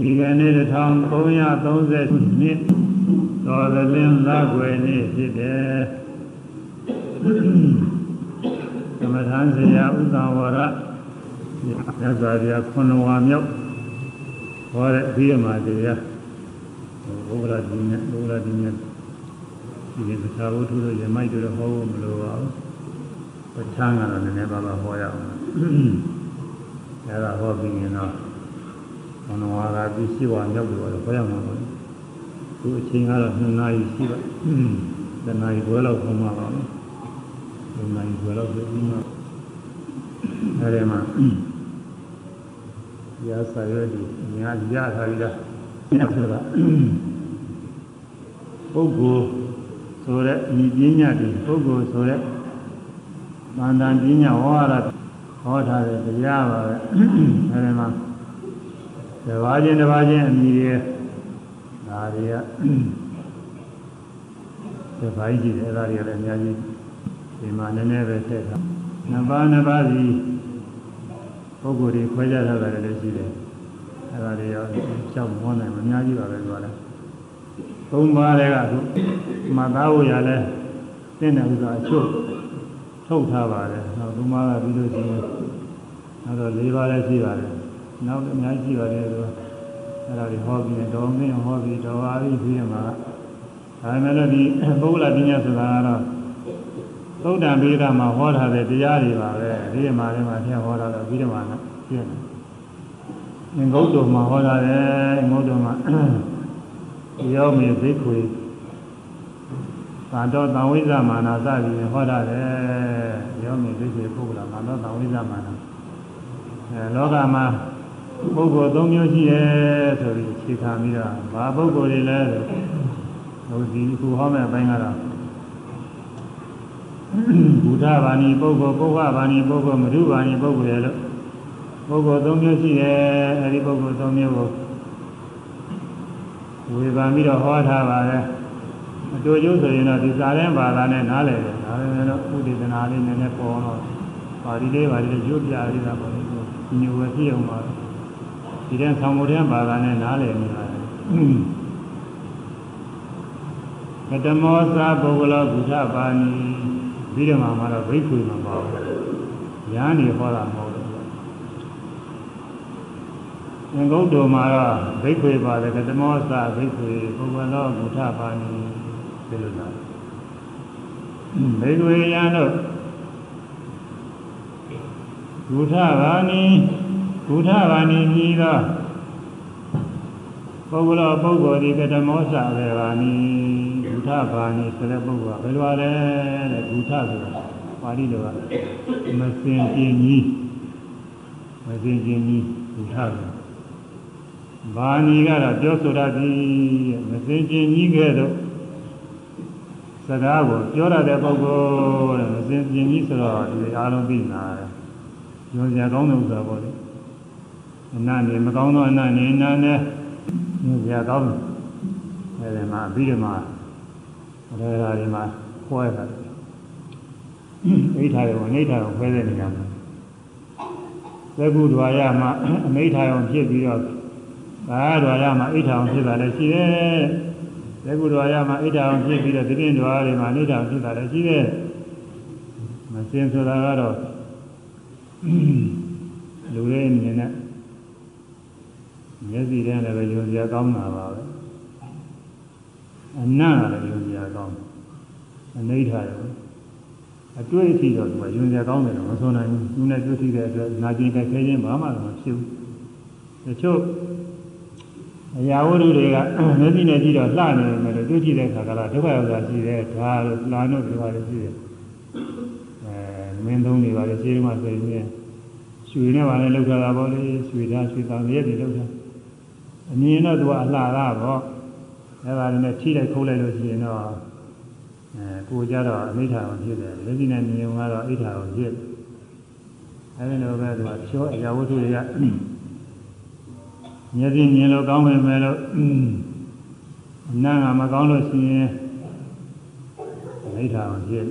ဒီကနေ့1330နှစ်တော်သလင်းလကွယ်နေ့ဖြစ်တယ်သမထန်ဆရာဥဒ္ဒဝရမြတ်စွာဘုရားခုနဝါမြောက်ဟောတဲ့အပြီးအမှတရားဘုရားဒီနဲ့ဘုရားဒီနဲ့ဒီကသာဝတ္ထုတို့ရမိုက်တို့ဟောဖို့မလိုပါဘူးပဋ္ဌာန်းကတော့နည်းနည်းပါးပါးဟောရအောင်အဲဒါဟောပြီးရင်တော့ မနောဝါဒပြီးရှိဝါရောက်ပြီးတော့ဘယ်ရောက်မှာလဲသူအချိန်ကတော့2နာရီရှိပါတနာရီခွဲလောက်ခေါ်မှာပါမယ်2နာရီခွဲလောက်ပြီးမှအဲဒီမှာရစာရွက်ဒီညာရထားပြီးသားညဆိုတာပုဂ္ဂိုလ်ဆိုတဲ့ဤပညာဒီပုဂ္ဂိုလ်ဆိုတဲ့မန္တန်ပညာဟောရတာဟောထားတဲ့တရားပါပဲအဲဒီမှာ တပါးချင်းတပါးချင်းအမိတွေဒါတွေကတပိုင်းကြည့်တယ်အဲ့ဒါတွေကလည်းအများကြီးဒီမှာနည်းနည်းပဲထည့်ထားနှစ်ပါးနှစ်ပါးစီပုဂ္ဂိုလ်တွေခွဲခြားထားတာလည်းရှိတယ်အဲ့ဒါတွေရောကြောက်မွန်းနိုင်မအများကြီးပါပဲပြောတယ်သုံးပါးတွေကသူမသားဝရလဲတင့်တယ်ဥစ္စာအချို့ထုတ်ထားပါတယ်နောက်သုံးပါးကပြီးလို့ရှိရင်နောက်တော့၄ပါးလည်းရှိပါတယ် နောက်အများကြီးပါတယ်ဆိုအဲ့ဒါတွေဟောပြီးတော့မင်းဟောပြီးတော့အားပြီးပြီးမှာဒါပေမဲ့လို့ဒီပုဂ္ဂလပညာဆိုတာကတော့သုဒ္ဓံပိဒမှာဟောထားတဲ့တရားတွေပါပဲဒီမှာလည်းမှာထည့်ဟောတာတော့ပြီးတော့မှနော်ပြည့်တယ်ငင်္ဂုတ်တော်မှာဟောထားတယ်ငုတ်တော်မှာရောမေဘိက္ခွေသာတော်တံဝိဇ္ဇမာနာစပြီးဟောထားတယ်ရောမေဘိက္ခွေပုဂ္ဂလသာတော်တံဝိဇ္ဇမာနာအဲလောကမှာ ပုဂ္ဂိုလ်၃မျိုးရှိတယ်ဆိုပြီးခြေခံပြီးတော့ဘာပုဂ္ဂိုလ်တွေလဲဆိုဟိုဒီအခုဟောမယ့်အပိုင်းကတော့ဘုဒ္ဓဘာဏီပုဂ္ဂိုလ်ပုဗ္ဗဘာဏီပုဂ္ဂိုလ်မဓုဘာဏီပုဂ္ဂိုလ်ရဲ့လို့ပုဂ္ဂိုလ်၃မျိုးရှိတယ်အဲဒီပုဂ္ဂိုလ်၃မျိုးကိုဝေဖန်ပြီးတော့ဟောထားပါတယ်အတူတူဆိုရင်တော့ဒီစာရင်ဘာသာနဲ့နားလည်တယ်ဒါပေမဲ့တော့ဥဒေသနာလေးနည်းနည်းပေါ်တော့ပါဠိလေးပါဠိလေးရုပ်ပြရတာပေါ့လေဒီညဝပြည့်အောင်ပါ ဒီတဲ့ဆောင်းမတဲ့ဘာသာနဲ့နားလည်နေပါတယ်ကတမောသာပုဂ္ဂလောဘုဒ္ဓပါဏီပြီးတော့မှတော့ဘိက္ခုမှာပါဘူးညာနေဟောတာမဟုတ်ဘူးသင်္ကုတ်တော်မှာတော့ဘိက္ခွေပါတယ်ကတမောသာဘိက္ခွေပုဂ္ဂလောဘုဒ္ဓပါဏီဒီလိုလားဘိက္ခွေယံတို့ဘုဒ္ဓဘာဏီ ဘုဒ္ဓဘာဏီကြီးသောပုဂ္ဂလောပုဂ္ဂိုလ်ဒီကတမောစာပဲဘာဏီဘုဒ္ဓဘာဏီဆိုတဲ့ပုဂ္ဂိုလ်ကဘယ်လိုလဲတဲ့ဘုဒ္ဓဆိုတာပါဠိလိုကမစင်ကျင်ကြီးမစင်ကျင်ကြီးဘုဒ္ဓဆိုဘာဏီကတော့ပြောဆိုတတ်သည်မစင်ကျင်ကြီးကဲ့သို့စကားကိုပြောရတဲ့ပုဂ္ဂိုလ်တဲ့မစင်ကျင်ကြီးဆိုတော့ဒီအားလုံးသိနာတယ်ညွန်စရာကောင်းတဲ့ဥစ္စာပေါ့လေ အနနေမကောင်းတော့အနနေနာနဲ့ညွန်စရာကောင်းတယ်အဲဒီမှာပြီးတော့မှအဲဒါတွေမှာခွဲတာအိဋ္ဌာရောအိဋ္ဌာရောခွဲတဲ့နေရာမှာသက္ကုဒွာရမှာအမိဋ္ဌာရောဖြစ်ပြီးတော့ဘာဒွာရမှာအိဋ္ဌာရောဖြစ်တာလည်းရှိတယ်သက္ကုဒွာရမှာအိဋ္ဌာရောဖြစ်ပြီးတော့ဒီပြင်ဒွာရတွေမှာအိဋ္ဌာရောဖြစ်တာလည်းရှိတယ်မစင်ဆိုတာကတော့လူရဲ့အနေနဲ့ မျက်စိထဲလည်းပဲယုံကြည်ကောင်းတာပါပဲအနံ့လည်းယုံကြည်ကောင်းအနိဋ္ဌာရောအတွေ့အထိတော့သူကယုံကြည်ကောင်းတယ်တော့မဆိုနိုင်ဘူးသူနဲ့တွေ့ထိတဲ့အတွက်နာကျင်ကြခဲခြင်းဘာမှမဖြစ်ဘူးတချို့အရာဝတ္ထုတွေကမျက်စိနဲ့ကြည့်တော့လှနေတယ်မယ်တွေ့ထိတဲ့အခါကလည်းဒုက္ခရောက်တာရှိတယ်ဒါလို့လာတော့ဒီလိုပါလေရှိတယ်အဲမင်းသုံးတွေပါလေရှင်းမှဆိုရင်ရွှေနဲ့ပါလေလောက်ထားတာပေါ့လေရွှေသားရွှေသားရဲ့တွေလောက်ထား အမြင်တော့သူကအလှတာပေါ့အဲဒါနဲ့ထိလိုက်ခိုးလိုက်လို့ရှိရင်တော့အဲကိုကြတော့အမိဋ္ဌာကိုဖြစ်တယ်လက်ရှိနဲ့မြင်ုံကတော့အိဋ္ဌာကိုဖြစ်အဲဒီလိုပဲသူကချောအရာဝတ္ထုတွေကမျက်စိမြင်လို့ကောင်းမယ်မယ်လို့အနံ့ကမကောင်းလို့ရှိရင်အိဋ္ဌာကိုဖြစ်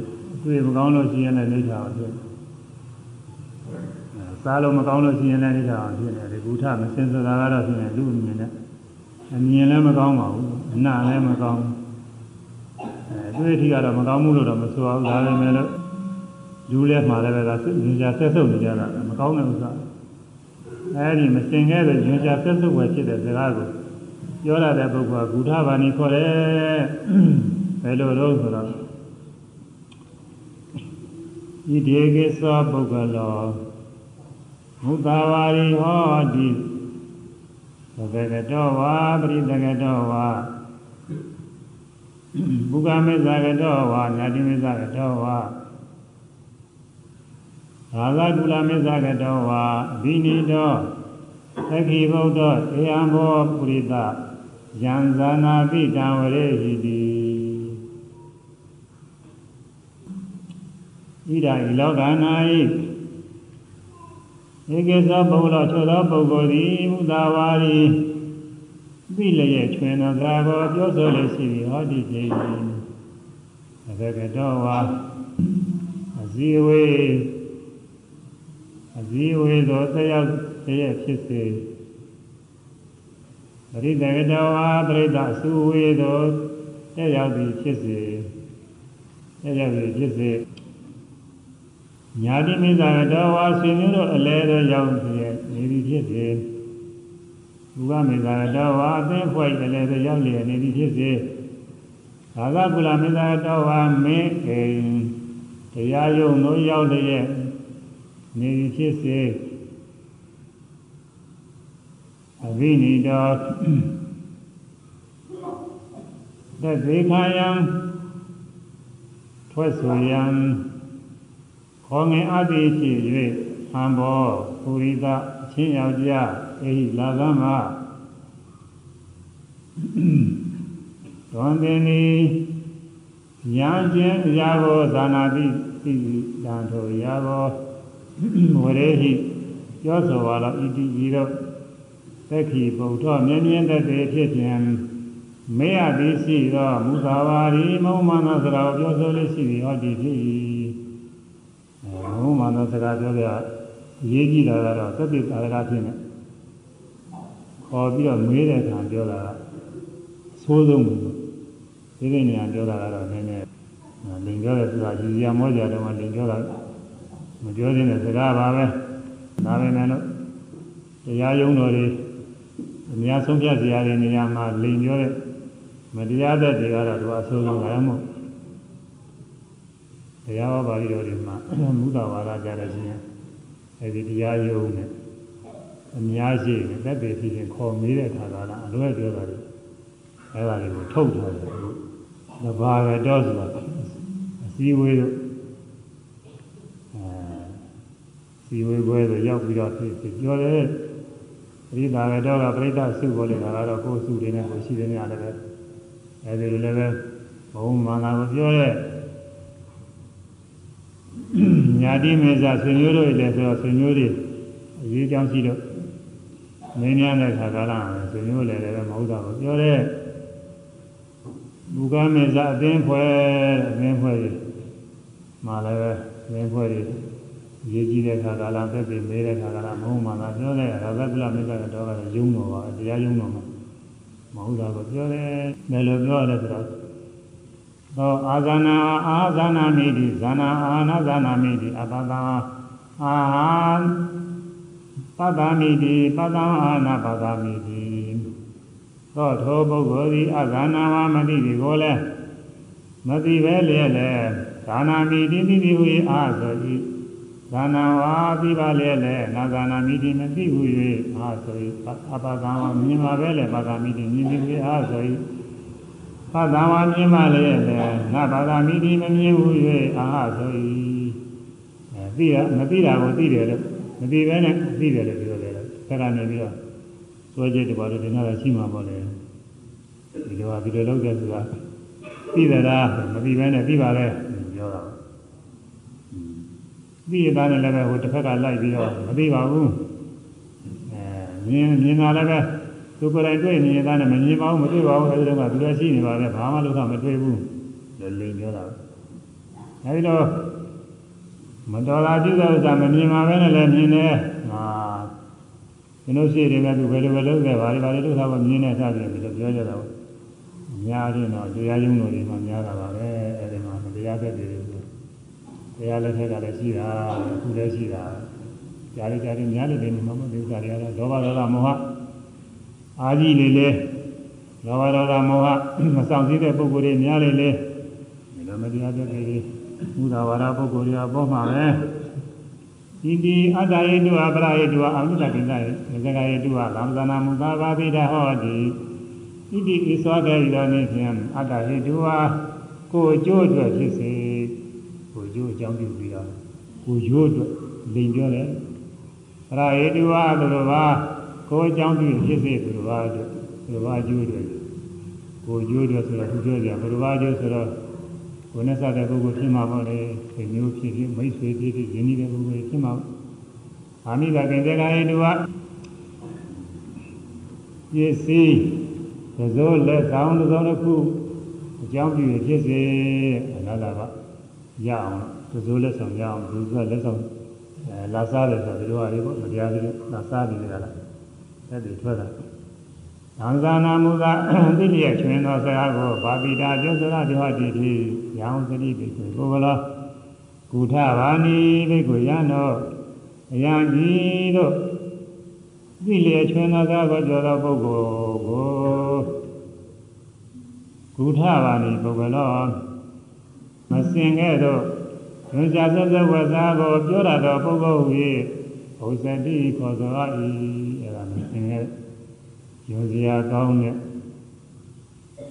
တွေ့မကောင်းလို့ရှိရင်လည်းအိဋ္ဌာကိုဖြစ် စစားလို့မကောင်းလို့ရှိရင်လည်းနေတာအောင်ဖြစ်နေတယ်ဂုထမစင်ဆိုတာကတော့ဖြစ်နေလူအမြင်နဲ့အမြင်လည်းမကောင်းပါဘူးအနာလည်းမကောင်းအဲတွေ့ထိကတော့မကောင်းဘူးလို့တော့မဆိုအောင်ဒါပဲမဲ့လို့လူလည်းမှာလည်းပဲကစိတ်ညင်ကြဆက်ဆုပ်နေကြတာမကောင်းတဲ့ဥစ္စာအဲဒီမစင်ခဲ့တဲ့ညင်ကြဆက်ဆုပ်ဝယ်ဖြစ်တဲ့စကားကိုပြောရတဲ့ပုဂ္ဂိုလ်ကဂုထဘာနီခေါ်တယ်ဘယ်လိုလို့ဆိုတော့ဤဒေကိသောပုဂ္ဂလော မုသာဝါရီဟောတိသဗ္ဗကတောဝါပရိသကတောဝါဘုဂမေဇာကတောဝါညာတိမေဇာကတောဝါသာသကုလမေဇာကတောဝါဘိနိတောသခိဗုဒ္ဓဧယံဘောပုရိသယံဇာနာပိတံဝရေဟိတိဣဒာဤလောကနာဤ ဧကေသောဘုံတော်ချိုသောပုဂ္ဂိုလ်သည်မူသာဝါရီသိလျက်ချွင်သောကာဘောပြောဆိုလို့ရှိသည်ဟောဒီခြင်းအဘကတော်ဝါအစည်းဝေးအစည်းဝေးသောတရားတရားဖြစ်စေပရိသကတော်ဝါပရိသအစည်းဝေးသောတရားသည်ဖြစ်စေတရားသည်ဖြစ်စေ ညာတိမိစ္ဆာတော်ဝါဆွေမျိုးတို့အလဲတော်ရောက်ပြီးနေပြီဖြစ်စေဘုရားမိစ္ဆာတော်ဝါအသိဖွဲ့အလဲတော်ရောက်လျက်နေပြီဖြစ်စေသာသကုလမိစ္ဆာတော်ဝါမင်းအိမ်တရားယုံတို့ရောက်လျက်နေပြီဖြစ်စေအဘိနိတော်သက်သေးခာယံထွက်ဆိုရန် ခေါ်ငင်အသည်ဖြစ်၍ဟံဘောပူရိသအချင်းယောက်ျားအေဟိလာသမတွန်တင်ဤညာချင်းအရာကိုသာနာတိသိတံထိုရာကိုဝရေဟိပြောဆိုပါတော့ဣတိဤတော့သက်ခိဗုဒ္ဓမြင်းမြင်းသက်သေးဖြစ်ခြင်းမေယသည်ရှိသောမူသာဝါရီမုံမနာစရာကိုပြောဆိုလို့ရှိသည်ဟောဒီဖြစ်၏ ဘုမာနစကားပြောပြအရေးကြီးတာကတော့သတိသာရကဖြစ်နေခေါ်ပြီးတော့မေးတဲ့အခါပြောတာအဆိုးဆုံးဘူးဒီကိနေရာပြောတာကတော့နည်းနည်းလင်ပြောတဲ့ဆိုတာရည်ရမောကြတော့မှလင်ပြောတာမပြောသေးတဲ့စကားပါပဲဒါပဲနဲ့လို့တရားယုံတော်တွေအများဆုံးဖြတ်စရာတွေနေရာမှာလင်ပြောတဲ့မတရားတဲ့တွေကတော့သူအဆိုးဆုံးလာရမို့ တရားဟောပါဠိတော်တွေမှာမူတာဝါဒကြတဲ့ချင်းအဲဒီတရားယုံနဲ့အများရှိတယ်တက်ပေဖြစ်ရင်ခေါ်မေးတဲ့အခါကလည်းအလွဲပြောတာတွေအဲဒါတွေကိုထုတ်ထားတယ်အခုသဘာဝတော်ဆိုတာအစည်းအဝေးတို့အဲစီဝေးပွဲဆိုရောက်ပြီးတော့ဖြစ်ဖြစ်ပြောတယ်ပရိသတ်တော်ကပရိသတ်စုပေါ်လေတာကတော့ကိုယ်စုတွေနဲ့ကိုရှိတဲ့နေရာလည်းပဲအဲဒီလိုလည်းပဲဘုံမာနာကိုပြောတဲ့ ညာတိမေဇဆွေမျိုးတို့လည်းဆိုတော့ဆွေမျိုးတွေအရေးကြောင်းရှိတော့မင်းများတဲ့ခါကလာဆွေမျိုးလည်းလည်းမဟုတ်တာကိုပြောတဲ့ဘုကမေဇအသင်းဖွဲ့အသင်းဖွဲ့ကြီးမှလည်းပဲအသင်းဖွဲ့ကြီးရေးကြည့်တဲ့ခါကလာသက်ပြီးမေးတဲ့ခါကလာမဟုတ်မှသာပြောတဲ့ရာဇကုလမေဇကတော့ကတော့ယုံတော်ပါတရားယုံတော်မှာမဟုတ်တာကိုပြောတယ်ဘယ်လိုပြောရလဲဆိုတော့ သောအာဇာနာအာဇာနာမိတိဇာနာအာနာဇာနာမိတိအပတံအာပတ္တမိတိပတ္တံအာနာပတ္တမိတိသောထိုပုဂ္ဂိုလ်သည်အဇာနာဝမတိဒီကိုလည်းမသိပဲလျက်လေဇာနာမိတိတိဟူ၏အာဆို၏ဇာနာဝါသိပါလျက်လေနာဇာနာမိတိမသိဟူ၍အာဆို၏အပတံမြင်ပါပဲလေပတ္တမိတိမြင်ပြီအာဆို၏ သတ္တဝါမြင်မှလည်းပဲငါဘာသာမိတိမမြင်ဘူး၍အာဟဆို၏အဲသိရမသိတာကိုသိတယ်လို့မသိဘဲနဲ့သိတယ်လို့ပြောတယ်လို့ဆက်ကနေပြီးတော့စွဲချက်တပါတော့ဒီနာကရှိမှာပေါ့လေဒီလိုဟာဒီလိုလုပ်တဲ့ဆိုတာသိတယ်လားမသိဘဲနဲ့သိပါလေပြောတာသိရတာနဲ့လည်းပဲဟိုတစ်ဖက်ကလိုက်ပြီးတော့မသိပါဘူးအဲမြင်မြင်တာလည်းပဲ သူကိုယ်တိုင်တွေ့နေသားနဲ့မမြင်ပါဘူးမတွေ့ပါဘူးအဲဒီတော့ကသူလည်းရှိနေပါလေဘာမှလို့တော့မတွေ့ဘူးလေလိန်ပြောတာအဲဒီတော့မတော်တာပြုတဲ့ဥစ္စာမမြင်ပါပဲနဲ့လည်းမြင်တယ်မမှာကျွန်တော်ရှိတယ်ကသူဘယ်လိုပဲလုပ်ခဲ့ပါလေဘာလို့လုပ်တာမှမြင်နေသတယ်ဒီလိုပြောကြတာပေါ့အများကြီးတော့တရားရုံးတော်တွေမှာများတာပါပဲအဲဒီမှာတရားသက်တွေတရားလက်ထက်ကလည်းရှိတာအခုလည်းရှိတာကြားရကြတယ်များလို့လည်းမမသိဥစ္စာတွေကတော့လောဘဒေါသမောဟ အာကြီးလေလေလောဘဒေါသမောဟမဆောင်စည်းတဲ့ပုဂ္ဂိုလ်တွေများလေလေဒီလိုမတရားသက်တွေဘုရားဝါဒပုဂ္ဂိုလ်တွေအပေါ်မှာပဲဣတိအတ္တယေတုအပရယေတုအမုဒ္ဒကိစ္စယေသကယေတုအလမ်ဇနာမုသာဘာပိဒဟောတိဣတိဣသောကေဤတော်နေဖြင့်အတ္တယေတုအကိုအကျိုးအတွက်ဖြစ်စေကိုအကျိုးအကြောင်းပြုပြီးတော့ကိုရိုးအတွက်လိန်ပြောတယ်ပရယေတုအသူတော်ဘာ ကိုအကြောင်းပြုဖြစ်စေသူတော်ဘာအတွက်သူတော်ဘာအကျိုးအတွက်ကိုရိုးအတွက်ဆိုတော့သူပြောကြဘုရားအကျိုးဆိုတော့ကိုယ်နဲ့စတဲ့ပုဂ္ဂိုလ်ဖြစ်မှာပေါ့လေဒီမျိုးဖြစ်ဖြစ်မိတ်ဆွေဖြစ်ဖြစ်ယဉ်နေတဲ့ပုဂ္ဂိုလ်ဖြစ်မှာအာမိကကင်တဲ့ကာယေတုကပစ္စည်းသဇိုးလက်ဆောင်တစ်စုံတစ်ခုအကြောင်းပြုဖြစ်စေအလားလားပါရအောင်သဇိုးလက်ဆောင်ရအောင်သူကလက်ဆောင်အဲလာစားတယ်ဆိုတော့ဒီလိုဟာလေးပေါ့မတရားသေးလာစားနေကြလား အဲ့ဒီထွက်တာသံသာနာမူသာသိလျက်ချွင်သောစကားကိုဗာပိတာကျုပ်စရဒီဟောတိတိရောင်စတိပိကိုဘုလောကုထဘာနိဘိကိုရနောအယံကြီးတို့သိလျက်ချွင်သောစကားကိုပြောသောပုဂ္ဂိုလ်ကိုကုထဘာနိပုဂ္ဂလောမစင်ခဲ့သောဉာဏ်စာသသဝဇာကိုပြောရသောပုဂ္ဂိုလ်ဟူ၏ဘုဇတိခေါ်သော၏ အဲ့ဒါမစင်ခဲ့ရောစရာကောင်းတဲ့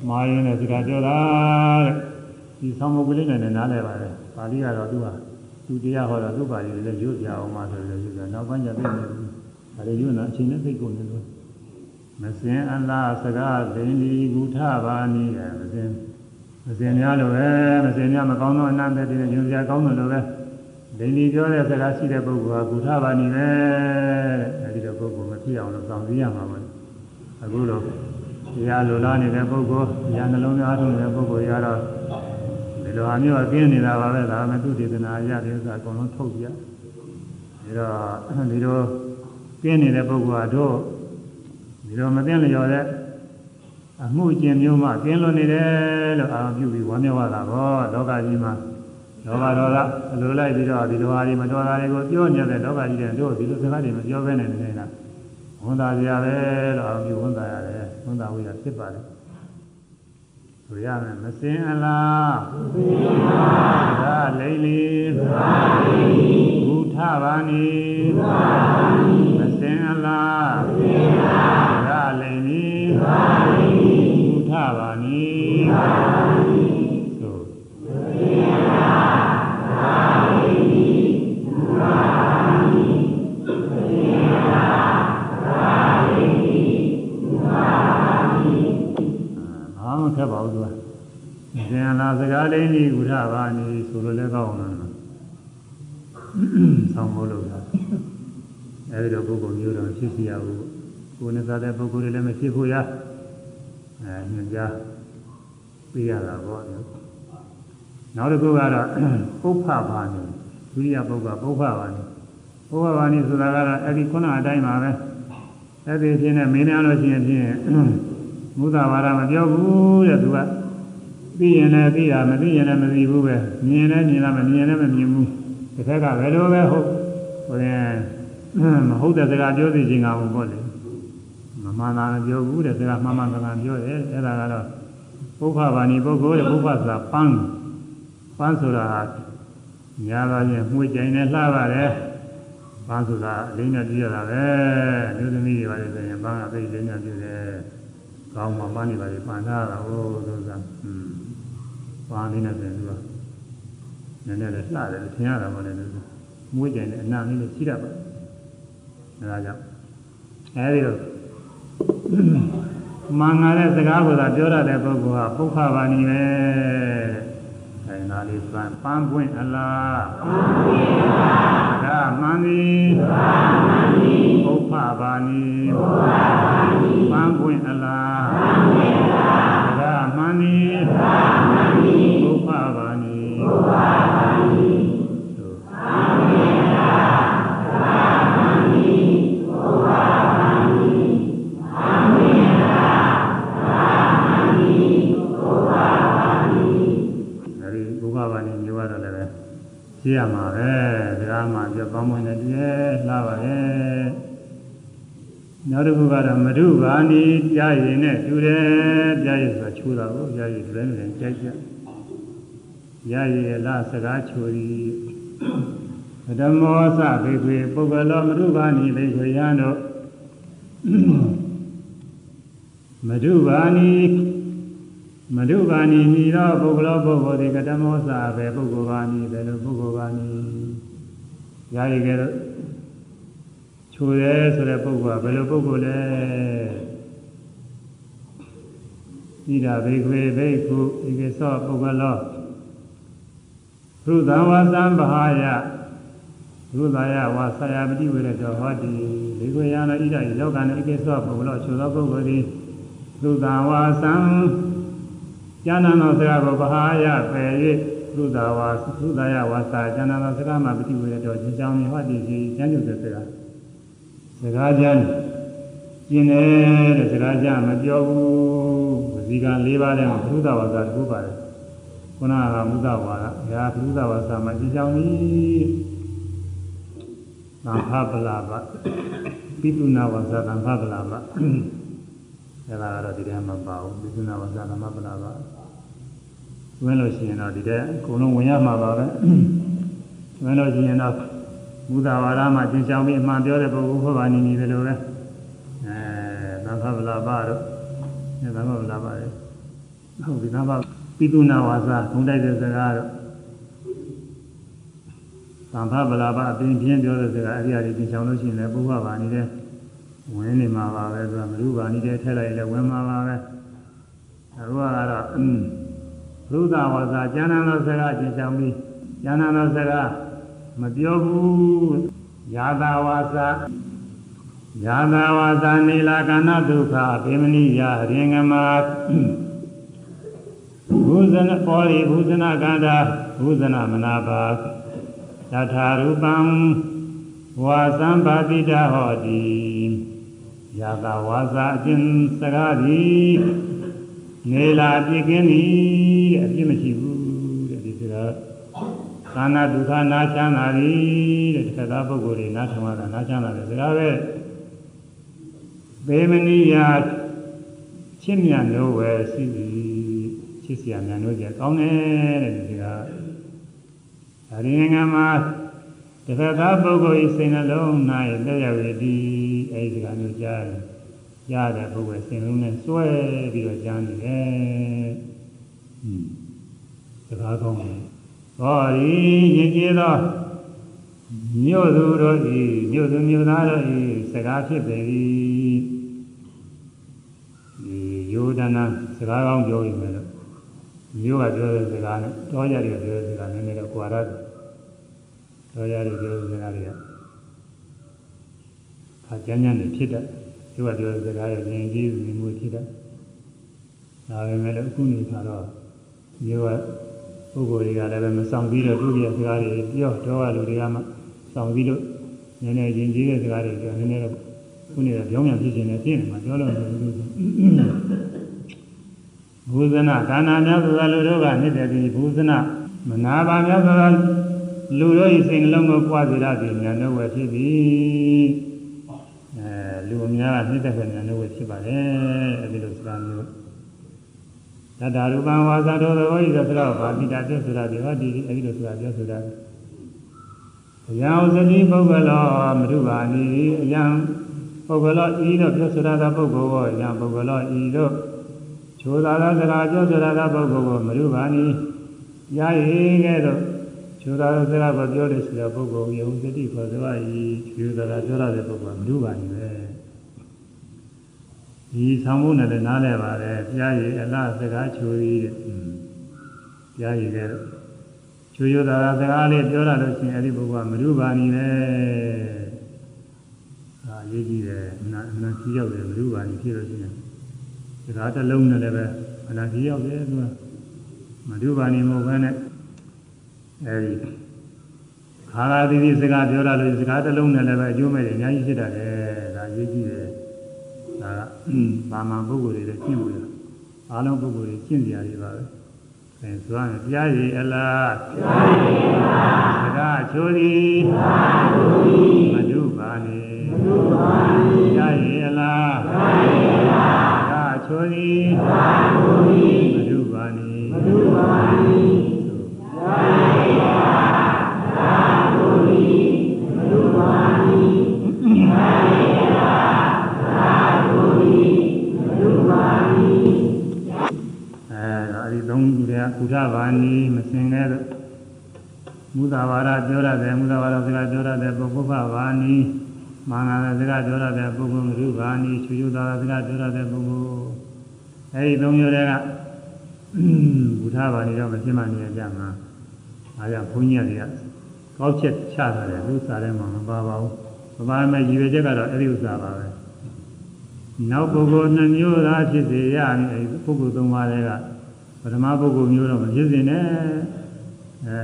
မာရင်တဲ့စကားပြောတာတဲ့ဒီဆောင်းမုတ်ကလေးနဲ့နားလဲပါတယ်ပါဠိကတော့သူကသူတရားဟောတာသူ့ပါဠိလည်းရွတ်ပြအောင်မှဆိုလို့ရွတ်ပြနောက်ပိုင်းကျသိနေဘူးဒါတွေရွတ်နေအချိန်နဲ့သိကုန်နေလို့မစင်အလားစကားလင်းဒီဂုထပါနီးတယ်မစင်မစင်များလို့ပဲမစင်များမကောင်းသောအနန္တတည်းညွန်စရာကောင်းတယ်လို့ပဲ ဒိဋ္ဌိပြောတဲ့စကားရှိတဲ့ပုဂ္ဂိုလ်ကဂုထပါနီးပဲတဲ့အဲဒီတော့ပုဂ္ဂိုလ်မဖြစ်အောင်လို့စောင့်စည်းရမှာပါအခုတော့တရားလိုလားနေတဲ့ပုဂ္ဂိုလ်ဉာဏ်နှလုံးသားထုတ်နေတဲ့ပုဂ္ဂိုလ်ရတော့ဒီလိုဟာမျိုးအကင်းနေတာပါပဲဒါမှသူဒေသနာရတဲ့ဥစ္စာအကုန်လုံးထုတ်ပြဒါတော့ဒီလိုကင်းနေတဲ့ပုဂ္ဂိုလ်ကတော့ဒီလိုမသိလျော်တဲ့အမှုကျင်မျိုးမှကင်းလွန်နေတယ်လို့အာရုံပြုပြီးဝမ်းမြောက်ရတာပေါ့လောကကြီးမှာ လောဘဒေါသအလိုလိုက်ပြီးတော့ဒီလိုဟာတွေမတော်တာတွေကိုပြောနေတဲ့လောကကြီးတဲ့တို့ဒီလိုစကားတွေမပြောဘဲနဲ့နေတာဝန်တာကြပဲလို့အောင်ပြီးဝန်တာရတယ်ဝန်တာဝိရဖြစ်ပါလေဆိုရမယ်မစင်အလားမစင်ပါဘူးဒါလိမ့်လီဒါလိမ့်လီဘုထဘာနီဘုထဘာနီမစင်အလားမစင်ပါဘူးဒါလိမ့်လီဒါလိမ့်လီဘုထဘာနီဘုထဘာနီ ဘာမှခက်ပါဘူးသူကဇင်လာစကားလေးကြီးကုထဘာနေဆိုလို့လည်းကောင်းအောင်လားဆောင်းမိုးလို့လားအဲဒီတော့ပုဂ္ဂိုလ်မျိုးတော့ဖြစ်စီရဘူးကိုယ်နဲ့စားတဲ့ပုဂ္ဂိုလ်တွေလည်းမဖြစ်ဖို့ရအဲညွှန်ကြားပေးရတာပေါ့နောက်တစ်ခုကတော့ပုပ္ဖဘာနေဒုတိယပုဂ္ဂိုလ်ပုပ္ဖဘာနေပုပ္ဖဘာနေဆိုတာကတော့အဲဒီခုနအတိုင်းပါပဲအဲ့ဒီဖြစ်နေမင်းများလို့ရှိရင်ဖြင့် မုသဘာဝမပြောဘူးတဲ့သူကသိရင်လည်းသိတာမသိရင်လည်းမသိဘူးပဲမြင်လည်းမြင်လားမမြင်လည်းမမြင်ဘူးတစ်ခါကဘယ်လိုပဲဟုတ်ဟိုရင်မဟုတ်တဲ့စကားပြောသိခြင်းကဘူးပေါ့လေမမှန်တာမပြောဘူးတဲ့စကားမှန်မှန်ကန်ကန်ပြောတယ်အဲ့ဒါကတော့ပုပ္ပဘာနိပုဂ္ဂိုလ်တဲ့ပုပ္ပဆိုတာပန်းပန်းဆိုတာညာတော့ရင်မှုကြိုင်နဲ့လှပါတယ်ပန်းဆိုတာအလေးနဲ့ပြရတာပဲလူသမီးတွေပါလေဆိုရင်ပန်းကသိလေးနဲ့ပြတယ် ကောင်းမှပန်းနေပါလေပန်းထားတာဟိုဆိုတာอืมပန်းလေးနဲ့ဆိုရင်သူကနည်းနည်းလေးလှတယ်ထင်ရတာမဟုတ်လည်းသူမွေးကြတယ်အနာလေးနဲ့ရှိတတ်ပါအဲဒါကြောင့်အဲဒီတော့မင်္ဂလာတဲ့စကားကိုသာပြောရတဲ့ပုဂ္ဂိုလ်ဟာပုခ္ခဘာနီပဲအဲနာလေးပန်းပန်းပွင့်အလားပန်းပွင့်အလားဒါမှန်သည်ဒါမှန်သည်ပုခ္ခဘာနီပုခ္မပါဏီပန်းခွင်အလားသရမဏီဘုမပါဏီဘုမပါဏီရမှာပဲဒါမှပြပမ်းမွေးနေတည်းလှပါရဲ့ နောက်တစ်ခုကတော့မဓုဘာနီပြာရည်နဲ့တူတယ်ပြာရည်ဆိုတာချိုးတာကိုပြာရည်တွဲနေတယ်ကြိုက်ကြရရည်လားစကားချိုရီဓမ္မောသဘေခွေပုဂ္ဂလောမဓုဘာနီဘေခွေယံတို့မဓုဘာနီမဓုဘာနီမိသောပုဂ္ဂလောပုဂ္ဂိုလ်ဒီကတမောသဘေပုဂ္ဂိုလ်ဘာနီဘယ်လိုပုဂ္ဂိုလ်ဘာနီရရည်ကဲတော့ ချိုတယ်ဆိုတဲ့ပုဂ္ဂိုလ်ကဘယ်လိုပုဂ္ဂိုလ်လဲဣဒဘေခွေဘေခုဧကေသောပုဂ္ဂလောသုသံဝါသံဘဟာယသုသာယဝါဆရာပတိဝေရတောဟောတိဘေခွေယနာဣဒဤလောကနဲ့ဧကေသောပုဂ္ဂလောချိုသောပုဂ္ဂိုလ်သည်သုသံဝါသံဉာဏသောစကားကိုဘဟာယပယ်၍သုသာဝါသုသာယဝါစာဉာဏသောစကားမှာပတိဝေရတောသင်္ချောင်းဟောတိစီဉာဏ်ညုတဲ့စကား စကားကြမ်းကျင်တယ်တဲ့စကားကြမ်းမပြောဘူးဝစီက၄ပါးထဲမှာဘုဒ္ဓဝါစာတစ်ခုပါတယ်ခုနကမုဒ္ဒဝါဒဒါဘုဒ္ဓဝါစာမှာကျင်ကြောင်းကြီးသံဃပလာပပိတုနာဝါစာသံဃပလာပအဲ့ဒါကတော့ဒီထဲမှာပါဘူးပိတုနာဝါစာသံဃပလာပဝင်လို့ရှိရင်တော့ဒီထဲအကုန်လုံးဝင်ရမှာပါပဲဝင်လို့ရှိရင်တော့ ဘုဒ္ဓဝါဒမှာကျင့်ဆောင်ပြီးအမှန်ပြောတဲ့ပုဂ္ဂိုလ်ဟောပါနေနေတယ်လို့ပဲအဲသံဃဗလာပတော့အဲသံဃဗလာပလေဟုတ်ဒီသံဃပိတုနာဝါစာထုံးတိုက်တဲ့စကားတော့သံဃဗလာပအပြင်ပြင်းပြောတဲ့စကားအရိယာတွေကျင့်ဆောင်လို့ရှိရင်လည်းပုဗ္ဗဘာနေတဲ့ဝင်နေမှာပါပဲဆိုတာမလူပါနေတဲ့ထည့်လိုက်လည်းဝင်မှာပါပဲအခုကတော့ဘုဒ္ဓဝါစာကျမ်းသာသောစကားကျင့်ဆောင်ပြီးကျမ်းသာသောစကား မပြောဘူးယာသာဝါစာယာသာဝါစာနေလာကဏဒုက္ခဗေမနိယရင်ငမဘုဇနပောရိဘုဇနကန္တာဘုဇနမနာပါသထာရူပံဝါသံပါတိတဟောတိယာသာဝါစာအကျဉ်စကားသည်နေလာပြည့်ကင်းသည်အပြစ်မရှိဘူးတဲ့ဒီစကား သာနာဒုက္ခနာချမ်းသာသည်တဲ့တခါပုဂ္ဂိုလ်တွေနားထောင်ရတာနားချမ်းသာတယ်ဒါပဲဘေမနိယချစ်မြတ်လို့ဝယ်ရှိသည်ချစ်စရာများလို့ကြကောင်းတယ်တဲ့ဒီကဒါရင်ငါမှာတခါသာပုဂ္ဂိုလ်ဤစိတ်နှလုံး၌လက်ရဝေသည်အဲဒီကမျိုးကြားတယ်ရတဲ့ပုဂ္ဂိုလ်စိတ်လုံးနဲ့စွဲပြီးတော့ကြားနေတယ်ဟွန်းစကားကောင်းတယ် ဟောဒီရည်ကြည်သောမြို့သူတို့ဤမြို့သူမြို့သားတို့ဤစကားဖြစ်ပေ၏ဒီယောဒနာစကားကောင်းပြောရင်လည်းမြို့ကပြောတဲ့စကားနဲ့တောကြတွေပြောတဲ့စကားနည်းနည်းတော့ကွာရတယ်တောကြတွေပြောတဲ့စကားတွေကခါကြမ်းကြမ်းနေဖြစ်တတ်မြို့ကပြောတဲ့စကားရဲ့ဉာဏ်ကြီးမြင်မှုဖြစ်တတ်ဒါပေမဲ့လည်းအခုနေခါတော့မြို့က ပုဂ္ဂိုလ်တွေကလည်းပဲမဆောင်ပြီးတော့သူ့ရဲ့စကားတွေပြောတော့လူတွေကမှဆောင်ပြီးတော့နည်းနည်းရင်ကြီးတဲ့စကားတွေပြောနည်းနည်းတော့ခုနေတော့ကြောင်းမြန်ဖြစ်ခြင်းနဲ့ပြည့်နေမှာပြောလို့ဘုဇနာဒါနာများစွာလူတို့ကနေတဲ့ဒီဘုဇနာမနာပါများစွာလူတို့ဤစိတ်နှလုံးကိုပွားစေရသည်ဉာဏ်တော်ဝယ်ဖြစ်သည်အဲလူအများကနေတဲ့ဉာဏ်တော်ဝယ်ဖြစ်ပါတယ်အဲဒီလိုစကားမျိုး တတရူပံဝါစာတော်သောဤသစရောဗာတိတာပြောဆိုတာဒီဟောဒီအဲဒီလိုဆိုတာပြောဆိုတာအယံဥစတိပုဂ္ဂလောမရုပါဏီအယံပုဂ္ဂလောဤတော့ပြောဆိုတာသောပုဂ္ဂိုလ်ကိုအယံပုဂ္ဂလောဤတော့ချိုးသာသောစကားပြောဆိုတာသောပုဂ္ဂိုလ်ကိုမရုပါဏီရရည်ကဲ့သို့ချိုးသာသောစကားကိုပြောတဲ့ဆိုတဲ့ပုဂ္ဂိုလ်ယုံစတိခေါ်စွာဤချိုးသာပြောရတဲ့ပုဂ္ဂိုလ်ကမရုပါဏီပဲ ဒီဆောင်မှုနဲ့လည်းနားလဲပါတယ်ဘုရားကြီးအလားစကားချိုးကြီးတဲ့ဘုရားကြီးတဲ့ချိုးရတာစကားလေးပြောရလို့ရှိရင်အဲ့ဒီပုဂ္ဂိုလ်ကမရုပါဏီပဲအာရေးကြည့်တယ်နာနာကြီးရောက်တယ်မရုပါဏီဖြစ်လို့ရှိရင်စကားတစ်လုံးနဲ့လည်းပဲအနာကြီးရောက်တယ်သူကမရုပါဏီမဟုတ်ဘဲနဲ့အဲ့ဒီခါလာသီးသီးစကားပြောရလို့စကားတစ်လုံးနဲ့လည်းပဲအကျိုးမဲ့တယ်အများကြီးဖြစ်တတ်တယ်ဒါရေးကြည့်တယ်ဒါက ဘာမှပုဂ္ဂိုလ်တွေလည်းကျင့်လို့ရအားလုံးပုဂ္ဂိုလ်တွေကျင့်ကြရည်ပါပဲဘအဲဆိုရင်ကြားရည်အလားကြားရည်အလားစကားချိုးသည်စကားချိုးသည်မတုပါနေမတုပါနေကြားရည်အလားကြားရည်အလားစကားချိုးသည်စကားချိုး ကုသဘာနီမစင်တဲ့မူသာဝါဒပြောရတယ်မူသာဝါဒစကားပြောရတယ်ပုဂ္ဂုဖဘာနီမာနစကားပြောရတယ်ပုဂ္ဂိုလ်ရုဘာနီချူချူသာစကားပြောရတယ်ပုဂ္ဂိုလ်အဲဒီသုံးမျိုးတည်းကကုသဘာနီတော့မဖြစ်မှနေကြမှာအားကြောင့်ဘုန်းကြီးတွေကကောက်ချက်ချတာလေလူစားထဲမှာမပါပါဘူးမပါမဲ့ရည်ရွယ်ချက်ကတော့အဲဒီဥစ္စာပါပဲနောက်ပုဂ္ဂိုလ်နှမျိုးသားဖြစ်စေရမည်အဲဒီပုဂ္ဂိုလ်သုံးပါးတွေက ပထမပုဂ္ဂိုလ်မျိုးတော့မဖြစ်စေနဲ့အဲ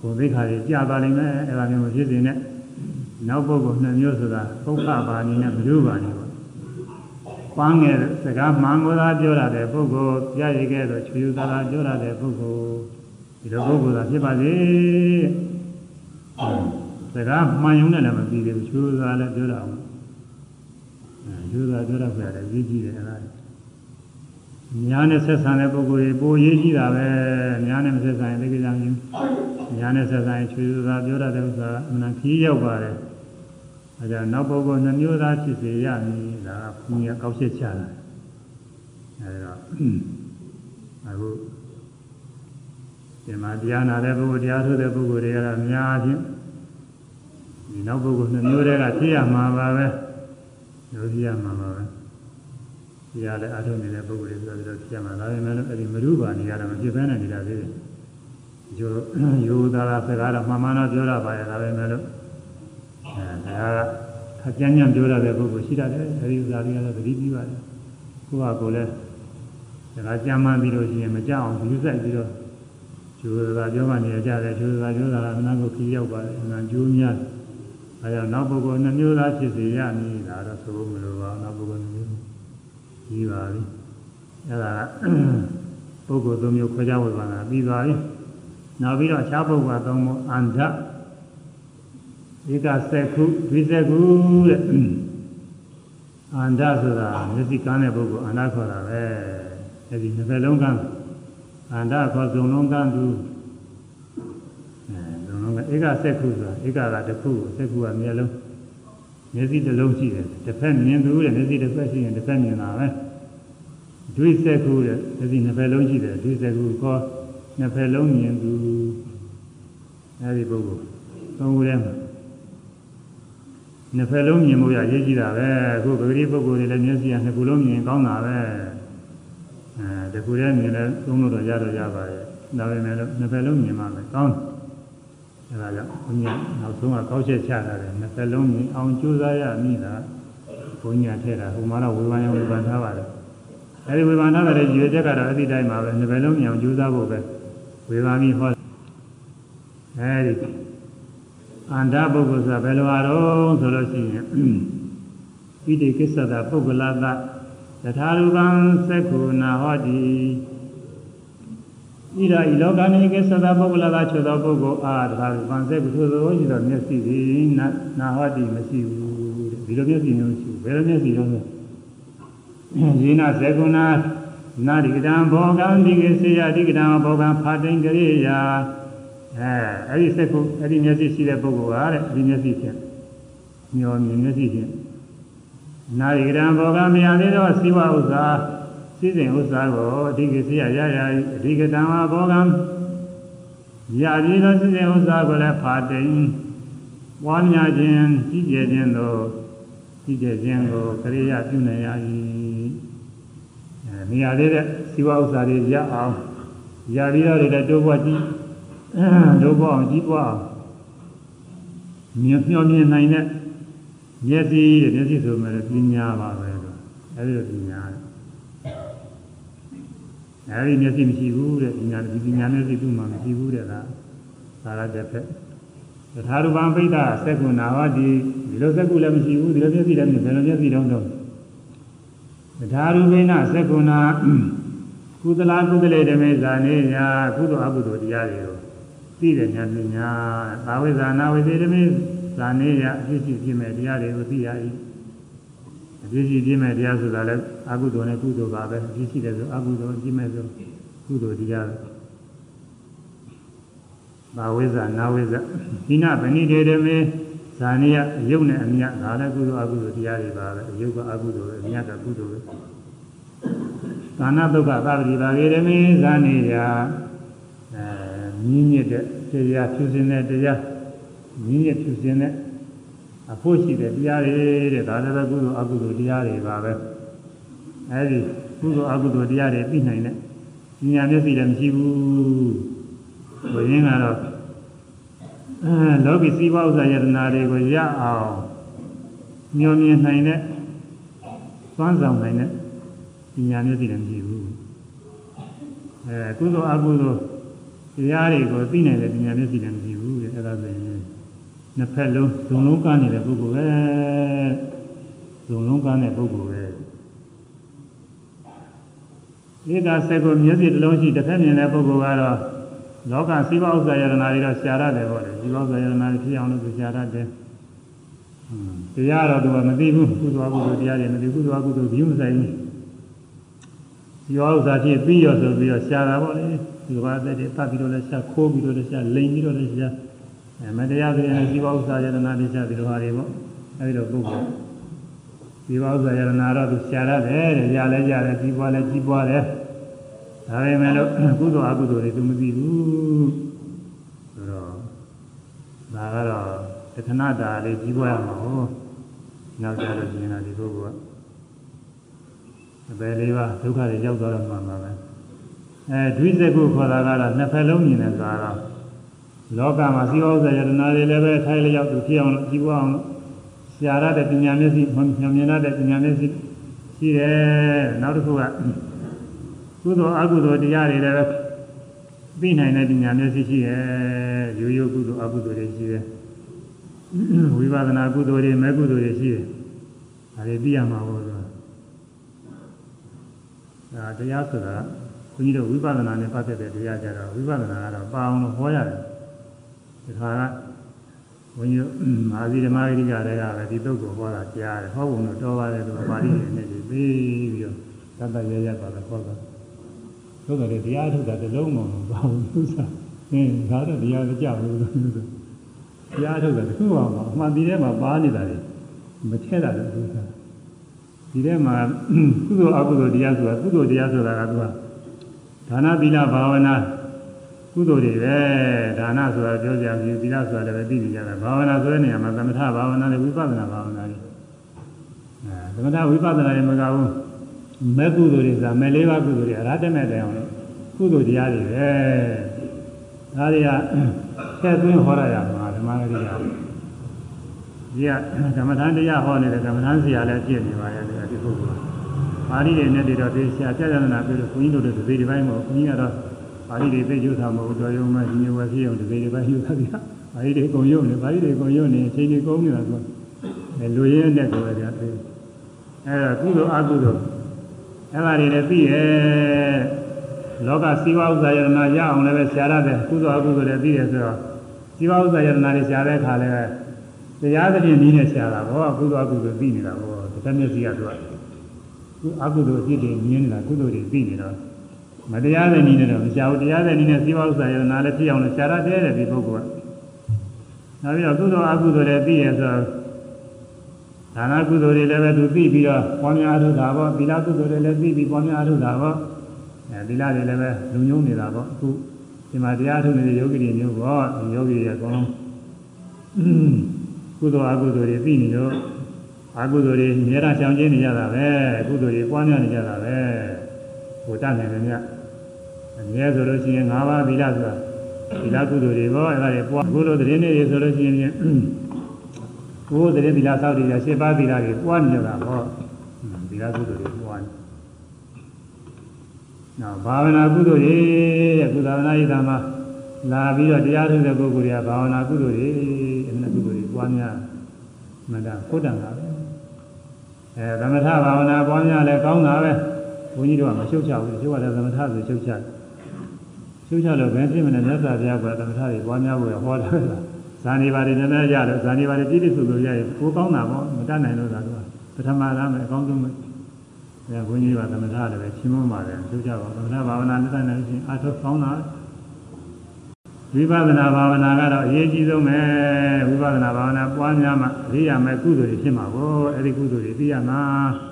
ကိုယ်သိခါကြီးကြာပါလိမ့်မယ်အဲဒါမျိုးမဖြစ်စေနဲ့နောက်ပုဂ္ဂိုလ်နှစ်မျိုးဆိုတာပုခပါဏိနဲ့ဘုရုပါဏိပေါ့ပန်းငယ်စကားမှန်ကိုသာပြောရတဲ့ပုဂ္ဂိုလ်ပြရည်ခဲ့တော့ချွေယူသာသာပြောရတဲ့ပုဂ္ဂိုလ်ဒီလိုပုဂ္ဂိုလ်သာဖြစ်ပါစေစကားမှန်ရုံနဲ့လည်းမပြီးသေးဘူးချွေယူသာလည်းပြောရအောင်အဲချွေယူသာပြောရပြရတယ်ကြီးကြီးတယ်အဲ့ဒါ ညာနဲ့ဆက်ဆံတဲ့ပုဂ္ဂိုလ်တွေပိုရေးကြည့်တာပဲညာနဲ့မဆက်ဆံရင်သိကြကြရင်ညာနဲ့ဆက်ဆံရင်ချွေစွာပြောရတဲ့ဥစ္စာအမှန်ခီးရောက်ပါတယ်အဲဒါနောက်ပုဂ္ဂိုလ်နှမျိုးသားဖြစ်စေရမည်ဒါကဘုရားကောက်ချက်ချတာအဲဒါအခုဒီမှာတရားနာတဲ့ပုဂ္ဂိုလ်တရားထုတ်တဲ့ပုဂ္ဂိုလ်တွေကတော့အများကြီးဒီနောက်ပုဂ္ဂိုလ်နှမျိုးတည်းကဖြစ်ရမှာပါပဲလို့ဖြစ်ရမှာပါပဲဒီ ရလည်းအထုံးနေတဲ့ပုဂ္ဂိုလ်တွေဆိုတော့ဖြစ်မှာဒါပေမဲ့အဲ့ဒီမရုပါနေရတာမဖြစ်ဘဲနဲ့နေတာသေးတယ်။ကျိုးယူသားတာစကားတော့မှန်မှန်တော့ပြောရပါရဲ့ဒါပေမဲ့လို့အဲဒါကခကြမ်းကြမ်းပြောရတဲ့ပုဂ္ဂိုလ်ရှိတတ်တယ်။အဲဒီဥစ္စာတွေကတော့သတိပြုရတယ်။ကိုယ့်ဟာကိုယ်လည်းစကားကြမ်းမှန်းပြီးလို့ရှိရင်မကြောက်အောင်ဒီစိုက်ပြီးတော့ကျိုးသားပြောမှနေကြတယ်ကျိုးသားပြောတာကနာကိုခီးရောက်ပါတယ်အမှန်ကျိုးများအဲဒါနောက်ပုဂ္ဂိုလ်နှမျိုးသားဖြစ်စေရမည်ဒါတော့ဆိုလို့မလိုပါဘူးနောက်ပုဂ္ဂိုလ်နှမျိုး ပြီးပါပြီအဲ့ဒါပုဂ္ဂိုလ်သုံးမျိုးခွဲခြားဝေဘာနာပြီးသွားပြီနောက်ပြီးတော့အခြားပုဂ္ဂိုလ်သုံးမျိုးအန္တဧကစက္ခုဒွိစက္ခုတဲ့အန္တဆိုတာမျက်စိကန်းတဲ့ပုဂ္ဂိုလ်အန္တခေါ်တာပဲအဲ့ဒီနှစ်ဖက်လုံးကန်းအန္တခေါ်စုံလုံးကန်းသူအဲစုံလုံးကဧကစက္ခုဆိုတာဧကကတစ်ခုစက္ခုကမျက်လုံး မျက်စိတစ်လုံးရှိတယ်တစ်ဖက်မြင်သူတဲ့မျက်စိတစ်ဖက်ရှိရင်တစ်ဖက်မြင်တာပဲဒွိစက်ခုတဲ့မျက်စိနှစ်ဖက်လုံးရှိတယ်ဒွိစက်ခုခေါ်နှစ်ဖက်လုံးမြင်သူအဲဒီပုဂ္ဂိုလ်သုံးခုထဲမှာနှစ်ဖက်လုံးမြင်ဖို့ရရေးကြည့်တာပဲအခုပဂတိပုဂ္ဂိုလ်တွေလည်းမျက်စိကနှစ်ခုလုံးမြင်ကောင်းတာပဲအဲတခုတည်းမြင်လဲသုံးလို့တော့ရတော့ရပါရဲ့ဒါပေမဲ့လို့နှစ်ဖက်လုံးမြင်မှလည်းကောင်းတယ် အဲဒါကြောင့်ဘုရားနောက်ဆုံးကကောက်ချက်ချတာတယ်နှစ်သက်လုံးမြင်အောင်ကြိုးစားရမိတာဘုရားထဲတာဟိုမှာတော့ဝေဘာယဝေဘာထားပါတယ်အဲဒီဝေဘာထားတဲ့ရွေချက်ကတော့အဲ့ဒီတိုင်းပါပဲနှစ်သက်လုံးမြင်အောင်ကြိုးစားဖို့ပဲဝေဘာမိဟောအဲဒီအန္တပုဂ္ဂိုလ်ဆိုတာဘယ်လိုအားတော့ဆိုလို့ရှိရင်ဣတိကိစ္စတာပုဂ္ဂလသတထာရူပံသက္ခုနာဟောတိ ဤရာဤလောကနိကေသတပုဂ္ဂလသာချေသောပုဂ္ဂိုလ်အားတခါဗံစေကုသိုလ်သောရှိသောမျက်စိသည်နာနာဟောတိမရှိဘူးတဲ့ဒီလိုမျက်စိမျိုးရှိဘယ်လိုမျက်စိတော့လဲယေနဇေကုဏနာတိကတံဘောကံဒီကေစေယတိကတံဘောကံဖာတိန်ကရိယာအဲအဲ့ဒီစက်ကုအဲ့ဒီမျက်စိရှိတဲ့ပုဂ္ဂိုလ်ဟာတဲ့ဒီမျက်စိဖြင့်မျောမြင်မျက်စိဖြင့်နာတိကတံဘောကံမြင်သေးသောစိဝဥစ္စာ စည်းစိမ်ဥစ္စာကိုအဓိကစေရရရအဓိကတံဝဘောကံရပြီးသောစည်းစိမ်ဥစ္စာကိုလည်းဖာတိန်ဝါများခြင်းကြီးကျယ်ခြင်းတို့ကြီးကျယ်ခြင်းကိုကရိယာပြုနေရ၏အဲနေရာလေးတဲ့စီဝဥစ္စာတွေရအောင်ရပြီးတော့လည်းတိုးပွားကြီးတိုးပွားအောင်ကြီးပွားအောင်မြင်မျှော်မြင်နိုင်တဲ့မျက်စိတဲ့မျက်စိဆိုမှလည်းပညာပါပဲလို့အဲဒီလိုပညာတယ် အဲဒီမျက်စိမရှိဘူးတဲ့ပညာဒီပညာမျက်စိသူ့မှာမရှိဘူးတဲ့လားသာရတဲ့ဖက်သထာရူပံပိဋ္ဌစက္ကုနာဟောဒီဒီလိုစက္ကုလည်းမရှိဘူးဒီလိုမျက်စိလည်းမရှိဘယ်လိုမျက်စိတုံးတော့သထာရူပိဏစက္ကုနာကုသလကုသလေဓမေဇာနေညာကုသိုလ်အကုသိုလ်တရားတွေကိုသိတဲ့ဉာဏ်ပညာသာဝိဇာနာဝိသေဓမေဇာနေညာအဖြစ်ရှိဖြစ်မဲ့တရားတွေကိုသိရ၏ အဖြစ်ရှိဖြစ်မဲ့တရားဆိုတာလည်းအကုသိုလ်နဲ့ကုသိုလ်ပါပဲအဖြစ်ရှိတယ်ဆိုအကုသိုလ်ဖြစ်မဲ့ဆိုကုသိုလ်တရားဘာဝိဇာနာဝိဇာဒီနာဗဏိတေဓမေဇာနေယအယုတ်နဲ့အမြတ်ဒါလည်းကုသိုလ်အကုသိုလ်တရားတွေပါပဲအယုတ်ကအကုသိုလ်ပဲအမြတ်ကကုသိုလ်ပဲကာဏဒုက္ခသာတိပါကေရမေဇာနေယအဲမြင့်မြတ်တဲ့တရားဖြူစင်တဲ့တရားမြင့်မြတ်ဖြူစင်တဲ့ အဖို့ရှိတဲ့တရားတွေတဲ့ဒါလည်းပဲကုသိုလ်အကုသိုလ်တရားတွေပါပဲအဲဒီကုသိုလ်အကုသိုလ်တရားတွေသိနိုင်တဲ့ဉာဏ်မျက်စိလည်းမရှိဘူးဘုရင်ကတော့အဲလောကီစီးပွားဥစ္စာယတနာတွေကိုရအောင်မျောမြင်နိုင်တဲ့သွမ်းဆောင်နိုင်တဲ့ဉာဏ်မျက်စိလည်းမရှိဘူးအဲကုသိုလ်အကုသိုလ်တရားတွေကိုသိနိုင်တဲ့ဉာဏ်မျက်စိလည်းမရှိဘူးတဲ့အဲဒါဆိုရင် နှစ်ဖက်လုံးဇုံလုံးကနေတဲ့ပုဂ္ဂိုလ်ပဲဇုံလုံးကတဲ့ပုဂ္ဂိုလ်ပဲဧကစက်ကိုမျက်စိတစ်လုံးရှိတစ်ဖက်မြင်တဲ့ပုဂ္ဂိုလ်ကတော့လောကစီးပွားဥစ္စာယတနာတွေတော့ရှားရတယ်ပေါ့လေစီးပွားဥစ္စာယတနာတွေဖြစ်အောင်လို့သူရှားရတယ်။တရားတော့သူကမသိဘူးကုသိုလ်အကုသိုလ်တရားတွေမသိကုသိုလ်အကုသိုလ်ဘီမဆိုင်ဘူး။စီးပွားဥစ္စာဖြစ်ပြီးရောဆိုပြီးတော့ရှားတာပေါ့လေ။ဒီဘာသက်တွေတတ်ပြီးတော့လည်းရှားခိုးပြီးတော့လည်းရှားလိန်ပြီးတော့လည်းရှားအဲ မတရားတွေနဲ့စီးပွားဥစ္စာယတနာတွေရှားပြီးတော့ဟာတွေပေါ့။အဲဒီတော့ပုဂ္ဂိုလ်စီးပွားဥစ္စာယတနာတော့သူရှားရတယ်တဲ့။ရလဲကြတယ်စီးပွားလဲကြီးပွားတယ်။ဒါပေမဲ့လို့ကုသိုလ်အကုသိုလ်တွေသူမသိဘူးဆိုတော့ဒါကတော့တခဏတာလေးကြီးပွားရမှာဟုတ်နောက်ကြတော့ရှင်လာဒီပုဂ္ဂိုလ်ကအပယ်လေးပါဒုက္ခတွေရောက်သွားတော့မှမှာပဲအဲဒွိစကုခေါ်တာကတော့နှစ်ဖက်လုံးမြင်တဲ့ကာတော့ လောကမှာစီဝဥစ္စာယတနာတွေလည်းပဲထိုင်လျောက်သူဖြစ်အောင်လို့ကြီးပွားအောင်လို့ဆရာရတဲ့ပညာမျက်စိမြင်မြင်ရတဲ့ပညာမျက်စိရှိတယ်နောက်တစ်ခုကကုသိုလ်အကုသိုလ်တရားတွေလည်းသိနိုင်တဲ့ဉာဏ်မျက်စိရှိရဲ့ရိုးရိုးကုသိုလ်အကုသိုလ်တွေရှိတယ်ဝိပဿနာကုသိုလ်တွေမဲ့ကုသိုလ်တွေရှိတယ်ဒါတွေသိရမှာပေါ့ဆိုဒါတရားဆိုတာခွန်ကြီးတို့ဝိပဿနာနဲ့ပတ်သက်တဲ့တရားကြတော့ဝိပဿနာကတော့ပါအောင်လို့ဟောရတယ် ဒီခါကဘုန်းကြီးမဟာသီဓမ္မဂရိကတွေကပဲဒီတုတ်ကိုဟောတာကြားတယ်ဟောပုံတော့တော်ပါတယ်သူကပါဠိနဲ့နေပြီးပြီးတော့သတ္တရရပါတော့ဟောတာသို့တော်လည်းတရားထုတ်တာတလုံးမဟုတ်ပါဘူးသူစားအင်းဒါတော့တရားမကြဘူးလို့တရားထုတ်တာတခုမှမအမှန်ဒီထဲမှာပါနေတာလေမထက်တာလည်းသူစားဒီထဲမှာကုသိုလ်အကုသိုလ်တရားဆိုတာကုသိုလ်တရားဆိုတာကသူကဒါနသီလဘာဝနာ ကုသိုလ်တွေပဲဒါနဆိုတာပြောကြပြီသီလဆိုတာလည်းသိနေကြတာဘာဝနာဆိုတဲ့နေရာမှာသမထဘာဝနာနဲ့ဝိပဿနာဘာဝနာတွေအဲသမထဝိပဿနာတွေမကဘူးမဲ့ကုသိုလ်တွေဆိုတာမဲ့လေးပါးကုသိုလ်တွေအရဟတမဲ့တိုင်အောင်လို့ကုသိုလ်တရားတွေပဲဒါတွေကဆဲသွင်းဟောရရမှာဓမ္မဂရိယာဒီကဓမ္မထန်တရားဟောနေတဲ့ဓမ္မထန်ဆရာလည်းပြည့်နေပါရဲ့ဒီပုဂ္ဂိုလ်ပါဠိတွေနဲ့တွေတော့ဒီဆရာပြကြနာပြီးတော့ဘုန်းကြီးတို့တွေဒီပိုင်းမဟုတ်ဘုန်းကြီးကတော့ ပါဠိတွေသိကျုတာမဟုတ်တော်ရုံမဲ့ဒီမျိုးပဲဖြစ်အောင်ဒီဒီပိုင်းယူတာပြပါဠိတွေအကုန်ရုံနေပါဠိတွေအကုန်ရုံနေအချိန်ကြီးကုန်နေတာဆိုလူရင်းနဲ့ကိုယ်ပဲပြအဲ့ဒါကုသိုလ်အကုသိုလ်အဲ့ဒါတွေလည်းသိရဲ့လောကစီဝဥစ္စာယတနာရအောင်လည်းပဲဆရာရတယ်ကုသိုလ်အကုသိုလ်လည်းသိတယ်ဆိုတော့စီဝဥစ္စာယတနာတွေဆရာတဲ့ခါလည်းတရားသဖြင့်နည်းနဲ့ဆရာတာဘောကုသိုလ်အကုသိုလ်သိနေတာဘောတစ်မျက်စိကသူကအကုသိုလ်အဖြစ်တွေမြင်နေတာကုသိုလ်တွေသိနေတော့ မတရားတဲ့နည်းနဲ့တော့မဆရာဘူးတရားတဲ့နည်းနဲ့စီဝဥစ္စာယတနာလည်းဖြစ်အောင်လည်းဆရာရတယ်တဲ့ဒီပုဂ္ဂိုလ်ကနောက်ပြီးတော့ကုသိုလ်အကုသိုလ်လည်းသိရဆိုတော့ဒါနကုသိုလ်တွေလည်းပဲသူသိပြီးတော့ပွားများထုတ်တာပေါ့သီလကုသိုလ်တွေလည်းသိပြီးပွားများထုတ်တာပေါ့အဲသီလတွေလည်းပဲလုံညုံနေတာပေါ့အခုဒီမှာတရားထုတ်နေတဲ့ယောဂီတွေမျိုးပေါ့ဒီယောဂီတွေအကုန်လုံးကုသိုလ်အကုသိုလ်တွေသိနေတော့အကုသိုလ်တွေအများအားရှောင်ကျဉ်နေကြတာပဲကုသိုလ်တွေပွားများနေကြတာပဲ ဟိုတတ်နိုင်တယ်မြတ်အများဆိုလို့ရှိရင်၅ပါးသီလဆိုတာသီလကုသိုလ်တွေပေါ့အဲဒါတွေပွားအခုလိုသတင်းတွေဆိုလို့ရှိရင်ဘုရားတည်းသီလသောက်တွေရှင်းပါးသီလတွေပွားနေကြတာဟောသီလကုသိုလ်တွေပွားနေနောက်ဘာဝနာကုသိုလ်တွေတဲ့ကုသနာဣဒ္ဓမှာလာပြီးတော့တရားထုတ်တဲ့ပုဂ္ဂိုလ်တွေကဘာဝနာကုသိုလ်တွေအမှန်ကုသိုလ်တွေပွားများမှန်တာခုတ္တန်တာပဲအဲသမထဘာဝနာပွားများလဲကောင်းတာပဲ ဘုန်းကြီးတို့ကမရှုပ်ချဘူးရှုပ်ရတယ်သမထဆိုရှုပ်ချတယ်ရှုပ်ချလို့ဘယ်ဖြစ်မလဲမြတ်စွာဘုရားကသမထတွေပွားများဖို့ဟောတာဇာနေပါတွေနည်းနည်းရတော့ဇာနေပါတွေပြည့်ပြည့်စုံစုံရရင်ကိုကောင်းတာပေါ့မတတ်နိုင်လို့သာတော့ပထမရမယ်အကောင်းဆုံးပဲအဲဘုန်းကြီးကသမထလည်းပဲချင်းမွန်းပါတယ်ရှုပ်ချပါသမထဘာဝနာနဲ့တိုင်းနေချင်းအထောက်ကောင်းတာဝိပဿနာဘာဝနာကတော့အရေးကြီးဆုံးပဲဝိပဿနာဘာဝနာပွားများမှသိရမယ်ကုသိုလ်တွေဖြစ်မှာကိုအဲဒီကုသိုလ်တွေသိရမှာအဲ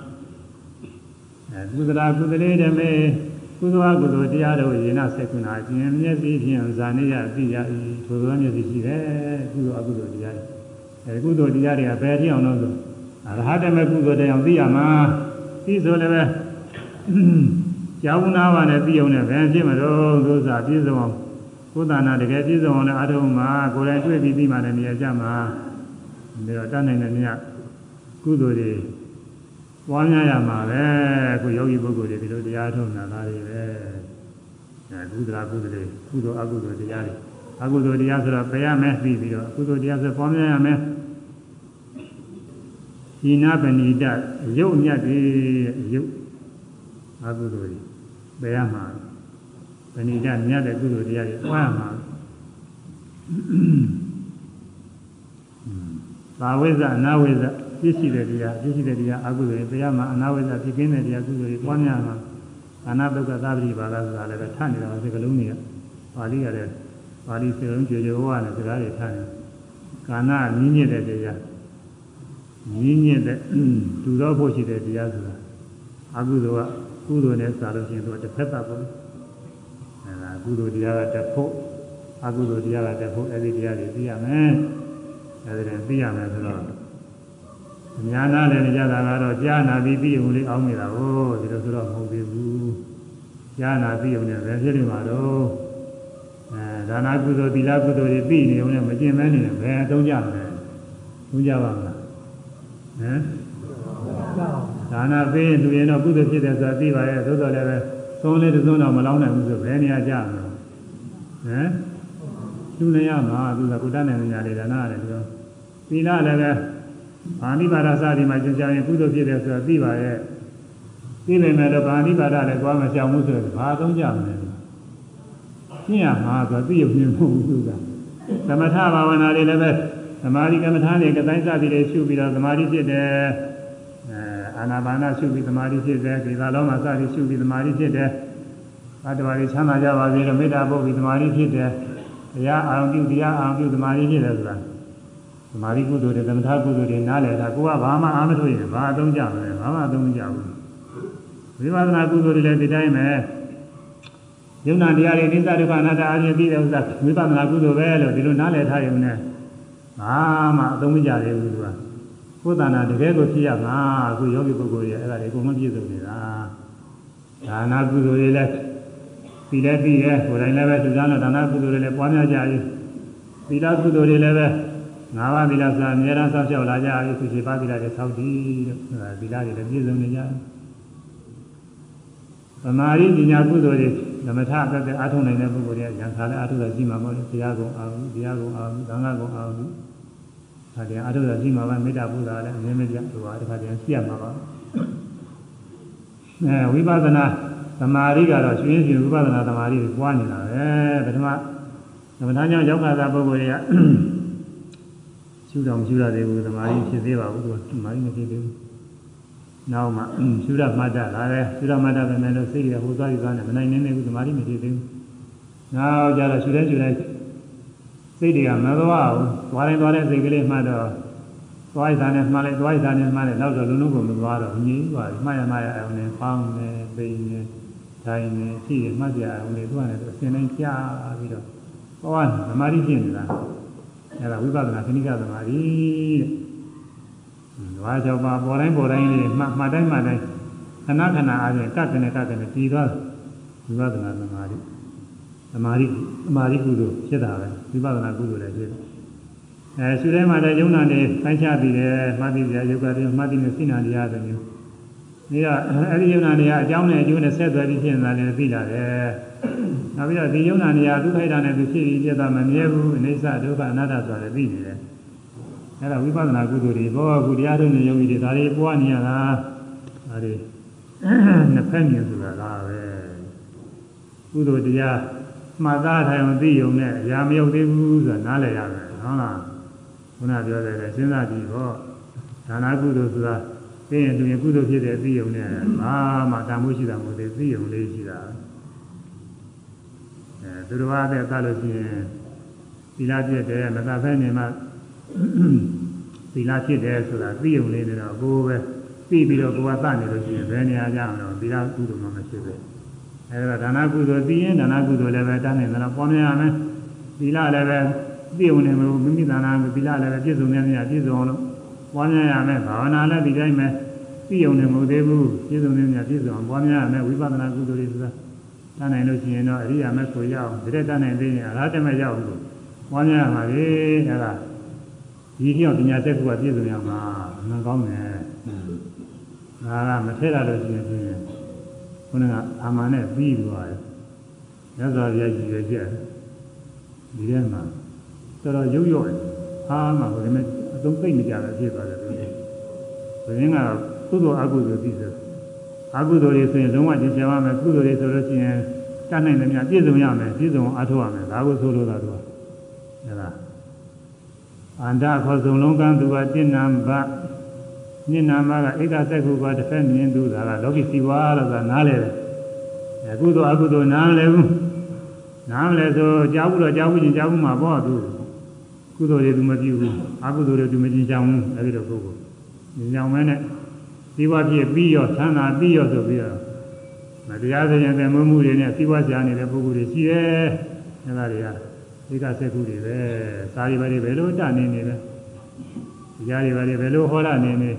ကုသလာကုသလေးဓမေကုသဝကုသိုလ်တရားတို့ယေနစေကုဏအခြင်းမျက်စိဖြင့်ဇာနေရသိရ၏ထိုသောမျက်စိရှိတယ်ကုသိုလ်အကုသိုလ်တရားတွေအဲကုသိုလ်တရားတွေကဘယ်ထိအောင်လို့ဆိုအရဟတမေကုသိုလ်တရားသိရမှာသိဆိုလည်းပဲကြောင်းနာပါနဲ့သိအောင်နဲ့ဘယ်ဖြစ်မလို့သို့စာပြည့်စုံအောင်ကိုယ်တဏ္ဍတကယ်ပြည့်စုံအောင်လည်းအထုံးမှာကိုယ်တိုင်တွေ့ပြီးပြီးမှလည်းနေရာကြမှာဒါတော့တတ်နိုင်တဲ့မြတ်ကုသိုလ်တွေ ပွားများရမှာပဲအခုယောဂီပုဂ္ဂိုလ်တွေဒီလိုတရားထုံးတာသားတွေပဲအဲကုသလာကုသလေကုသိုလ်အကုသိုလ်တရားတွေအကုသိုလ်တရားဆိုတော့ပယ်ရမယ်ပြီးပြီးတော့အကုသိုလ်တရားဆိုပွားများရမယ်ဒီနာပဏိတရုပ်မြတ်တွေရုပ်အကုသိုလ်တွေပယ်ရမှာပဏိတမြတ်တဲ့ကုသိုလ်တရားတွေပွားရမှာသာဝိဇ္ဇအနာဝိဇ္ဇ ပြည့်ရှိတဲ့တရားပြည့်ရှိတဲ့တရားအကုသိုလ်တွေတရားမှာအနာဝိဇ္ဇပြည့်ကင်းတဲ့တရားကုသိုလ်တွေပွားများမှာအနာတုက္ကသတိပါလားဆိုတာလည်းထနေတာပါစကလုံးတွေကပါဠိရတဲ့ပါဠိစကလုံးကြွကြွဝါနဲ့စကားတွေထနေကာနာမြင့်မြင့်တဲ့တရားမြင့်မြင့်တဲ့ဒူတော့ဖို့ရှိတဲ့တရားဆိုတာအကုသိုလ်ကကုသိုလ်နဲ့စာလို့ရှိရင်သူတစ်ဖက်သက်ပေါ့အဲဒါကုသိုလ်တရားကတစ်ဖို့အကုသိုလ်တရားကတစ်ဖို့အဲ့ဒီတရားတွေသိရမယ်အဲ့ဒီတည်းသိရမယ်ဆိုတော့ အများနာလည်းကြတာကတော့ကြားနာပြီးပြီးုံလေးအောင်းနေတာကိုဒီလိုဆိုတော့မဟုတ်သေးဘူးကြားနာပြီးုံနဲ့ပဲဖြစ်နေမှာတော့အဲဒါနာကုသိုလ်သီလကုသိုလ်တွေပြီးနေုံနဲ့မကျင်မဲနေတယ်ဘယ်အသုံးကြမလဲသုံးကြပါမလားဟမ်ဒါနာပေးရင်လူရင်တော့ကုသိုလ်ဖြစ်တယ်ဆိုတာသိပါရဲ့သို့တော်လည်းပဲသုံးလေးတစ်စုံတော့မလောင်းနိုင်ဘူးဆိုဘယ်နေရာကြမလဲဟမ်သူနေရမှာသူကကုတ္တနဲ့ညာလေးဒါနာရတယ်ပြောသီလလည်းပဲ ဗာဏိပါဒစသည်မှာကျင်ကြရင်ကုသိုလ်ဖြစ်တယ်ဆိုတာသိပါရဲ့သိပေမဲ့တော့ဗာဏိပါဒလည်းကြွားမကြောင်ဘူးဆိုရင်ဘာသုံးကြမလဲရှင်းရမှာဆိုသိရမြင်မှုသူကသမထဘာဝနာတွေလည်းပဲသမာဓိကမ္မထာတွေကတိုင်းစသည်တွေရှုပြီးတော့သမာဓိဖြစ်တယ်အဲအာနာပါနရှုပြီးသမာဓိဖြစ်တယ်ဒီသာလုံးမှာစသည်ရှုပြီးသမာဓိဖြစ်တယ်ဘတ်တော်ရီချမ်းသာကြပါစေလို့မေတ္တာပို့ပြီးသမာဓိဖြစ်တယ်တရားအာရုံပြုတရားအာရုံပြုသမာဓိဖြစ်တယ်ဆိုတာသ မာဓိကုသိုလ်တွေသမထကုသိုလ်တွေနားလည်တာကိုကဘာမှအားမထုတ်ရင်ဘာအသုံးကြမလဲဘာမှအသုံးမကျဘူးဝိပဿနာကုသိုလ်တွေလည်းဒီတိုင်းပဲယုံနာတရားတွေနိစ္စဒုက္ခအနတ္တအချင်းသိတဲ့ဥစ္စာဝိပဿနာကုသိုလ်ပဲလို့ဒီလိုနားလည်ထားရုံနဲ့ဘာမှအသုံးမကျသေးဘူးသူကကိုယ်တဏ္ဍာတကယ်ကိုဖြစ်ရမှာအခုယောဂီပုဂ္ဂိုလ်တွေအဲ့ဒါတွေအကုန်လုံးပြည့်စုံနေတာဒါနာကုသိုလ်တွေလည်းပြီးလည်းပြီးရဲ့ကိုယ်တိုင်လည်းပဲသူစားလို့ဒါနာကုသိုလ်တွေလည်းပွားများကြပြီသီလကုသိုလ်တွေလည်းပဲ ငါးပါးသီလစာအများအားဆောက်ရှောက်လာကြပြီသူရှိပါသီလတွေဆောက်တည်လို့သီလတွေလည်းပြည့်စုံနေကြတယ်သမာဓိပညာကုသိုလ်တွေဓမ္မထအသက်သက်အားထုတ်နိုင်တဲ့ပုဂ္ဂိုလ်တွေကဉာဏ်ခါလည်းအားထုတ်တာရှိမှာမဟုတ်ဘူးတရားကုံအာဟုတရားကုံအာဟုသံဃာကုံအာဟုဒါတရားအားထုတ်တာရှိမှာပါမေတ္တာပူဇာလည်းအမြဲမပြတ်ဟိုဟာတစ်ခါတည်းရှိရမှာပါအဲဝိပဿနာသမာဓိကတော့ရှင်ရှင်ဝိပဿနာသမာဓိကိုပွားနေတာပဲပထမသမထကြောင့်ရောက်ခါသာပုဂ္ဂိုလ်တွေက ရှုတော်မရှုရသေးဘူးသမာဓိဖြစ်သေးပါဘူးသူကသမာဓိမဖြစ်သေးဘူးနောက်မှရှုရမှတ်တာလာတယ်ရှုရမှတ်တာပဲမဲ့လို့စိတ်တွေဟိုသွားယူသွားနေမနိုင်နေနေဘူးသမာဓိမဖြစ်သေးဘူးနောက်ကြတော့ရှုတဲ့ရှုတဲ့စိတ်တွေကမသွားဘူးသွားတိုင်းသွားတဲ့စိတ်ကလေးမှတ်တော့သွားရတဲ့မှတ်လိုက်သွားရတဲ့မှတ်လိုက်နောက်တော့လုံးလုံးကိုမသွားတော့ငြိမ်းသွားပြီမှတ်ရမှတ်ရအောင်နဲ့ပေါင်းနေပိန်နေတိုင်းနေရှိရမှတ်ကြအောင်လေသူကလည်းအစဉ်တိုင်းကြားပြီးတော့ဟောသမာဓိဖြစ်နေတာ အဲ့ဒါဝိပဿနာခဏိကသမာဓိတဲ့။ဘာကြောင့်ပါပေါ်တိုင်းပေါ်တိုင်းလေးမှမှတိုင်းမှတိုင်းခဏခဏအားဖြင့်ကပ်ကနေကပ်ကနေပြီးသွားဝိပဿနာသမာဓိသမာဓိသမာဓိကုသိုလ်ဖြစ်တာပဲဝိပဿနာကုသိုလ်လည်းဖြစ်တယ်။အဲရှုထဲမှာလည်းယုံနာနေပိုင်းခြားပြီးတယ်မှတ်ပြီးကြယုတ်ကတည်းကမှတ်ပြီးနေစိနာတရားတွေမျိုး။ဒါကအဲ့ဒီယုံနာနေရအကြောင်းနဲ့အကျိုးနဲ့ဆက်သွယ်ပြီးဖြစ်နေတာလည်းသိလာတယ်။ နောက်ပြီးတော့ဒီယုံနာနေရဒုက္ခိတာနဲ့သူဖြစ်ပြီးပြတ်တာမမြဲဘူးအိဋ္ဌဒုက္ခအနတ္တဆိုတာလည်းသိနေတယ်။အဲ့ဒါဝိပဿနာကုသိုလ်တွေဘောကုတရားထုတ်နေယောဂီတွေဒါတွေပွားနေရတာဒါတွေနှစ်ဖက်မြင်ဆိုတာလားပဲကုသိုလ်တရားမှတ်သားထိုင်မသိုံနဲ့အရာမရောက်သေးဘူးဆိုတာနားလည်ရမယ်ဟုတ်လားခုနပြောတယ်လေစဉ်းစားကြည့်ဟောဒါနကုသိုလ်ဆိုတာသိရင်သူရင်ကုသိုလ်ဖြစ်တဲ့သိုံနဲ့ဘာမှတန်ဖို့ရှိတာမဟုတ်သေးသိုံလေးရှိတာအဲ သူတော်ဘာတဲ့သလို့ရှိရင်သီလပြည့်တယ်မသာဖဲနေမှသီလဖြစ်တယ်ဆိုတာသိုံလေးနေတော့ကိုယ်ပဲပြီးပြီးတော့ကိုယ်ကသနေလို့ရှိရင်ဘယ်နေရာကြအောင်တော့သီလကုသိုလ်မှမရှိဘူးအဲဒါဒါနကုသိုလ်သိရင်ဒါနကုသိုလ်လည်းပဲတန်းနေတယ်ပွားများရမယ်သီလလည်းပဲသိုံနေမလို့မိမိဒါနသီလလည်းပဲပြည့်စုံနေမြတ်ပြည့်စုံအောင်လို့ပွားများရမယ်ဘာဝနာလည်းဒီတိုင်းပဲသိုံနေမဟုတ်သေးဘူးပြည့်စုံနေမြတ်ပြည့်စုံအောင်ပွားများရမယ်ဝိပဿနာကုသိုလ်တွေဆိုတာ တန်းနိုင်လို့ရှိရင်တော့အရိယာမဲ့ကိုရအောင်ဒီတဲ့တန်းနိုင်သေးရင်အလားတမဲ့ရအောင်လို့ပွားများရမှာလေအဲဒါဒီကြောင့်ပညာသက်ကူကပြည့်စုံရမှာအမှန်ကောင်းတယ်ဒါကမထည့်ရလို့ရှိရင်ခုနကအာမန်နဲ့ပြီးသွားတယ်မြတ်စွာဘုရားကြီးရဲ့ကြက်ဒီထဲမှာတော်တော်ရုပ်ရော့အားမှာဒီမဲ့အသုံးသိမ့်နေကြတယ်ဖြစ်သွားတယ်ဒီဘင်းကကုသိုလ်အကုသိုလ်ပြီးဆို အကုသိုလ်တွေဆိုရင်လုံးဝကျင်ကျပါမယ်ကုသိုလ်တွေဆိုလို့ရှိရင်တတ်နိုင်တယ်များပြည့်စုံရမယ်ပြည့်စုံအားထုတ်ရမယ်ဒါကိုဆိုလိုတာတော့ဟုတ်လားအန္တခေါ်စုံလုံးကံသူကတင့်နံဘနိနာမကဧကသက်ခုကတစ်ဖက်မြင်သူဒါကလောကီစီဝါလို့ဆိုတာနားလေတယ်အခုတော့အကုသိုလ်နားမလဲဘူးနားမလဲဆိုကြားဘူးတော့ကြားဘူးချင်းကြားဘူးမှာပေါ့သူကုသိုလ်တွေသူမပြုဘူးအကုသိုလ်တွေသူမကျင်ချောင်းဘူးအဲဒီလိုပုဂ္ဂိုလ်ဒီကြောင့်မဲနဲ့ စီဝါဖြစ်ပြီးရောသံသာပြီးရောဆိုပြီးတော့မတရားစရင်တဲ့မမှုတွေနဲ့စီဝါရှာနေတဲ့ပုဂ္ဂိုလ်တွေရှိတယ်အဲဒါတွေကဧကသက်ခုတွေပဲစာရီပါတွေဘယ်လိုတနေနေလဲတရားတွေပါတွေဘယ်လိုဟောရနေနေ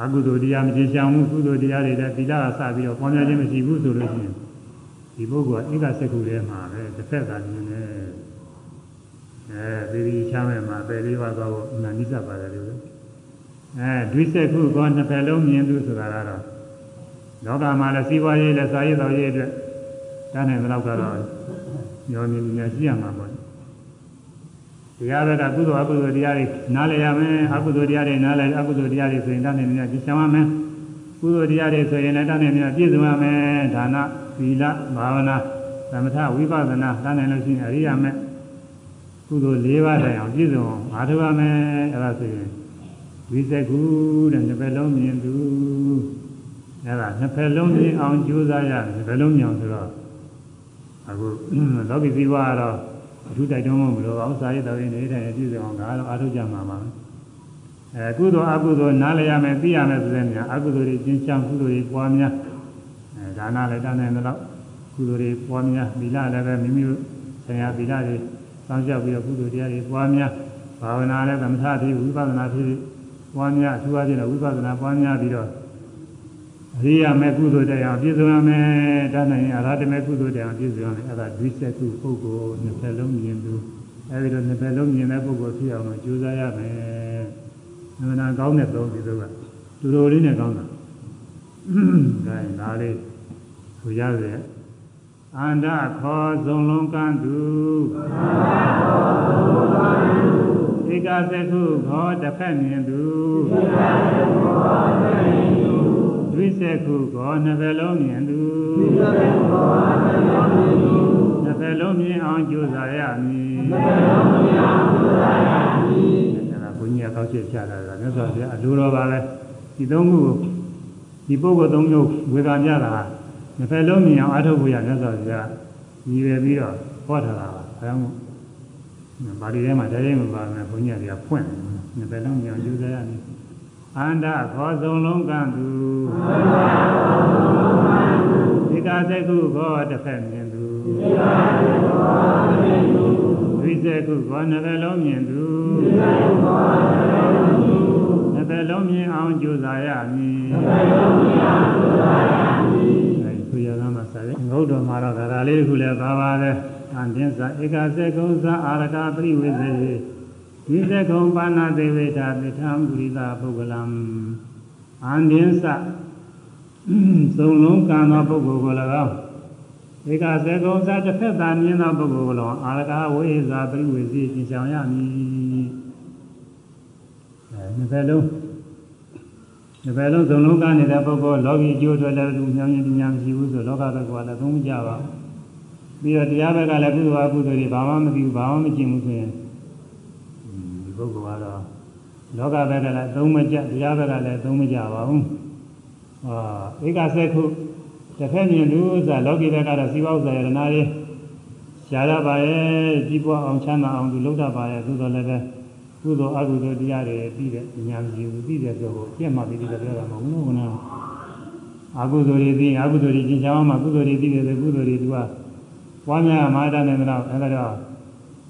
အကုသိုလ်တရားမကျင်ချောင်းဘူးကုသိုလ်တရားတွေလည်းသီလကစပြီးတော့ပွားများခြင်းမရှိဘူးဆိုလို့ရှိရင်ဒီပုဂ္ဂိုလ်ကဧကစက္ခုထဲမှာပဲတစ်ဖက်ကမြင်တယ်အဲဒီဒီချမ်းမဲ့မှာပယ်လေးပါးသွားဖို့အမှန်နိစ္စပါတယ်လို့ အဲဒွိစက္ခုကနှစ်ဖက်လုံးမြင်သူဆိုတာကတော့လောကမှာလည်းစီးပွားရေးလည်းစာရေးတော်ရေးအတွက်တန်းနိုင်တဲ့လောက်ကတော့ညောမြင်မြင်ရှိရမှာပေါ့တရားတော်ကကုသိုလ်အကုသိုလ်တရားတွေနားလည်ရမယ်အကုသိုလ်တရားတွေနားလည်အကုသိုလ်တရားတွေဆိုရင်တန်းနေနေကြည့်ချင်ပါမယ်ကုသိုလ်တရားတွေဆိုရင်လည်းတန်းနေနေပြည့်စုံရမယ်ဒါနသီလဘာဝနာသမထဝိပဿနာတန်းနေလို့ရှိရင်အရိယာမဲ့ကုသိုလ်၄ပါးတိုင်အောင်ပြည့်စုံအောင်အားထုတ်ရမယ်အဲဒါဆိုရင် ဝိသကုတဲ့နှစ်ဖက်လုံးမြင်သူအဲဒါနှစ်ဖက်လုံးမြင်အောင်ကြိုးစားရတယ်နှစ်ဖက်လုံးမြင်အောင်ဆိုတော့အခုလောကီဇီဝကတော့အထူးတိုက်တွန်းမှုမလိုပါဘူးစာရေးတော်ရင်နေထိုင်ပြည့်စုံအောင်ဒါတော့အားထုတ်ကြမှာပါအဲကုသိုလ်အကုသိုလ်နားလည်ရမယ်သိရမယ်ဆိုတဲ့နေရာအကုသိုလ်တွေကျင့်ချမ်းကုသိုလ်တွေပွားများအဲဒါနလည်းတန်းနိုင်တော့ကုသိုလ်တွေပွားများသီလလည်းပဲမိမိဆရာသီလတွေစောင့်ရှောက်ပြီးတော့ကုသိုလ်တရားတွေပွားများဘာဝနာလည်းသမထဖြစ်ဝိပဿနာဖြစ် ပွားများအထူးအဖြင့်ဝိပဿနာပွားများပြီးတော့အရိယာမေကုသိုလ်တရားပြည့်စုံရမယ်။ဒါနိုင်ရင်အရဟတမေကုသိုလ်တရားပြည့်စုံရမယ်။အဲဒါဒွိဆက်ကုပုဂ္ဂိုလ်နှစ်ဖက်လုံးမြင်သူအဲဒီလိုနှစ်ဖက်လုံးမြင်တဲ့ပုဂ္ဂိုလ်ဖြစ်အောင်လို့ကြိုးစားရမယ်။နမနာကောင်းတဲ့သုံးဒီလိုကတူတူလေးနဲ့ကောင်းတာ။ဒါရင်ဒါလေးဆိုရရဲ့အန္တခောဇုံလုံးကန်းသူဧကသ ကုခောတစ်ဖက်မြင်သူဧကသကုခောတစ်ဖက်မြင်သူဒွိစေခုကောနှစ်ဖက်လုံးမြင်သူဒွိစေခုကောနှစ်ဖက်လုံးမြင်သူနှစ်ဖက်လုံးမြင်အောင်ကြိုးစားရမည်နှစ်ဖက်လုံးမြင်အောင်ကြိုးစားရမည်အဲဒါဘုန်းကြီးကကောက်ချက်ချတာကမြတ်စွာဘုရားအလိုတော်ပါပဲဒီသုံးခုကိုဒီပုဂ္ဂိုလ်သုံးမျိုးဝေကပြတာနှစ်ဖက်လုံးမြင်အောင်အထုတ်ဖို့ရမြတ်စွာဘုရားရည်ရွယ်ပြီးတော့ဟောထားတာပါအဲဒါမို့ ပါဠိထဲမှာတည်းမပါမယ်ဘုန်းကြီးကဖွင့်နှစ်ဖက်လုံးမြင်အောင်ကြိုးစားရမည်အန္တခောဆုံးလုံးကံသူဧကသကုခောတစ်ဖက်မြင်သူဝိသေကုခောနှစ်ဖက်လုံးမြင်သူနှစ်ဖက်လုံးမြင်အောင်ကြိုးစားရမည်အဲဒီဆိုရကမှာစားတယ်ငုတ်တော်မှာတော့ဒါလေးတစ်ခုလည်းပါပါတယ်အ န္တင်စာဧကသကုသာအာရကပရိဝေစေဒီသကုံပါဏသေဝေတာပိထံပုရိသပုဂ္ဂလံအန္တင်စသုံးလုံးကံသောပုဂ္ဂိုလ်ကို၎င်းဧကသကုံသာတစ်ဖက်သာမြင်သောပုဂ္ဂိုလ်ကို၎င်းအာရကဝိဇာပရိဝေစီသင်ဆောင်ရမည်အဲနှစ်ဖက်လုံးဒီဘယ်လုံးစုံလုံးကနေတဲ့ပုဂ္ဂိုလ်လောကီအကျိုးအတွက်လည်းသူမြောင်ရင်ပညာမရှိဘူးဆိုလောကဘက်ကလည်းသုံးမကြပါဘူး ပြီးတော့တရားဘက်ကလည်းကုသိုလ်အကုသိုလ်တွေဘာမှမသိဘူးဘာမှမကျင့်ဘူးဆိုရင်ဒီပုဂ္ဂိုလ်ကတော့လောကဘက်ကလည်းသုံးမကြတရားဘက်ကလည်းသုံးမကြပါဘူးဟာဧကဆက်ခုတစ်ဖက်မြင်သူဥစ္စာလောကီဘက်ကတော့စီဝဥစ္စာရတနာတွေရှားရပါရဲ့ကြီးပွားအောင်ချမ်းသာအောင်သူလုပ်တတ်ပါရဲ့သို့တော်လည်းပဲကုသိုလ်အကုသိုလ်တရားတွေပြီးတဲ့ဉာဏ်ကြီးဘူးပြီးတဲ့ဆိုကိုပြည့်မှပြီးတဲ့ပြောတာမဟုတ်ဘူးကွနာအကုသိုလ်တွေပြီးအကုသိုလ်တွေကျင့်ကြအောင်မှကုသိုလ်တွေပြီးတယ်ဆိုကုသိုလ်တွေသူက ပွားများမှာတတ်နေတော့အဲဒါတော့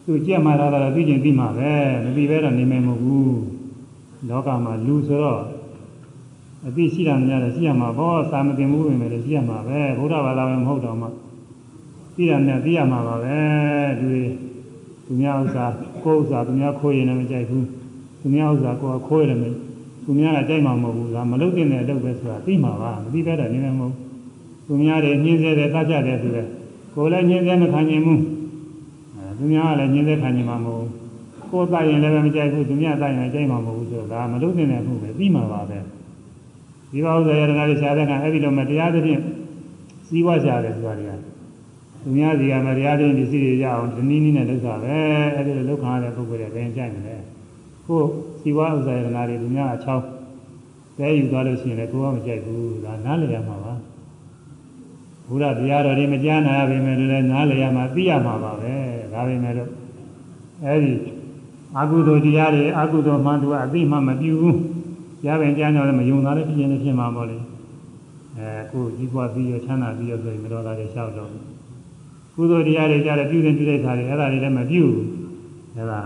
သူကြက်မှလာတာပြီးကျင်ပြီးမှပဲမပြီးပဲတော့နေမယ်မဟုတ်ဘူးလောကမှာလူဆိုတော့အသိရှိတာများတယ်ရှိရမှာဘောသာမတင်မှုပဲမယ်လည်းရှိရမှာပဲဘုရားဘာသာဝင်မဟုတ်တော့မှသိတာနဲ့သိရမှာပါပဲသူတွေသူများဥစ္စာကိုယ်ဥစ္စာသူများခိုးရင်လည်းမကြိုက်ဘူးသူများဥစ္စာကိုယ်ခိုးရတယ်မသူများကကြိုက်မှာမဟုတ်ဘူးဒါမလုပ်တဲ့အလုပ်ပဲဆိုတာသိမှာပါမသိပဲတော့နေမယ်မဟုတ်သူများတွေညှင်းဆဲတယ်တတ်ကြတယ်ဆိုတော့ ကိုယ်လည်းညှင်းဆဲမခံနိုင်ဘူးအဲသူများကလည်းညှင်းဆဲခံနိုင်မှာမဟုတ်ကိုယ်တတ်ရင်လည်းမကြိုက်ဘူးသူများတတ်ရင်လည်းကြိုက်မှာမဟုတ်ဘူးဆိုတော့ဒါမလုပ်တဲ့အမှုပဲသိမှာပါပဲဒီပါဥစ္စာရတနာတွေရှားတဲ့ကအဲ့ဒီလိုမတရားသဖြင့်စီးပွားရှားတယ်ဆိုတာတွေကသူများစီကမတရားတဲ့ပစ္စည်းတွေရအောင်ဒီနည်းနည်းနဲ့လုပ်တာပဲအဲ့ဒီလိုလုပ်ခါရတဲ့ပုဂ္ဂိုလ်တွေဘယ်ကြိုက်မလဲကိုစီဝါဥစ္စာရတနာတွေသူများအချောင်းတဲယူသွားလို့ရှိရင်လည်းကိုယ်ကမကြိုက်ဘူးဒါနားလည်ရမှာပါ ဘုရားတရားတော်တွေမကြားနာရပေမဲ့လည်းနားလည်ရမှာသိရမှာပါပဲဒါပေမဲ့လို့အဲ့ဒီအကုသိုလ်တရားတွေအကုသိုလ်မှန်သူကအသိမှမပြုဘူးကြားပင်ကြားကြောလည်းမယုံသားလည်းဖြစ်ရင်လည်းဖြစ်မှာပေါ့လေအဲကိုကြီးပွားပြီးရချမ်းသာပြီးရဆိုရင်မတော်တာတွေလျှောက်တော့ကုသိုလ်တရားတွေကြားတယ်ပြုတဲ့ပြုတဲ့ခါတွေအဲ့ဒါတွေလည်းမပြုဘူးအဲ့ဒါ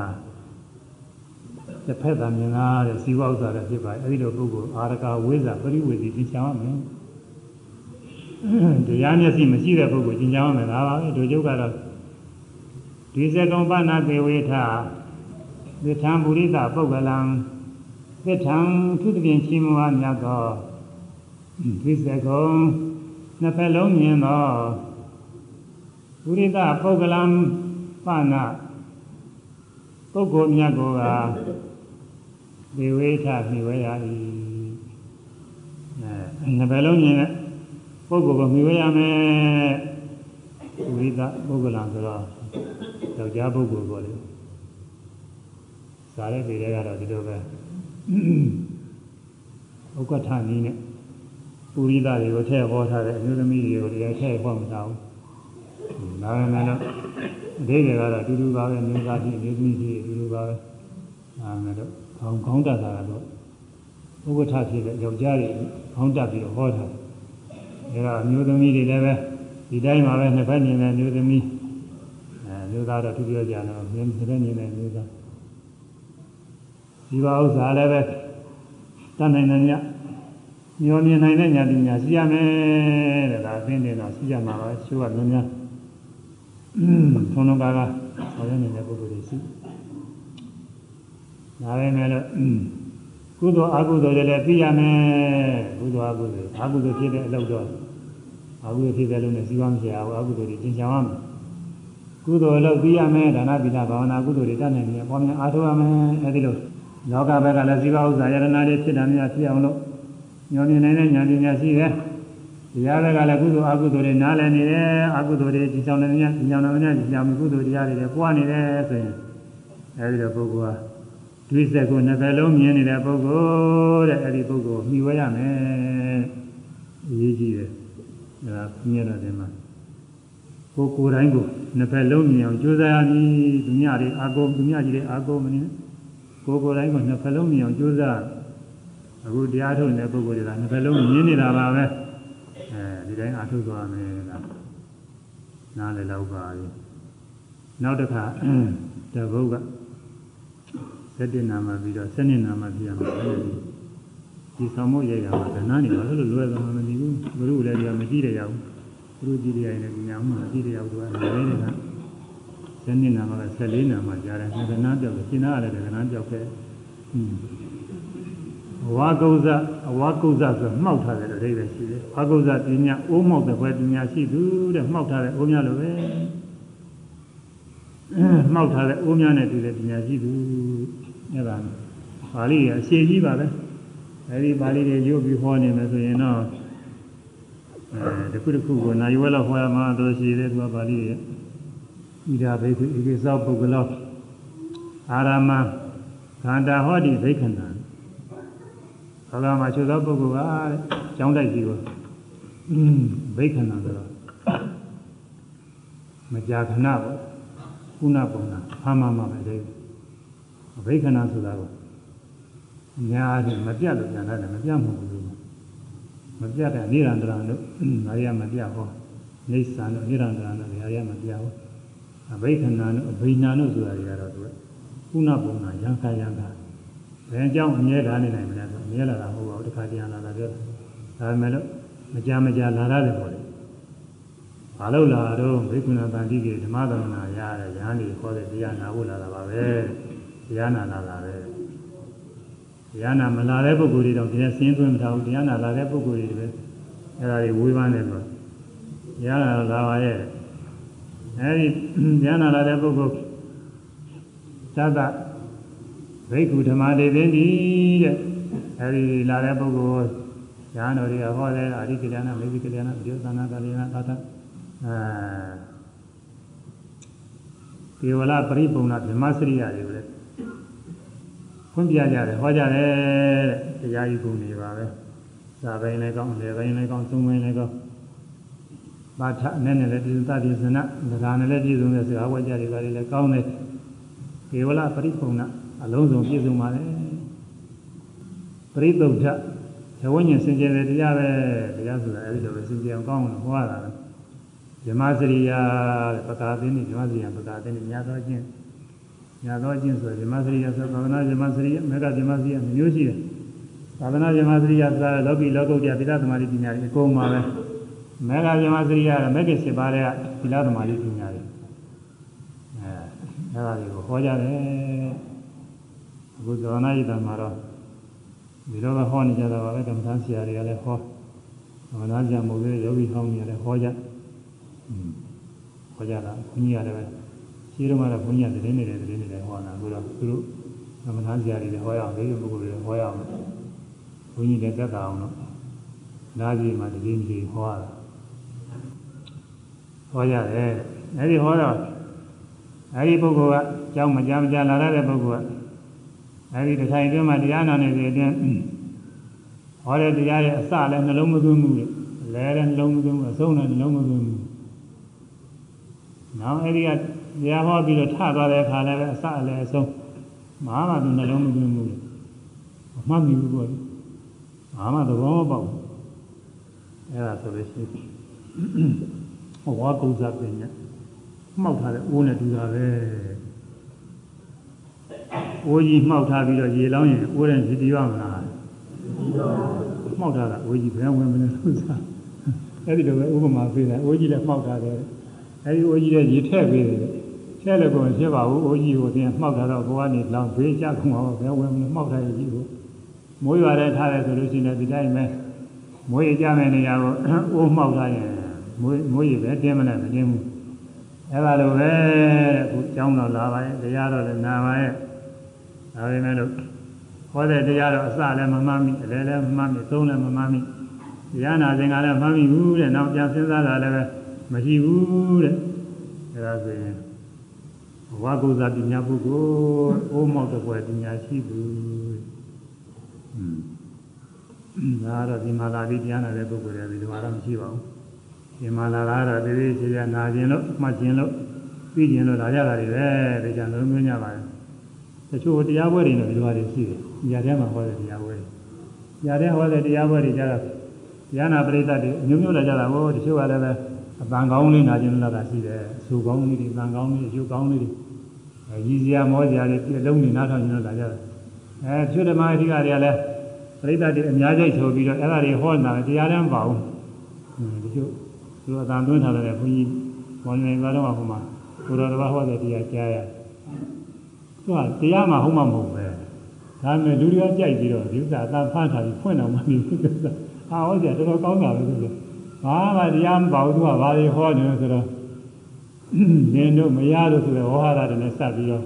တစ်ဖက်သာမြင်လာတဲ့ဇီဝဥစ္စာတွေဖြစ်ပါတယ်အဲ့ဒီလိုပုဂ္ဂိုလ်အာရကဝိဇ္ဇာပရိဝေစီသင်ချောင်းရမယ် တရားမျက်စိမရှိတဲ့ပုဂ္ဂိုလ်သင်ချောင်းရမယ်ဒါပါပဲတို့ကျုပ်ကတော့ဒီစကုံပနာသေဝေထသစ္ထံပုရိသပုဂ္ဂလံသစ္ထံသူတပြင်ချင်းမွားမြတ်သောဒီစကုံနှစ်ဖက်လုံးမြင်သောပုရိသပုဂ္ဂလံပနာပုဂ္ဂိုလ်မြတ်ကိုကဒီဝိထမြဝဲရ၏အဲနှစ်ဘယ်လုံးမြင်တဲ့ ပုဂ္ဂိုလ်ကိုမြဝဲရမယ်ဝိသပုဂ္ဂလံဆိုတော့ယောက်ျားပုဂ္ဂိုလ်ပေါ့လေဇာတဲ့တွေကတော့ဒီလိုပဲဥက္ကဋ္ဌနည်းနဲ့ပုရိသတွေကိုထည့်ဟောထားတဲ့အမျိုးသမီးတွေကိုတရားထည့်ဟောမထားဘူးဒါပေမဲ့လို့အသေးတွေကတော့အတူတူပါပဲမျိုးသားကြီးမျိုးသမီးကြီးအတူတူပါပဲဒါပေမဲ့လို့ခေါင်းခေါင်းတက်တာကတော့ဥက္ကဋ္ဌဖြစ်တဲ့ယောက်ျားတွေခေါင်းတက်ပြီးတော့ဟောထားတယ် ဒါကအမျိုးသမီးတွေလည်းပဲဒီတိုင်းမှာပဲနှစ်ဖက်မြင်တဲ့မျိုးသမီးအဲမျိုးသားတော့သူပြောကြတော့နှစ်ဖက်မြင်တဲ့မျိုးသားဒီပါဥစ္စာလည်းပဲတတ်နိုင်တယ်ညမျောမြင်နိုင်တဲ့ညာပညာရှိရမယ်တဲ့ဒါအသိနေတာရှိရမှာပါရှိရများများထုံလုံးကားကဟောရနေတဲ့ပုဂ္ဂိုလ်တွေရှိဒါပဲမဲ့လို့ ကုသိုလ်အကုသိုလ်တွေလည်းသိရမယ်ကုသိုလ်အကုသိုလ်အကုသိုလ်ဖြစ်တဲ့အလုပ်တော့အကုသိုလ်ဖြစ်တဲ့လုပ်နဲ့စီးပွားမဖြစ်အောင်အကုသိုလ်တွေသင်ချောင်းရမယ်ကုသိုလ်အလုပ်သိရမယ်ဒါနပိဋကဘာဝနာကုသိုလ်တွေတတ်နိုင်တယ်ပေါ်များအားထုတ်ရမယ်အဲဒီလိုလောကဘက်ကလည်းဇီဝဥစ္စာယရနာတွေဖြစ်တာများဖြစ်အောင်လို့ညောမြင်နိုင်တဲ့ဉာဏ်ပညာရှိတယ်တရားဘက်ကလည်းကုသိုလ်အကုသိုလ်တွေနားလည်နေတယ်အကုသိုလ်တွေဒီကြောင့်လည်းညညောင်နေညညောင်ကုသိုလ်တရားတွေလည်းပွားနေတယ်ဆိုရင်အဲဒီလိုပုဂ္ဂိုလ်ဟာ ဒွိစက်ကိုနှစ်ဖက်လုံးမြင်နေတဲ့ပုဂ္ဂိုလ်တဲ့အဲဒီပုဂ္ဂိုလ်မှီဝဲရမယ်အရေးကြီးတယ်အဲဒါမြင်ရတယ်မှာကိုကိုယ်တိုင်းကိုနှစ်ဖက်လုံးမြင်အောင်ကြိုးစားရမည်သူများတွေအာကုန်သူများကြီးတွေအာကုန်မနေကိုကိုယ်တိုင်းကိုနှစ်ဖက်လုံးမြင်အောင်ကြိုးစားအခုတရားထုတ်နေတဲ့ပုဂ္ဂိုလ်တွေကနှစ်ဖက်လုံးမြင်နေတာပါပဲအဲဒီတိုင်းအာထုတ်သွားမယ်ကနားလည်တော့ပါပြီနောက်တစ်ခါတဘုတ်က စက်တင်နာမှာပြီးတော့စနစ်နာမှာပြန်မှာပဲဒီဆောင်မို့ရိုက်တာမှာကဏ္ဍနေပါလို့လွယ်သွားမှမသိဘူးဘုရုလည်းဒီကမကြည့်ရရောက်ဘုရုကြည့်ရရင်လည်းညာမှမကြည့်ရရောက်တော့လည်းလည်းကစနစ်နာမှာ14နာမှာကြားတယ်ကဏ္ဍပြောက်တယ်ရှင်းသားရတယ်ကဏ္ဍပြောက်ခဲ့အဝါကုဇအဝါကုဇဆိုမှောက်ထားတယ်လို့အဓိပ္ပာယ်ရှိတယ်။အကုဇပညာအိုးမောက်တဲ့ဘွယ်ပညာရှိသူတဲ့မှောက်ထားတဲ့အိုးများလိုပဲ။မှောက်ထားတဲ့အိုးများနဲ့တူတဲ့ပညာရှိသူ အဲ့ဒါပါဠိရအရှိကြီးပါပဲ။ဒအဲဒီပါဠိတွေရုပ်ပြီးဟောနေမယ်ဆိုရင်တော့အဲတစ်ခုတစ်ခုကိုနိုင်ဝဲလောက်ဟောရမှာတော့ရှိသေးသူကပါဠိတွေဣဒာဘိက္ခုဧကိသောပုဂ္ဂလောအာရမခန္ဓာဟောတိဘိက္ခဏံဘာသာမှာချုပ်သောပုဂ္ဂိုလ်ကကျောင်းတိုက်ကြီးကိုဘိက္ခဏံဆိုတော့မကြာခဏပေါ့ကုဏပုံနာဖမ်းမှမှပဲတဲ့ ဘိက္ခဏံဆိုတာကိုအများကြီးမပြတ်လို့ပြန်လာတယ်မပြတ်မှုဘူးမပြတ်တဲ့နိရန္တရတို့ဒါရီကမပြတ်ဟောနေဆန်တို့နိရန္တရတို့ဒါရီကမပြတ်ဟောအဘိက္ခဏံတို့အဘိညာတို့ဆိုတာတွေကတော့သူကကုဏပုံနာရံခါရံခါဘယ်ကြောင့်အမြဲတမ်းနေနိုင်မလဲဆိုအမြဲလာတာမဟုတ်ပါဘူးတစ်ခါတည်းလာတာပြောတာဒါပေမဲ့လို့မကြမကြလာရတယ်ပေါ့လေဘာလို့လာတော့ဘိက္ခုဏတန်တိကေဓမ္မသမနာရတဲ့ဉာဏ်ကြီးခေါ်တဲ့တရားနာဖို့လာတာပါပဲ တရားနာလာတာပဲတရားနာမလာတဲ့ပုဂ္ဂိုလ်တွေတော့ဒီနဲ့ဆင်းသွင်းမထားဘူးတရားနာလာတဲ့ပုဂ္ဂိုလ်တွေပဲအဲ့ဒါတွေဝေးပန်းတယ်ဆိုတရားနာလာပါရဲ့အဲဒီတရားနာလာတဲ့ပုဂ္ဂိုလ်သတ္တဘိက္ခုဓမ္မဒေသင်တိတဲ့အဲဒီလာတဲ့ပုဂ္ဂိုလ်ညာတော်တွေကဟောတယ်အာရိကလျာဏမေဇိကလျာဏဒီသနာကလျာဏသာသအဲဒေဝလာပရိပုံနာဗြဟ္မစရိယတွေပဲ ဖွင့်ပြကြတယ်ဟောကြတယ်တဲ့တရားယူကုန်နေပါပဲသာပိုင်းလည်းကောင်းလေပိုင်းလည်းကောင်းသုံးပိုင်းလည်းကောင်းဘာထနဲ့နဲ့လည်းပြည့်စုံတတ်ပြည့်စုံနာဒါနဲ့လည်းပြည့်စုံတဲ့စကားဝကြတွေပါလေလည်းကောင်းတယ်ဒေဝလာပရိပုံနာအလုံးစုံပြည့်စုံပါလေပရိသုဒ္ဓသဝဉ္ဉ္စင်ကြယ်တဲ့တရားပဲတရားဆိုတာအဲဒီလိုပဲစင်ကြယ်အောင်ကောင်းအောင်ဟောရတာပဲဇမစရိယာတဲ့ပကာသင်းนี่ဇမစရိယာပကာသင်းนี่ညာတော်ချင်း ညာတော်ချင်းဆိုဇမစရိယာဆိုသာသနာဇမစရိယာမေဃဇမစရိယာမျိုးရှိတယ်သာသနာဇမစရိယာဆိုတာလောကီလောကုတ္တရာပိဋကသမารိပညာတွေအကုန်ပါပဲမေဃဇမစရိယာကမေဃ7ပါးတဲ့ပိဋကသမารိပညာတွေအဲအဲဒါတွေကိုဟောကြတယ်အခုဇောနာယိတမှာတော့ဒီလိုပဲဟောနေကြတာပါပဲကမ္ဘာဆရာတွေကလည်းဟောဘာသာကြမို့လေယောဂီဟောင်းနေရတယ်ဟောကြဟောကြတာဘုန်းကြီးရတယ် ပဲရှိတော့မှလည်းဘုန်းကြီးကတည်နေတယ်တည်နေတယ်ဟောတာအခုတော့သူတို့ကမ္ဘာဆရာတွေလည်းဟောရအောင်လေးပုဂ္ဂိုလ်တွေဟောရအောင်ဘုန်းကြီးလည်းတက်တာအောင်တော့နားကြီးမှတည်နေတယ်ဟောရတာဟောရတယ်အဲဒီဟောတော့အဲဒီပုဂ္ဂိုလ်ကကြောင်းမကြမကြလာတဲ့ပုဂ္ဂိုလ်ကအဲဒီတစ်ခိုင်အတွင်းမှာတရားနာနေစေအတွင်းဟောတဲ့တရားရဲ့အစလည်းနှလုံးမသွင်းဘူးလေလဲလည်းနှလုံးမသွင်းဘူးအဆုံးလည်းနှလုံးမသွင်းဘူးနောက်အဲဒီက တရားဟောပြီးတော့ထသွားတဲ့အခါလည်းပဲအစလည်းအဆုံးမဟာမသူနှလုံးမသွင်းဘူးလေအမှတ်မိဘူးပေါ့လေမဟာမသဘောမပေါက်ဘူးအဲဒါဆိုလို့ရှိရင်ဟောကုသပညာမှောက်ထားတဲ့အိုးနဲ့တူတာပဲအိုးကြီးမှောက်ထားပြီးတော့ရေလောင်းရင်အိုးတဲ့ဒီရမလားမှောက်ထားတာအိုးကြီးဘယ်ဝင်မလဲလို့စားအဲ့ဒီလိုပဲဥပမာပေးတယ်အိုးကြီးလည်းမှောက်ထားတယ်အဲ့ဒီအိုးကြီးလည်းရေထည့်ပေးတယ် ထည့်လည်းကိုမဖြစ်ပါဘူးအိုးကြီးကိုတင်မှောက်ထားတော့ဘဝနေလောင်းဘေးကြကုန်အောင်ဘယ်ဝင်မလဲမှောက်ထားရကြီးကိုမိုးရွာတဲ့ထားတယ်ဆိုလို့ရှိရင်ဒီတိုင်းပဲမိုးရကြမယ့်နေရာကိုအိုးမှောက်ထားရင်မိုးမိုးရပဲတင်းမလဲမတင်းဘူးအဲ့ဒါလိုပဲတဲ့အခုကျောင်းတော်လာပါရဲ့တရားတော်လည်းနာပါရဲ့ဒါပေမဲ့လို့ဟောတဲ့တရားတော့အစလည်းမမှန်မိအလယ်လည်းမမှန်မိသုံးလည်းမမှန်မိတရားနာစဉ်ကလည်းမမှန်မိဘူးတဲ့နောက်ပြန်စဉ်းစားတာလည်းပဲမရှိဘူးတဲ့အဲဒါဆိုရင် ဝါကုသပညာပုဂ္ဂိုလ်အိုးမောက်တဲ့ဘွယ်ပညာရှိသူဒါတော့ဒီမှာလာပြီးတရားနာတဲ့ပုဂ္ဂိုလ်တွေဒီမှာတော့မရှိပါဘူးဒီမှာလာတာတော့တည်းတည်းချေချာနာခြင်းလို့မှတ်ခြင်းလို့ပြီးခြင်းလို့လာကြတာတွေပဲဒါကြောင့်လုံးမျိုးညပါတယ်တချို့တရားပွဲတွေနဲ့ဒီလိုတွေရှိတယ်။ညာထဲမှာဟောတဲ့တရားပွဲတွေ။ညာထဲဟောတဲ့တရားပွဲတွေကြတော့တရားနာပရိသတ်တွေအမျိုးမျိုးလာကြတာဟောတချို့ကလည်းပဲအပန်းကောင်းလေးနာခြင်းလာတာရှိတယ်။အဆူကောင်းလေးတွေ၊အပန်းကောင်းလေးတွေ၊အကျိုးကောင်းလေးတွေအဲ ရည်စရာမောစရာတွေပြလုံးနေနားထောင်ခြင်းလာကြတယ်။အဲတချို့ဓမ္မအဓိကတွေကလည်းပရိသတ်တွေအများကြီးဆိုပြီးတော့အဲ့ဒါတွေဟောနေတာတရားတမ်းမပါဘူး။တချို့သူအတန်သွင်းထားတဲ့ဘုန်းကြီးမောင်နေကတော့ဟိုမှာဘုရားတော်ဟောတဲ့တရားကြားရတယ်သူကတရားမှဟုတ်မှမဟုတ်ပဲဒါပေမဲ့လူတွေကကြိုက်ပြီးတော့ဒီဥစ္စာအသာဖမ်းထားပြီးဖွင့်တော့မှမပြီးဘူးဆိုတာဟာဟောကြတော်တော်ကောင်းတာပဲဆိုတော့ဘာမှတရားမပေါ့သူကဘာတွေဟောနေလဲဆိုတော့ နင်းတို့မရလို့ဆိုတော့ဝါဟာရတွေနဲ့စပ်ပြီးတော့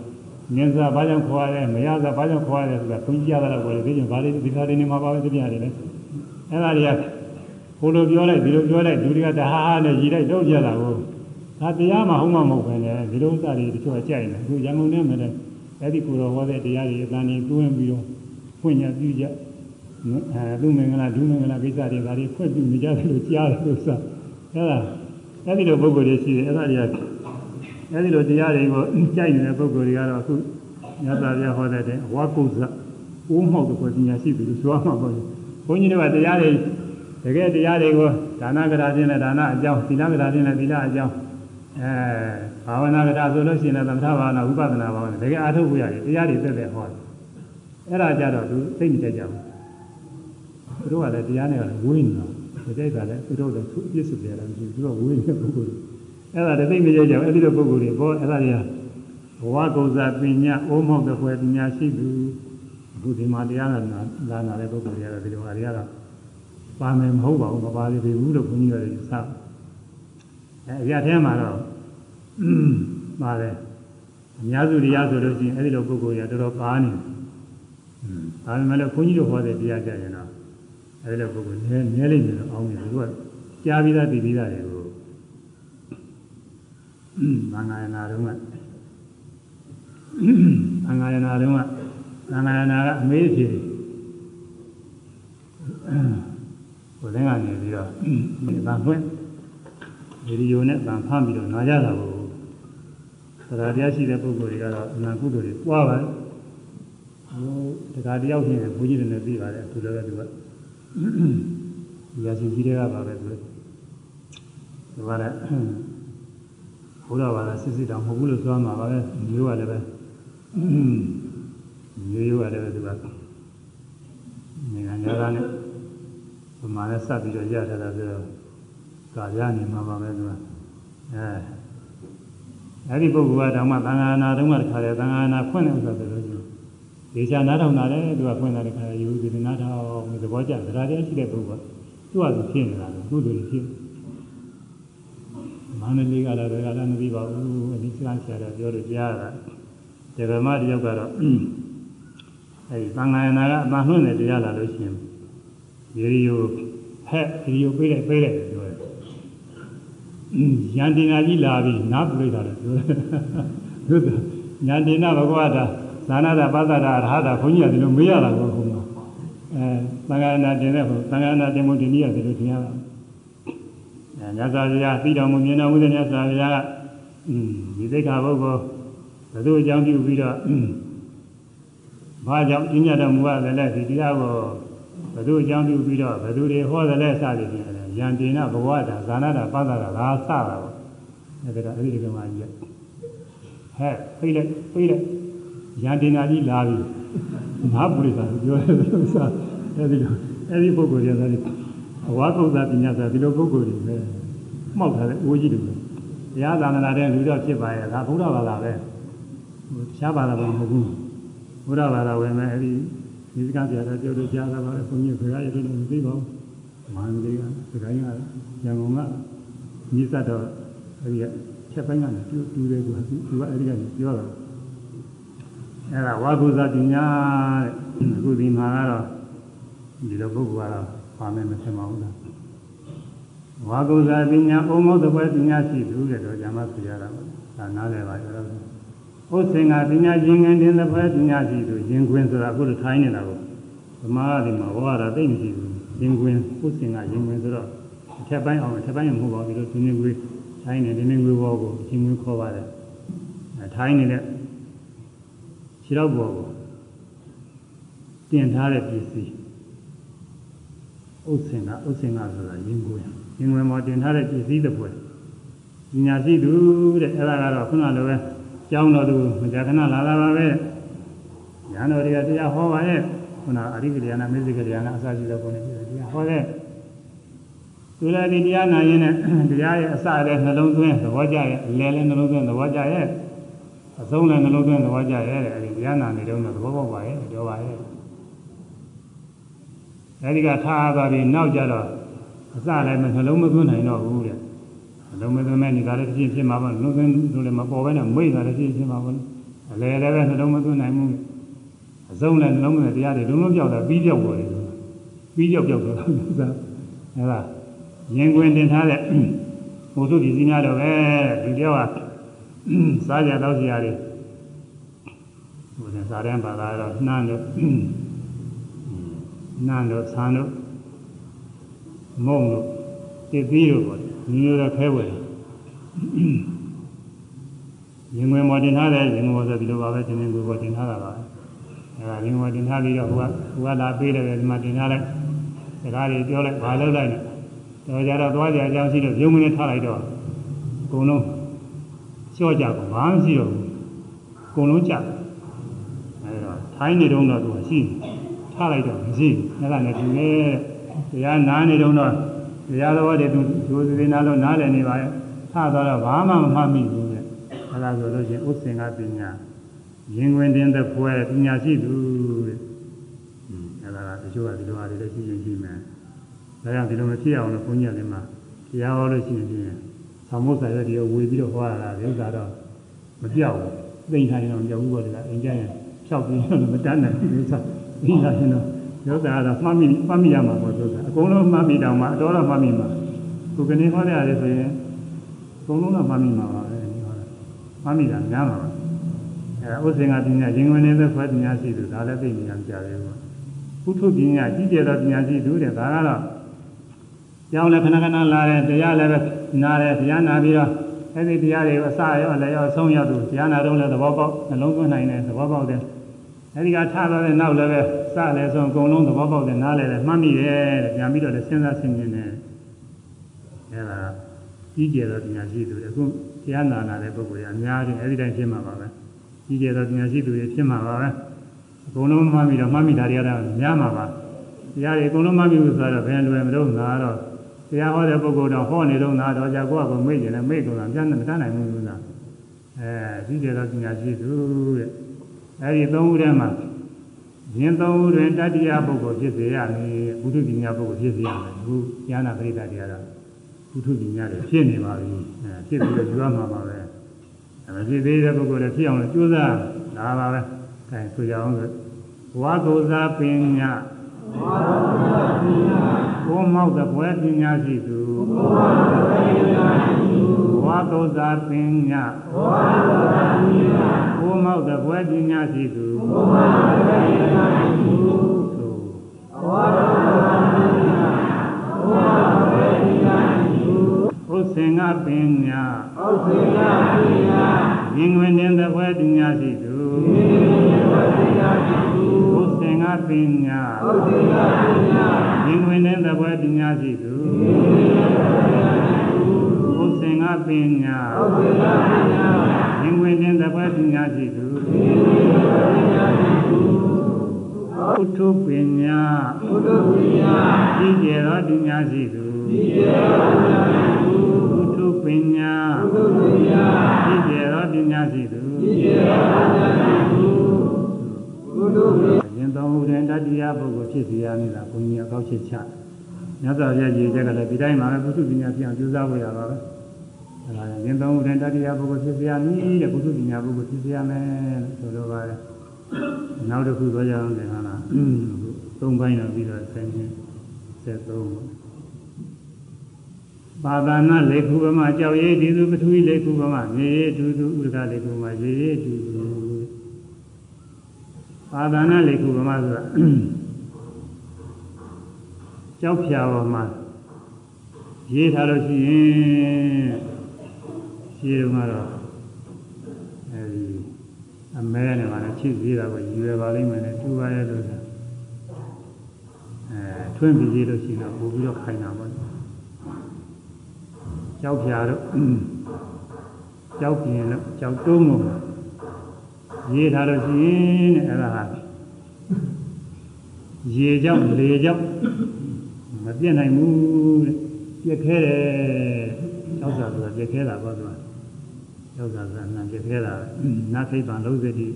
နင်းစားဘာကြောင့်ခေါ်ရလဲမရစားဘာကြောင့်ခေါ်ရလဲဆိုတာခွင့်ကြရတာကိုလည်းသိချင်ဘာလေးဒီစားတွေနေမှာပါပဲသိပြန်ရတယ်လေအဲ့ဒါတွေကဟိုလိုပြောလိုက်ဒီလိုပြောလိုက်ဒုတိယတဟာဟာနဲ့ရည်လိုက်တော့ကြတာကိုဒါတရားမှဟုတ်မှမဟုတ်ပဲလေဒီလိုဥစ္စာတွေတချို့ကြိုက်နေအခုရန်ကုန်နဲ့မယ်တဲ့အဲ့ဒီကိုတော်ဟောတဲ့တရားတွေအတန်ကြီးတွင်းပြီးတော့ဖွင့်ရပြကြအဲလူမင်္ဂလာဒုမင်္ဂလာကိစ္စတွေဒါတွေဖွင့်ပြီးနေကြတယ်လို့ကြားတယ်လို့ဆိုအဲ့ဒါအဲ့ဒီလိုပုံကိုယ်တွေရှိတယ်အဲ့ဒါတွေက အဲ့ဒီလိုတရားတွေကိုကြိုက်နေတဲ့ပုံကိုယ်တွေကတော့အခုညသာပြဟောတဲ့ဝါကုဇ္ဇအိုးမောက်တဲ့ပညာရှိသူလို့ဆိုရမှာပေါ့ဘုန်းကြီးတွေကတရားတွေတကယ်တရားတွေကိုဒါနကရာခြင်းနဲ့ဒါနအကြောင်းသီလကရာခြင်းနဲ့သီလအကြောင်းအဲဘာဝနာကရာဆိုလို့ရှိရင်သမထဘာဝနာဥပဒနာဘာဝနာတကယ်အားထုတ်ဖို့ရတယ်တရားတွေသက်သက်ဟောတယ်အဲ့ဒါကြတော့သူသိမကြကြဘူးသူတို့ကလည်းတရားနဲ့ဝိနေတာမကြိုက်တာလည်းသူတို့လည်းသူအပြစ်စုတယ်လည်းမရှိဘူးသူတို့ဝိနေတဲ့ပုဂ္ဂိုလ် အဲ့ဒါလည်းသိမကြကြဘူးအဲ့ဒီလိုပုဂ္ဂိုလ်တွေဘောအဲ့ဒါတွေကဘဝကုဇာပညာအိုးမောက်တဲ့ဖွယ်ပညာရှိသူအခုဒီမှာတရားနာလာနာတဲ့ပုဂ္ဂိုလ်တွေကတော့ဒီလိုဟာတွေကတော့ပါမယ်မဟုတ်ပါဘူးမပါသေးဘူးလို့ခွန်ကြီးကလည်းဆောက်အဲအရာထဲမှာတော့ပါတယ်အများစုတရားဆိုလို့ရှိရင်အဲ့ဒီလိုပုဂ္ဂိုလ်တွေကတော်တော်ပါနေတယ်ဒါပေမဲ့လည်းခွန်ကြီးတို့ဟောတဲ့တရားကြရင်တော့အဲ့ဒီလိုပုဂ္ဂိုလ်နည်းနည်းလေးမျိုးအောင်းနေတယ်သူကကြားပြီးသားသိပြီးသားတွေကို ဘာငါရနာတော့ကဘာငါရနာတော့ကဘာငါရနာကအမေးဖြေကိုယ်လည်းကနေပြီးတော့ဗန်ဖွင့်ဗီဒီယိုနဲ့ဗန်ဖမ်းပြီးတော့နားကြတာကိုသရတရားရှိတဲ့ပုဂ္ဂိုလ်တွေကတော့အနာကုသိုလ်တွေပွားပါတယ်ဟိုတရားတယောက်ချင်းဘုန်းကြီးတွေနဲ့ပြီးပါတယ်သူလည်းပဲသူကဒီရာရှိကြီးတွေကပါပဲသူလည်းဒီမှာလည်း ဘုရားဘာသာစစ်စစ်တောင်မဟုတ်ဘူးလို့ပြောမှာပါပဲမျိုးကလည်းပဲမျိုးရိုးကလည်းပဲသူကနိုင်ငံသားနဲ့ပမာနဲ့စပ်ပြီးတော့ရထားတာဆိုတော့ကာရနေမှာပါပဲသူကအဲအဲ့ဒီပုဂ္ဂိုလ်ကတောင်မှသံဃာနာတုံးကတခါလေသံဃာနာဖွင့်တယ်ဆိုတော့လို့ဒီချာနားထောင်တာလေသူကဖွင့်တာတခါယူဒီနားထောင်သဘောကျသရာတရားရှိတဲ့ပုဂ္ဂိုလ်သူကသူဖြစ်နေတာလေကုသိုလ်ဖြစ်မ န္တလေးကလည်းဒါကလည်းမသိပါဘူးအဒီစကားဆရာတော်ပြောလို့ကြားတာဒီဗမာတယောက်ကတော့အဲဒီသံဃာနာကအမှန်နှွင့်တဲ့တရားလာလို့ရှိရင်ရေရီယိုဟဲ့ရေရီယိုပြေးလိုက်ပြေးလိုက်ပြောတယ်။ယန္တိနာကြီးလာပြီနားပြလိုက်တာလေပြောတယ်။သူကယန္တိနာဘဂဝတာသာနာတာပသတာရဟတာခွန်ကြီးကဒီလိုမေးရတာကိုခုမှအဲသံဃာနာတင်တဲ့ဟိုသံဃာနာတင်မှုဒီနည်းကဒီလိုထင်ရတာ။အဲ မြတ်စွာဘုရားသိတော်မူမြင်တော်မူတဲ့မြတ်စွာဘုရားကအင်းဒီသိက္ခာပုဂ္ဂိုလ်ဘယ်သူအကြောင်းပြုပြီးတော့ဘာကြောင့်ပြညတ်တော်မူရလဲလဲဒီတရားကိုဘယ်သူအကြောင်းပြုပြီးတော့ဘယ်သူတွေဟောတယ်လဲစသည်ဖြင့်လည်းယံတေနဘဝတာဇာနာတာပသတာဒါစတာပေါ့အဲ့ဒါအဲ့ဒီကမှကြီးဟဲ့ဖိလိုက်ဖိလိုက်ယံတေနာကြီးလာပြီငါပုရိသပြောတယ်လို့စအဲ့ဒီလိုအဲ့ဒီပုဂ္ဂိုလ်တွေကလည်း အဝါကုသပညာဆိုဒီလိုပုဂ္ဂိုလ်တွေပဲမှောက်ထားတဲ့အိုးကြီးတွေပဲတရားသာသနာတဲ့လူတော့ဖြစ်ပါရဲ့ဒါဘုရားဘာသာပဲဟိုရှားဘာသာဘာမဟုတ်ဘူးဘုရားဘာသာဝင်မဲ့အဲ့ဒီဒီစကားပြတာပြောလို့ကြားတာပါပဲဘုန်းကြီးခင်ဗျားရတဲ့လို့မသိပါဘူးမန္တလေးကစကိုင်းကရန်ကုန်ကညီစတော့အဲ့ဒီချက်ပိုင်းကနေတူတူတယ်ကွာသူကအဲ့ဒီကနေပြောတာအဲ့ဒါဝါကုသပညာတဲ့အခုဒီမှာကတော့ဒီလိုပုဂ္ဂိုလ်ကတော့ ပါမယ်မထင်ပါဘူးလားဝါကုသပညာအုံမောသပွဲပညာရှိသူတဲ့တော့ဇာမပြရတာပါဒါနားလည်ပါရောဥစ္စေငါပညာရင်ငင်တင်တဲ့ဖွဲပညာရှိသူရင်ခွင်ဆိုတာအခုလိုထိုင်းနေတာကိုဓမ္မကဒီမှာဝါရသိမရှိဘူးရင်ခွင်ဥစ္စေငါရင်ခွင်ဆိုတော့အထက်ပိုင်းအောင်အထက်ပိုင်းမဟုတ်ပါဘူးဒီလိုဒီနေ့ကွေးထိုင်းနေဒီနေ့ကွေးဘောကိုရင်ခွင်ခေါ်ပါတယ်အဲထိုင်းနေတဲ့ခြေတော့ဘောကိုတင်ထားတဲ့ပစ္စည်း ဥစ္စေငါဥစ္စေငါဆိုတာရင်ခွင်ရင်ခွင်မှာတင်ထားတဲ့ပစ္စည်းတစ်ပွဲပညာရှိသူတဲ့အဲ့ဒါကတော့ခုနလိုပဲကျောင်းတော်သူမကြာခဏလာလာပါပဲ။ညာတော်တွေကတရားဟောပါရဲ့။ခုနအရိကလျာဏမေဇိကလျာဏအစရှိတဲ့ပုံနဲ့တရားဟောတဲ့သူလည်းဒီတရားနာရင်လည်းတရားရဲ့အစလည်းနှလုံးသွင်းသဘောကျရဲ့အလယ်လည်းနှလုံးသွင်းသဘောကျရဲ့အဆုံးလည်းနှလုံးသွင်းသဘောကျရဲ့အဲဒီတရားနာနေတော့သဘောပေါက်ပါရဲ့ပြောပါရဲ့ အဲဒီကထားသွားပြီးနောက်ကြတော့အစလည်းနှလုံးမသွင်းနိုင်တော့ဘူးတဲ့။လုံးမသွင်းမဲ့နေတာလည်းဖြစ်ဖြစ်မှာပါလုံးသွင်းလို့လည်းမပေါ်ဘဲနဲ့မိတ်တာလည်းဖြစ်ဖြစ်မှာပါအလဲလည်းပဲနှလုံးမသွင်းနိုင်ဘူးအစုံလည်းနှလုံးမသွင်းတရားတွေလုံးလုံးပြောက်တာပြီးပြောက်ပေါ်တယ်ပြီးပြောက်ပြောက်တော့သာအဲဒါရင်ခွင်တင်ထားတဲ့ဘုသူပစ္စည်းများတော့ပဲဒီတယောက်ကစားကြတော့စရာတွေဟိုနဲ့စားတဲ့ဘာသာတော့နှမ်းလို့ နှမ်းလို့ဆန်းလို့မုံလို့တည်ပြီးလို့ပေါ့ဒီလိုတော့ခဲဝယ်ရင်ဝင်ပေါ်တင်ထားတဲ့ရင်ဝင်ပေါ်ဆိုဒီလိုပါပဲတင်တင်ကိုပေါ်တင်ထားတာပါအဲဒါရင်ဝင်တင်ထားပြီးတော့ဟိုကဟိုကလာပေးတယ်ဒီမှာတင်ထားလိုက်စကားတွေပြောလိုက်ဘာလုပ်လိုက်လဲတော့ကြတော့သွားကြအကြောင်းရှိလို့ရုံမင်းထားလိုက်တော့အကုန်လုံးလျှော့ကြကုန်ဘာမှမရှိတော့ဘူးအကုန်လုံးကြအဲတော့ထိုင်းနေတော့တော့သူရှိ ထားလိုက်တော့မရှိဘူးအဲ့ဒါနဲ့ဒီနေ့တရားနားနေတော့တော့တရားတော်တွေသူဒုစရနာလို့နားလည်နေပါရဲ့ထသွားတော့ဘာမှမမှတ်မိဘူးတဲ့အဲ့ဒါဆိုလို့ရှိရင်ဥစ္စေငါပညာရင်ဝင်တင်တဲ့ဖွဲပညာရှိသူတဲ့အဲ့ဒါကတချို့ကဒီလိုအားတွေလည်းရှိရင်ရှိမယ်ဒါကြောင့်ဒီလိုမဖြစ်အောင်လို့ဘုန်းကြီးကလည်းမှတရားဟောလို့ရှိရင်ချင်းသမောစာရတဲ့ဝေပြီးတော့ဟောရတာဒီဥစ္စာတော့မပြောက်ဘူးသိမ့်ထိုင်တော့ပြောက်ဘူးပေါ့ဒီကအင်ကြရင်ဖြောက်ပြီးတော့မတန်းနိုင်ဘူးဥစ္စာ သိလာရင်တော့ရုပ်သာကတော့မှတ်မိမှတ်မိရမှာပေါ့သူကအကုန်လုံးမှတ်မိတောင်မှအတော်တော့မှတ်မိမှာကိုကနေဟောတဲ့ရတယ်ဆိုရင်အကုန်လုံးတော့မှတ်မိမှာပါပဲမှတ်မိတာများမှာပါအဲဥစ္စေငါပညာရင်ဝင်နေတဲ့ဖွဲ့ပညာရှိသူဒါလည်းသိနေရကြတယ်ပေါ့ပုထုပညာကြီးကျယ်သောပညာရှိသူတဲ့ဒါကတော့ကြောင်းလည်းခဏခဏလာတယ်တရားလည်းပဲနားတယ်တရားနာပြီးတော့အဲ့ဒီတရားတွေကိုအစရောလည်းရောအဆုံးရောက်သူတရားနာတော့လည်းသဘောပေါက်နှလုံးသွင်းနိုင်တယ်သဘောပေါက်တယ် အဲဒီကထသွားတဲ့နောက်လည်းပဲစလည်းဆုံးအကုန်လုံးသဘောပေါက်တယ်နားလည်းလည်းမှတ်မိတယ်တဲ့ပြန်ပြီးတော့လည်းစဉ်းစားဆင်ခြင်တယ်အဲဒါကြီးကျယ်သောပညာရှိသူတွေအခုတရားနာနာတဲ့ပုဂ္ဂိုလ်တွေအများကြီးအဲဒီတိုင်းဖြစ်မှာပါပဲကြီးကျယ်သောပညာရှိသူတွေဖြစ်မှာပါပဲအကုန်လုံးမှတ်မိတော့မှတ်မိတာတွေကတော့များမှာပါတရားတွေအကုန်လုံးမှတ်မိလို့ဆိုတော့ဘယ်လွယ်မလို့ငါတော့တရားဟောတဲ့ပုဂ္ဂိုလ်တော့ဟောနေတော့ငါတော့ကြာကိုယ့်အကိုမိတ်ကျင်တယ်မိတ်ကုန်တာပြန်မတတ်နိုင်ဘူးလို့လားအဲကြီးကျယ်သောပညာရှိသူတဲ့ အဲဒီသုံးခုထဲမှာယင်သုံးခုတွင်တတ္တိယပုဂ္ဂိုလ်ဖြစ်စေရမည်ဘုဒ္ဓပညာပုဂ္ဂိုလ်ဖြစ်စေရမယ်အခုဉာဏပရိသတ်တရားတော့ဘုဒ္ဓပညာတွေဖြစ်နေပါပြီအဲဖြစ်ပြီးတော့ကြွားမှာပါပဲအဲမဖြစ်သေးတဲ့ပုဂ္ဂိုလ်တွေဖြစ်အောင်လို့ကြိုးစားဒါပါပဲအဲဆိုကြအောင်ဆိုဝါကုဇာပညာဝါကုဇာပညာကိုမောက်တဲ့ဘွယ်ပညာရှိသူကိုမောက်တဲ့ဘွယ်ပညာရှိသူ ဝါကုဇာပညာဝါကုဇာပညာကိုမောက်တဲ့ဘွယ်ပညာရှိသူကိုမောက်တဲ့ဘွယ်ပညာရှိသူသို့ဝါကုဇာပညာဝါကုဇာပညာရှိသူဥစ္စေငါပညာဥစ္စေငါပညာရင်ဝင်တဲ့ဘွယ်ပညာရှိသူရင်ဝင်တဲ့ဘွယ်ပညာရှိသူဥစ္စေငါပညာဥစ္စေငါပညာရင်ဝင်တဲ့ဘွယ်ပညာရှိသူ ဥစ္စေငါပညာဥစ္စေငါပညာရင်ဝင်တဲ့ဘွယ်ပညာရှိသူဥထုပညာဥထုပညာဤကျေသောပညာရှိသူဤကျေသောပညာရှိသူဥထုပညာဥထုပညာဤကျေသောပညာရှိသူဤကျေသောပညာရှိသူဥထုပညာရင်တော်မူတဲ့တတိယပုဂ္ဂိုလ်ဖြစ်စီရမည်လားဘုန်းကြီးအကောက်ချစ်ချမြတ်စွာဘုရားကြီးချက်ကလည်းဒီတိုင်းမှာပဲပုထုပညာဖြစ်အောင်ကြိုးစားဖို့ရပါပဲ အဲဒါရင်တော်မူတဲ့တတိယပုဂ္ဂိုလ်ဖြစ်စီရမည်တဲ့ပုထုပညာပုဂ္ဂိုလ်ဖြစ်စီရမယ်လို့ဆိုလိုပါတယ်နောက်တစ်ခုပြောကြအောင်လေဟာလားသုံးပိုင်းတော့ပြီးတော့ဆင်းနေ73ပါဒနာလေခုပမကြောက်ရည်ဒီသူပထဝီလေခုပမမြေရည်ဒူဒူဥဒကလေခုပမရေရည်ဒူဒူပါဒနာလေခုပမဆိုတာကြောက်ဖြာပေါ်မှာရေးထားလို့ရှိရင် ရှင်းတော့ကတော့အဲဒီအမဲနဲ့ပါလေချစ်သေးတာကိုယူရပါလိမ့်မယ်နဲ့တူပါရဲ့လို့ဆိုအဲထွင်းပြီးရေးလို့ရှိရင်တော့ပို့ပြီးတော့ခိုင်တာပေါ့ကြောက်ဖြာတော့ကြောက်ပြင်းလို့ကြောက်တုံးလို့ရေးထားလို့ရှိရင်တဲ့အဲ့ဒါဟာရေကြောက်လေကြောက်မပြတ်နိုင်ဘူးတဲ့ပြက်ခဲတယ်ကြောက်တာဆိုတာပြက်ခဲတာပေါ့သူက ကြောက်တာကနာပြက်ခဲတာနာသိပ္ပံလုံးစတိ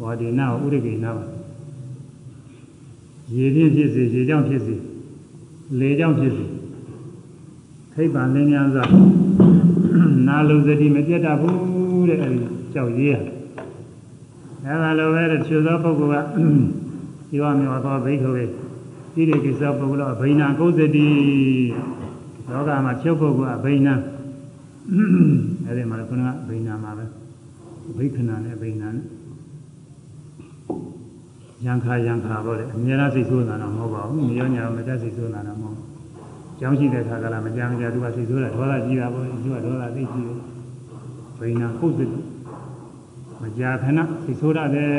ဘောဒီနာဥရိကိနာပါရေပြင်းဖြစ်စေရေကြောင့်ဖြစ်စေလေကြောင့်ဖြစ်စေသိပ္ပံလင်းများစွာနာလုံးစတိမပြတ်တတ်ဘူးတဲ့အဲဒီကြောက်ရေးရအဲဒါလိုပဲတချို့သောပုဂ္ဂိုလ်ကဒီဝမြောသောဘိက္ခဝေဣရိကိစ္စပုဂ္ဂလောအဘိနာကုသတိလောကမှာချုပ်ပုဂ္ဂိုလ်အဘိနာ အဲဒီမှာခုနကအဘိနာမှာပဲဘိက္ခဏနဲ့အဘိနာနဲ့ယံခါယံခါပေါ့လေအများအားစိတ်ဆိုးနေတာတော့မဟုတ်ပါဘူးမြေရောညာမတက်စိတ်ဆိုးနေတာတော့မဟုတ်ကျောင်းရှိတဲ့ခါကလာမကြမ်းကြသူကစိတ်ဆိုးတာဒေါသကြီးတာပေါ့သူကဒေါသသိကြီးတယ်ဘိနာကုသတိမကြာခဏစိတ်ဆိုးရတယ်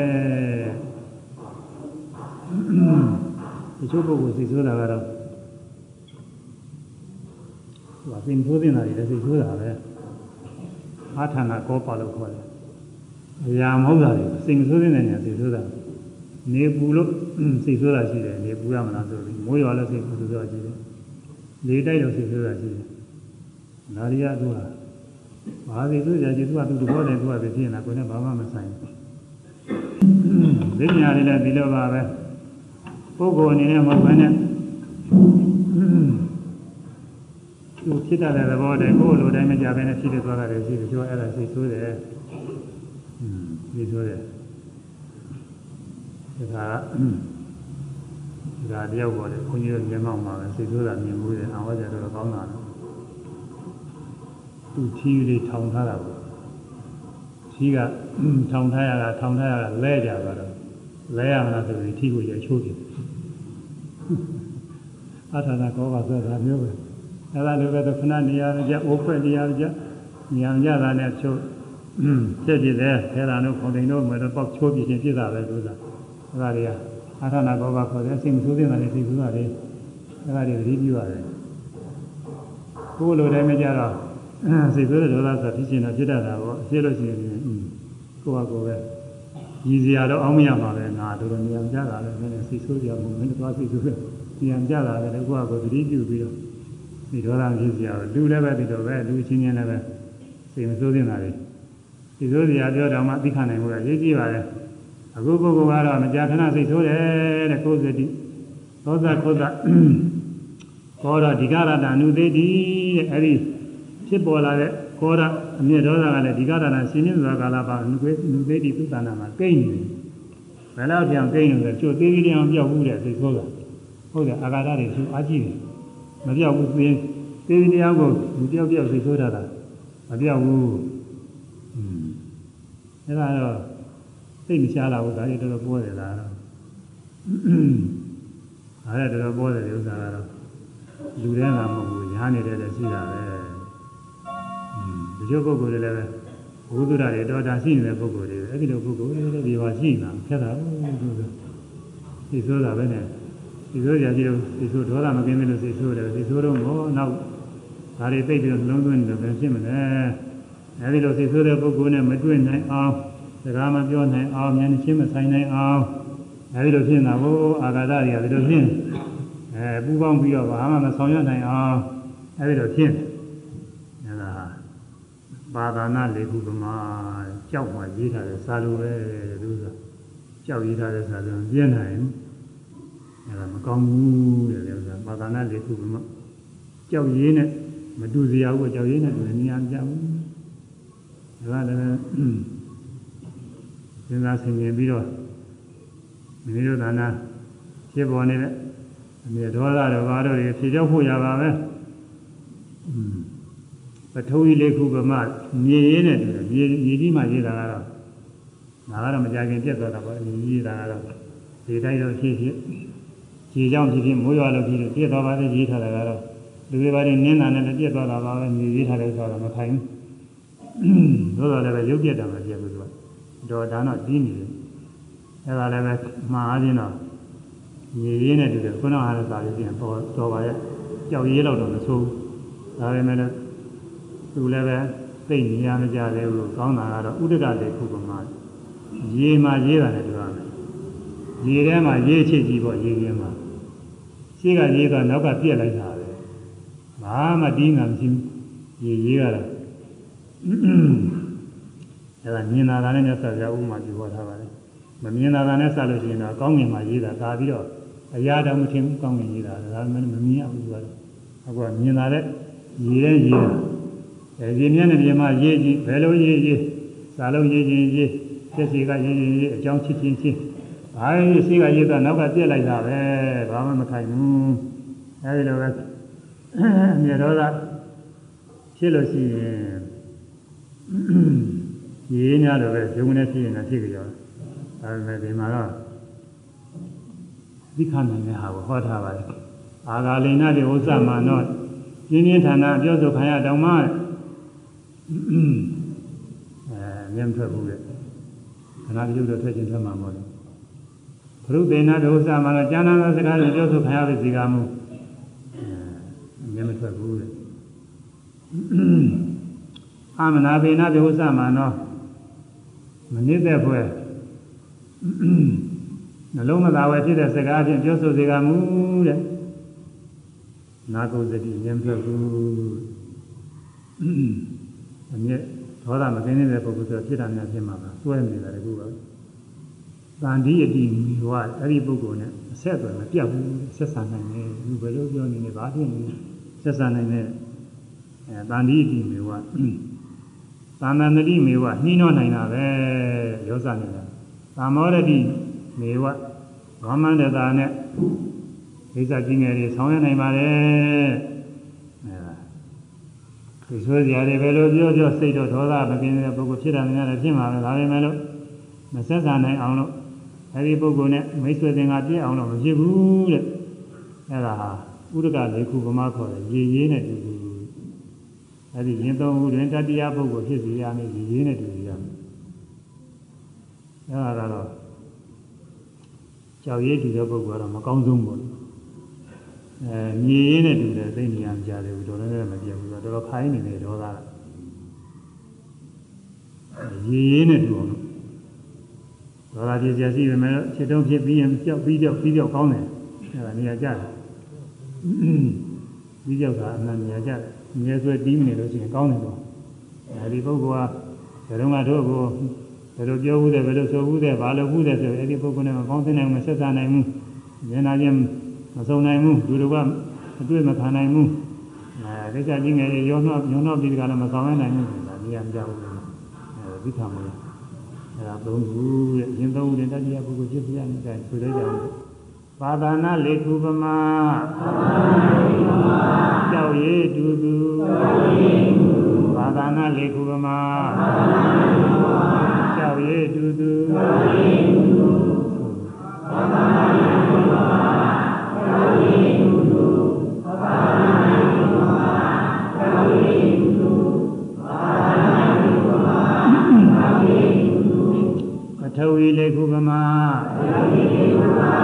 တချို့ပုဂ္ဂိုလ်စိတ်ဆိုးတာကတော့ ဟိုအပင်ဆိုးနေတာတွေလည်းစိတ်ဆိုးတာပဲအာထာနာကောပါလို့ခေါ်တယ်အရာမဟုတ်တာတွေစိတ်ဆိုးနေတဲ့နေရာစိတ်ဆိုးတာနေပူလို့စိတ်ဆိုးတာရှိတယ်နေပူရမလားဆိုပြီးမိုးရွာလို့စိတ်ဆိုးတာရှိတယ်လေတိုက်လို့စိတ်ဆိုးတာရှိတယ်နာရီယသူဟာဘာစိတ်ဆိုးကြရှိသူကသူသဘောတည်းသူကဖြစ်နေတာကိုယ်နဲ့ဘာမှမဆိုင်ဘူးဒီညာလေးလည်းဒီလိုပါပဲပုဂ္ဂိုလ်အနေနဲ့မဟုတ်ဘဲနဲ့ သူဖြစ်တဲ့သဘောတည်းကိုယ်လိုတိုင်းမကြဘဲနဲ့ဖြစ်နေသွားတာလည်းရှိတယ်ကျော်အဲ့ဒါစိတ်ဆိုးတယ်อืมစိတ်ဆိုးတယ်ဒါကဒါတယောက်ပေါ်တယ်ခွန်ကြီးတို့မျက်မှောက်မှာပဲစိတ်ဆိုးတာမြင်မှုတယ်အဝါကြတော့ကောင်းတာသူချီးလေးထောင်ထားတာပေါ့ချီးကထောင်ထားရတာထောင်ထားရတာလဲကြသွားတော့လဲရမလားဆိုပြီးထီကိုရချိုးတယ်အာထာနာကောပါဆိုတာမျိုးပဲ အဲ့ဒါလိုပဲခဏနေရာကြအိုးဖွဲ့နေရာကြနေရာကြတာနဲ့ချိုးဖြစ်ဖြစ်တယ်ခဲတာတို့ခုံတိန်တို့မတော့ပေါက်ချိုးပြချင်းပြစ်တာပဲလို့ဆိုတာအဲ့ဒါတွေကအာထာနာကောပါခေါ်တယ်စိတ်မဆိုးတဲ့တယ်စိတ်ဆိုးတာတွေအဲ့ဒါတွေသတိပြုရတယ်ကိုယ်လိုတိုင်းမကြတော့စိတ်ဆိုးတဲ့ဒေါသဆိုဖြစ်ချင်တာဖြစ်တတ်တာပေါ့ဖြစ်လို့ရှိရင်ကိုယ့်ဟာကိုယ်ပဲရည်စရာတော့အောင်းမရမှာပဲငါတို့တော့နေရာကြတာလည်းနည်းနည်းစိတ်ဆိုးကြမှုမင်းတို့စိတ်ဆိုးတယ်နေရာကြတာလည်းကိုယ့်ဟာကိုယ်သတိပြုပြီးတော့ ဒီဒေါသဖြစ်စရာလူလည်းပဲဒီလိုပဲလူချင်းချင်းလည်းပဲစိတ်မဆိုးတင်တာလေဒီဆိုစရာပြောတော့မှသိခံနိုင်မှုကရေးကြည့်ပါလေအခုပုဂ္ဂိုလ်ကတော့မကြာခဏစိတ်ဆိုးတယ်တဲ့ကိုယ်စတိသောဇကုသကောရဒီကရတအနုသေတိတဲ့အဲ့ဒီဖြစ်ပေါ်လာတဲ့ကောရအမြင့်ဒေါသကလည်းဒီကရတရှင်နေစွာကာလပါနုသေနုသေတိသုတနာမှာကိန်းနေတယ်ဘယ်တော့ပြန်ကိန်းနေလဲကျွတ်သေးသေးလေးအောင်ပြောက်ဘူးတဲ့စိတ်ဆိုးတာဟုတ်တယ်အာဃာတတွေသူအားကြည့်တယ် မပြောက်ဘူးသေးသေးသေးတရားကိုမပြောက်ပြောက်စိတ်ဆိုးတာမပြောက်ဘူးอืมအဲ့ဒါတော့သိမရှားလာဘူးဒါကြီးတော်တော်ပေါ်တယ်လားတော့အဲ့ဒါတော်တော်ပေါ်တယ်ဥစ္စာကတော့လူတဲ့ကမဟုတ်ဘူးရားနေတဲ့လည်းရှိတာပဲอืมဒီလိုပုဂ္ဂိုလ်တွေလည်းပဲဘုဒ္ဓရာတွေတော်တာရှိနေတဲ့ပုဂ္ဂိုလ်တွေအဲ့ဒီလိုပုဂ္ဂိုလ်တွေလည်းဒီပါရှိနေတာခက်တာဘူးသူကဒီဆိုတာပဲနဲ့ ဒီဆိုကြကြည့်လို့ဒီဆိုဒေါသမကင်းသေးလို့စိတ်ဆိုးတယ်ဒီဆိုတော့ဘောနောက်ဒါတွေသိပြီးတော့နှလုံးသွင်းနေတယ်ပြန်ဖြစ်မလဲအဲဒီလိုစိတ်ဆိုးတဲ့ပုဂ္ဂိုလ်နဲ့မတွေ့နိုင်အောင်စကားမပြောနိုင်အောင်ဉာဏ်ချင်းမဆိုင်နိုင်အောင်အဲဒီလိုဖြစ်နေတာဘို့အာဃာတတွေကဒီလိုဖြစ်အဲပူပေါင်းပြီးတော့ဘာမှမဆောင်ရွက်နိုင်အောင်အဲဒီလိုဖြစ်အဲဒါဘာသာနာလေးခုကမှကြောက်မှရေးထားတဲ့စာလိုပဲသူကကြောက်ရေးထားတဲ့စာလိုပြင်းနိုင် အဲဒါမကောင်းဘူးတဲ့ဥစ္စာဘာသာနာလေးခုကမှကြောက်ရေးနဲ့မတူစရာဘူးကြောက်ရေးနဲ့တူနေရာမကြဘူးဒါကလည်းစဉ်းစားဆင်ခြင်ပြီးတော့မိမိတို့သာနာဖြစ်ပေါ်နေတဲ့အမြဲဒေါသတွေဘာတို့တွေဖြေကြောက်ဖို့ရပါပဲပထဝီလေးခုကမှမြေရင်းနဲ့တူတယ်မြေမြေကြီးမှရေးတာကတော့ဒါကတော့မကြခင်ပြတ်သွားတာပေါ့မြေကြီးတာကတော့ဒီတိုင်းတော့ဖြစ် ဖြစ်ခြေကြောင့်ဖြစ်ဖြစ်မိုးရွာလို့ဖြစ်ဖြစ်ပြတ်သွားပါသေးရေးထားတာကတော့လူတွေဘာတွေနင်းတာနဲ့ပြတ်သွားတာပါပဲမြေရေးထားတယ်ဆိုတော့မခိုင်ဘူးသို့တော်လည်းပဲရုပ်ပြတ်တာမပြတ်ဘူးသူကတော်ဒါတော့ကြီးနေတယ်အဲဒါလည်းပဲမှားအားဖြင့်တော့ရေရင်းနဲ့တူတယ်ခုနကဟာလည်းသာလို့ပြန်ပေါ်တော်ပါရဲ့ကြောက်ရေးတော့တော့မဆိုးဒါပေမဲ့လည်းသူလည်းပဲသိနေရမကြသေးဘူးကောင်းတာကတော့ဥဒကလေးခုကမှရေမှာရေးတာလည်းတူပါမယ် ရေထဲမှာရေးချစ်ကြည့်ပေါ့ရေရင်းမှာရှိကရေးတော့နောက်ကပြက်လိုက်တာပဲဘာမှတင်းတာမရှိဘူးရေရေးကတော့အဲဒါမြင်လာတာနဲ့ဆက်ပြဥပမာပြပေါ်ထားပါတယ်မမြင်လာတာနဲ့ဆက်လို့ရှိရင်တော့ကောင်းငင်မှာရေးတာဒါပြီးတော့အရာတော့မထင်ဘူးကောင်းငင်ရေးတာဒါမှမမြင်ရဘူးသူကတော့အခုကမြင်လာတဲ့ရေးတဲ့ရေးတာအဲဒီမြင်တဲ့မြင်မှရေးကြည့်ဘယ်လိုရေးရေးစာလုံးရေးခြင်းရေးဖြစ်စီကရေးရေးရေးအကြောင်းချစ်ချင်းချင်း ဘာရေးစီကရေးတော့နောက်ကပြက်လိုက်တာပဲဘာမှမခိုင်ဘူးအဲဒီလိုပဲမြေတော်ကဖြစ်လို့ရှိရင်ရေးများတော့ပဲဂျုံနဲ့ဖြစ်ရင်လည်းဖြစ်ကြရောဒါပေမဲ့ဒီမှာတော့သိခနိုင်တဲ့ဟာကိုဟောထားပါတယ်အာဂါလိနာတိဥစ္စာမာနောပြင်းပြင်းထန်ထန်ပြောဆိုခံရတောင်မှအဲမြင်ထွက်ဘူးလေခဏပြုတ်တော့ထွက်ခြင်းထွက်မှာမဟုတ်ဘူး ဘုရုသေနာတိဥစ္စာမာနောကျမ်းနာသောစကားတွေပြောဆိုခံရတဲ့စီကမှုအဲမြင်မထွက်ဘူးလေအာမနာသေနာတိဥစ္စာမာနောမနစ်တဲ့ဖွဲ့နှလုံးမသာဝယ်ဖြစ်တဲ့စကားဖြင့်ပြောဆိုစေကမူတဲ့နာကုသတိဉာဏ်ပြဘူးအမြဲဒေါသမကင်းနေတဲ့ပုဂ္ဂိုလ်ဆိုဖြစ်တာများဖြစ်မှာပါစွဲနေတာတကူပါ တန်ဒီအတိမိဝအဲ့ဒီပုဂ္ဂိုလ်နဲ့အဆက်အသွယ်မပြတ်ဘူးဆက်ဆံနိုင်တယ်ဒီဘယ်လိုပြောနေလဲဘာဖြစ်နေလဲဆက်ဆံနိုင်တဲ့အဲတန်ဒီအတိမိဝသာမဏတိမေဝနှီးနှောနိုင်တာပဲရောစနေတာသာမောရတိမေဝဝမန္တတာနဲ့ဒိသကြီးငယ်တွေဆောင်ရနိုင်ပါတယ်အဲဒါဒီဆိုကြရတယ်ဘယ်လိုပြောပြောစိတ်တော့ဒေါသမကင်းတဲ့ပုဂ္ဂိုလ်ဖြစ်တာများလည်းဖြစ်မှာပဲဒါပေမဲ့လို့မဆက်ဆံနိုင်အောင်လို့ အဲဒီပုဂ္ဂိုလ်နဲ့မိတ်ဆွေတင်ကပြည့်အောင်လို့မဖြစ်ဘူးတဲ့အဲဒါဟာဥဒကလေးခုပမာခေါ်တယ်ရေရေးနဲ့တူတူအဲဒီရင်သုံးခုတွင်တတိယပုဂ္ဂိုလ်ဖြစ်စီရမယ်ရေရေးနဲ့တူတူရမယ်အဲဒါကတော့ကြောက်ရည်တူတဲ့ပုဂ္ဂိုလ်ကတော့မကောင်းဆုံးပေါ့အဲမြေရင်းနဲ့တူတယ်သိနေရမကြတယ်ဘူးတော်လည်းမပြတ်ဘူးတော်တော်ခိုင်းနေတယ်ဒေါသကရေရင်းနဲ့တူအောင်လို့ ဒေါသဖြစ်စီပဲမယ်ခြေတုံးဖြစ်ပြီးရင်ကြောက်ပြီးကြောက်ပြီးကြောက်ကောင်းတယ်အဲဒါနေရာကြတယ်ပြီးကြောက်တာအမှန်နေရာကြတယ်ငယ်ဆွဲတီးနေလို့ရှိရင်ကောင်းတယ်တော့အဲဒီပုဂ္ဂိုလ်ကဘယ်တော့မှတို့ကိုဘယ်လိုပြောဘူးတဲ့ဘယ်လိုဆိုဘူးတဲ့ဘာလို့ဘူးတဲ့ဆိုအဲ့ဒီပုဂ္ဂိုလ်နဲ့မပေါင်းသင်းနိုင်ဘူးဆက်ဆံနိုင်ဘူးဉာဏ်ချင်းမစုံနိုင်ဘူးလူတို့ကအတွေ့မခံနိုင်ဘူးအဲဒိဋ္ဌကြီးငယ်ရောနှောညောနှောပြီးတကလည်းမဆောင်နိုင်ဘူးဒါနေရာမကြဘူးအဲသိခံမလို့ အဲဒါသုံးခုတဲ့ရင်သုံးခုတဲ့တတိယပုဂ္ဂိုလ်ဖြစ်ပြရမယ်ဆိုတဲ့ကြောင့်ပါဒနာလေခုပမာကြောက်ရည်တူတူပါဒနာလေခုပမာကြောက်ရည်တူတူပါဒနာလေခုပမာကြောက်ရည် ထဝီလေခုပမာပထဝီလေခုပမာ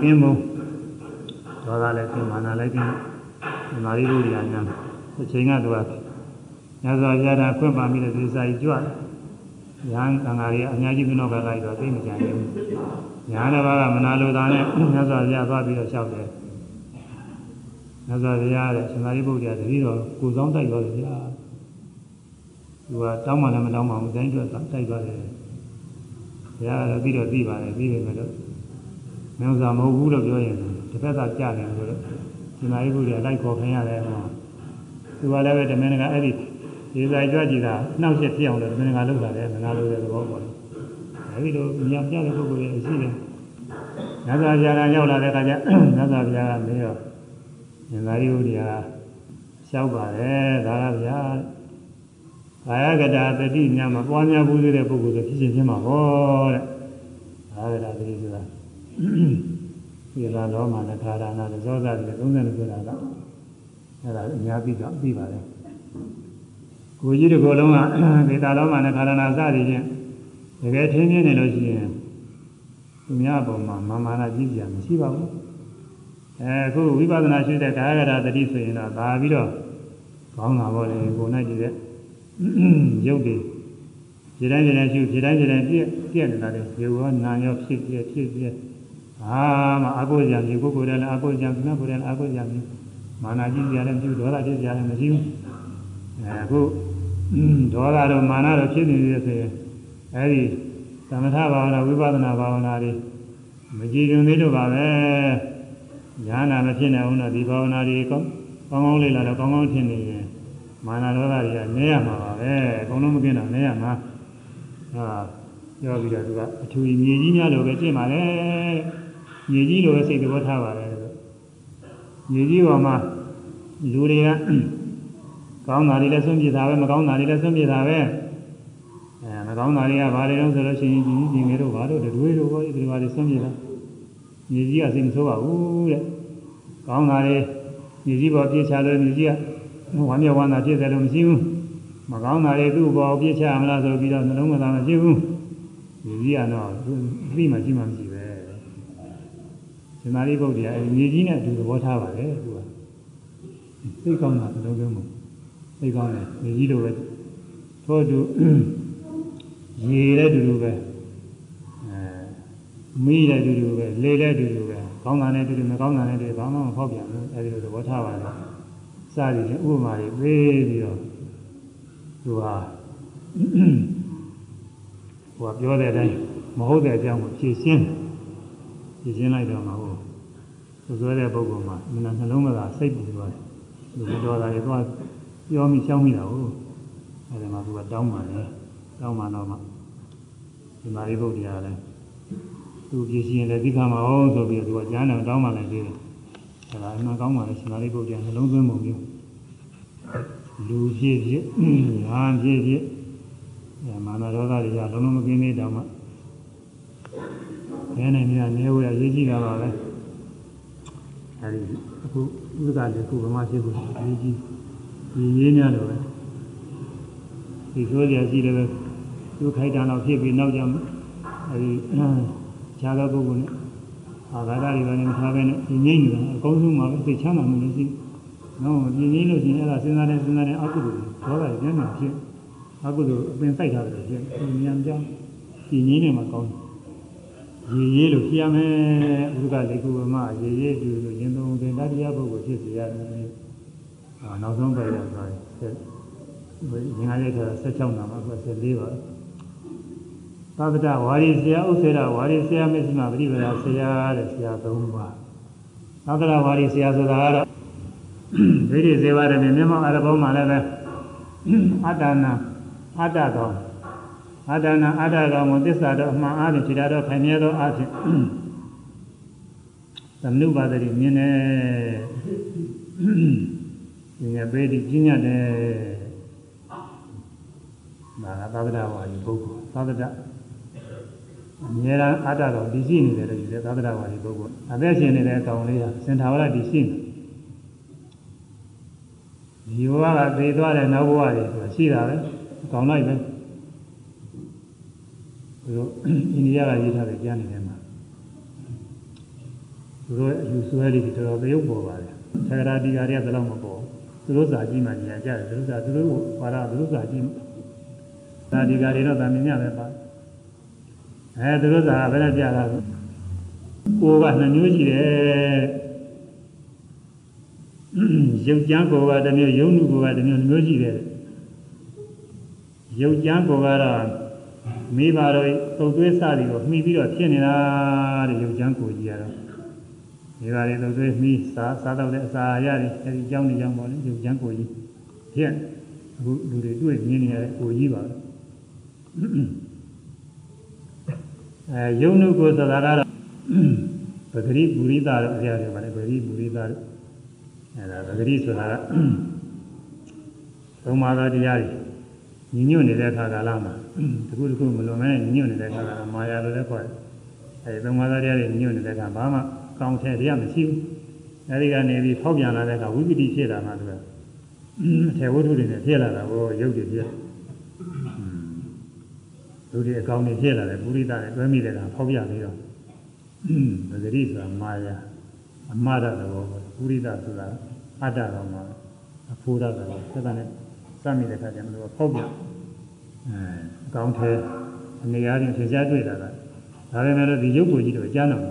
ကင်းဖို့ဒေါသလည်းကင်းမာနာလည်းကင်းဒီမာရိပုတ္တရာများအချိန်ကတော့ညဇောပြတာခွင့်ပါမိတဲ့ဒီစာကြီးကြွတယ်။ညာသံဃာတွေအများကြီးပြနောက်ကလိုက်တော့သိမကြဘူး။ညာတစ်ပါးကမနာလိုတာနဲ့ညဇောပြသွားပြီးတော့လျှောက်တယ်။ညဇောပြတဲ့ရှင်သာရိပုတ္တရာတတိတော်ကိုဆောင်တိုက်သွားတယ်ဗျာ။သူကတောင်းမှလည်းမတောင်းပါဘူးတိုင်းကျွတ်တိုက်သွားတယ်။ဘုရားကတော့ပြီးတော့သိပါတယ်ပြီးတယ်မယ်လို့ မြတ်စွာမဟုတ်ဘူးလို့ပြောရင်တစ်ဖက်ကကြတယ်လို့ရှင်သာရိပုတ္တရာလိုက်ခေါ်ခင်ရတယ်ဟော။သူကလည်းပဲတမန်ကအဲ့ဒီဒီစာကြွကြည့်တာနှောက်ရက်ပြအောင်လို့ဒီငါလောက်တာလေငါလိုတဲ့သဘောပေါ့။အဲဒီလိုမြတ်ပြတဲ့ပုဂ္ဂိုလ်ရဲ့အရှိတယ်။ညဇာပြာကရောက်လာတဲ့အခါကျညဇာပြာကမင်းရောဉာဏ်သာရိပုတ္တရာလျှောက်ပါတယ်ဒါကဗျာ။ကာယကတာတတိညာမပွားများဘူးသေးတဲ့ပုဂ္ဂိုလ်ဆိုဖြစ်ချင်းဖြစ်မှာဟောတဲ့။ကာယကတာတတိဆိုတာ ဒီလာလောမနဲ့ခါရဏနဲ့ဇောဇတွေ32ခုတာကအဲ့ဒါအများပြီးတော့ပြီးပါလေကိုကြီးတစ်ခုလုံးကဒေတာလောမနဲ့ခါရဏစသည်ဖြင့်တကယ်ထင်းထင်းနေလို့ရှိရင်သူများအပေါ်မှာမာမာနာကြီးပြမရှိပါဘူးအဲအခုဝိပဿနာရှိတဲ့ကာယကတာတတိဆိုရင်တော့ဒါပြီးတော့ကောင်းတာပေါ့လေကိုနိုင်ကြည့်တဲ့ရုပ်တွေခြေတိုင်းခြေတိုင်းရှုခြေတိုင်းခြေတိုင်းပြည့်ပြည့်နေတာလေရေဝနာရောဖြစ်ပြည့်ဖြစ်ပြည့် အာမအကုဇံဒီကိုယ်ကိုယ်တည်းလည်းအကုဇံခဏကိုယ်တည်းလည်းအကုဇံမာနာကြီးပြလည်းမရှိဘူးဒေါသဖြစ်ပြလည်းမရှိဘူးအဲအခုဒေါသတော့မာနတော့ဖြစ်နေသေးတယ်ဆိုရင်အဲဒီသမထဘာဝနာဝိပဿနာဘာဝနာတွေမကြည်ရင်သေးလို့ပါပဲညာနာမဖြစ်နိုင်ဘူးတော့ဒီဘာဝနာတွေကောင်းကောင်းကောင်းလေးလာတော့ကောင်းကောင်းဖြစ်နေရင်မာနဒေါသတွေကနေရမှာပါပဲအကုန်လုံးမกินတော့နေရမှာဟာပြောပြီးတော့သူကအထူးမြေကြီးများလိုပဲကျင့်ပါလေ မြေကြီးလိုပဲစိတ်သဘောထားပါလေမြေကြီးပေါ်မှာလူတွေကကောင်းတာတွေလည်းဆွန့်ပြတာပဲမကောင်းတာတွေလည်းဆွန့်ပြတာပဲအဲမကောင်းတာတွေကဘာတွေတော့ဆိုလို့ရှိရင်ကြီးကြီးငယ်တို့ဘာတို့တွေတို့ဘောဒီဘာတွေဆွန့်ပြတာမြေကြီးကစိတ်မဆိုးပါဘူးတဲ့ကောင်းတာတွေမြေကြီးပေါ်ပြစ်ချလို့မြေကြီးကဝမ်းမြောက်ဝမ်းသာဖြစ်တယ်လို့မရှိဘူးမကောင်းတာတွေသူ့ဘောပြစ်ချမလားဆိုပြီးတော့နှလုံးမသားမရှိဘူးမြေကြီးကတော့သူအသိမှရှိမှမရှိ ပဲရှင်သာရိပုတ္တရာအဲမြေကြီးနဲ့အတူသဘောထားပါတယ်သူကသိကောင်းတာဘယ်လိုလုပ်မလဲသိကောင်းတယ်မြေကြီးလိုပဲထို့တူရေလည်းတူတူပဲအဲမီးလည်းတူတူပဲလေလည်းတူတူပဲကောင်းတာနဲ့တူတူမကောင်းတာနဲ့တူဘာမှမဖောက်ပြန်ဘူးအဲဒီလိုသဘောထားပါတယ်စသည်ဖြင့်ဥပမာတွေပေးပြီးတော့သူဟာဟိုကပြောတဲ့အတိုင်းမဟုတ်တဲ့အကြောင်းကိုဖြည့်ရှင်းဖြည့်ရှင်းလိုက်တော့မှဟို သူပြောတဲ့ပုဂ္ဂိုလ်မှာမနနှလုံးမသာစိတ်ပူသွားတယ်လူတော်တာတွေတော့ပြောမိရှောင်းမိတာဟုတ်အဲဒီမှာသူကတောင်းပါလေတောင်းပါတော့မှဒီမာရိပုတ္တရာလည်းသူပြည့်စည်ရင်လည်းသိခါမှာအောင်ဆိုပြီးတော့သူကကျမ်းတော်တောင်းပါလိုက်သေးတယ်အဲဒါအမှန်ကောင်းပါလေရှင်မာရိပုတ္တရာနှလုံးသွင်းပုံမျိုးလူဖြစ်ဖြစ်ညာဖြစ်ဖြစ်အဲမာနရောဂါတွေကလုံးလုံးမကင်းသေးတောင်မှဘယ်နဲ့များနေဝရရေးကြည့်တာပါပဲ အဲဒီအခုဥဒ္ဒကလေးခုဗမာဖြစ်ဖို့ရေးကြည့်ဒီရေးများလို့ပဲဒီဆိုကြရှိတယ်ပဲသူခိုက်တန်တော့ဖြစ်ပြီးနောက်ကြအဲဒီခြားသောပုဂ္ဂိုလ်နဲ့အာဃာတတွေလည်းမထားဘဲနဲ့ဒီငိမ့်နေတာအကောင်းဆုံးမှာပဲသိချမ်းသာမှုလည်းရှိနော်ဒီငိမ့်လို့ရှိရင်အဲ့ဒါစဉ်းစားတယ်စဉ်းစားတယ်အကုသိုလ်ဒေါသကျမ်းမှာဖြစ်အကုသိုလ်အပင်စိုက်ထားတယ်ဖြစ်ဒီဉာဏ်ကြောင့်ဒီငိမ့်နေမှာကောင်း ရေရေးလို့ပြရမယ်ဥဒ္ဒကလေးခုဗမာရေရေးတူလို့ရင်သုံးသင်တရားပုဂ္ဂိုလ်ဖြစ်စေရတယ်အာနောက်ဆုံးပဲရသွားတယ်ဘယ်ငါးရက်ကျ16နာမှာဆို14ပါသာသတဝါရီဆရာဥစ္စေရဝါရီဆရာမစ္စမပရိပဒါဆရာတဲ့ဆရာ၃ပါးသာသတဝါရီဆရာဆိုတာကတော့ဒိဋ္ဌိစေဝရမေမြတ်မောအရဘောမှာလည်းပဲအတ္တနာအတ္တတော် အတ္တနာအတ္တတော်ကိုသစ္စာတော်အမှန်အားဖြင့်ခြေတော်ခိုင်မြဲသောအားဖြင့်သမနုပါဒတိမြင်တယ်ဉာဏ်ပေတိပညာတယ်ဒါကသာသနာဝါဒီပုဂ္ဂိုလ်သာသနာအမြဲတမ်းအတ္တတော်ဒီရှိနေတယ်လို့ယူတယ်သာသနာဝါဒီပုဂ္ဂိုလ်အသက်ရှင်နေတဲ့အကောင်လေးကစင်ထာဝရဒီရှိနေဒီဘဝကသေသွားတဲ့နောက်ဘဝတွေဆိုတာရှိတာပဲအကောင်လိုက်ပဲ သူတို့အိန္ဒိယကရေးထားတဲ့ကျမ်းနေတယ်မှာသူတို့အယူဆွဲလေးတွေတော်တော်သရုပ်ပေါ်ပါတယ်သဂရာတိကာတွေကဘယ်တော့မပေါ်သူတို့စာကြည့်မှညာကြတယ်သူတို့စာသူတို့ဘာသာသူတို့စာကြည့်သာဒီကာတွေတော့ဗာမြင်ရပဲပါအဲသူတို့စာဘယ်နဲ့ပြတာလဲကိုကနှစ်မျိုးရှိတယ်ရုပ်ကြမ်းကိုကတစ်မျိုးယုံနုကိုကတစ်မျိုးမျိုးရှိတယ်ရုပ်ကြမ်းကိုကတော့ မိဘတို့သုတ်သွေးစသည်ကိုမှီပြီးတော့ဖြစ်နေတာတဲ့ရုပ်ကြမ်းကိုကြီးရတော့မိဘတွေသုတ်သွေးမှီစားစားတော့တဲ့အစာရတွေအဲဒီကြောင်းနေကြောင်းပေါ့လေရုပ်ကြမ်းကိုကြီးဖြစ်အခုလူတွေတွေ့မြင်နေရတဲ့ကိုကြီးပါအဲယုံနုကိုဆိုတာကတော့ပဂရိပုရိသတို့အရာတွေပါလေပဂရိပုရိသတို့အဲဒါပဂရိဆိုတာကသုံးပါးသောတရားတွေ ညီညွတ်နေတဲ့အခါကာလမှာတခုတခုမလွန်မဲညီညွတ်နေတဲ့အခါကာလမာယာလိုလည်းခေါ်တယ်အဲဒီသုံးပါးတရားတွေညွတ်နေတဲ့အခါဘာမှကောင်းတဲ့တရားမရှိဘူးအဲဒီကနေပြီးဖောက်ပြန်လာတဲ့အခါဝိပတိဖြစ်လာမှသူကအထေဝတ္ထုတွေနဲ့ဖြစ်လာတာကိုရုပ်တွေဖြစ်လူတွေအကောင်းတွေဖြစ်လာတယ်ပုရိသနဲ့တွဲမိတဲ့အခါဖောက်ပြန်ပြီးတော့သတိဆိုတာမာယာအမှားတတော်ပုရိသဆိုတာအတ္တတော်မှာအဖိုးတတော်ဆက်တဲ့ စမ်းမိတဲ့အခါကျတော့ဖောက်ပြန်အဲအကောင်းတဲ့အနေအားဖြင့်သင်ကြားတွေ့တာကဒါပေမဲ့ဒီရုပ်ကိုကြည့်တော့ကြားတော့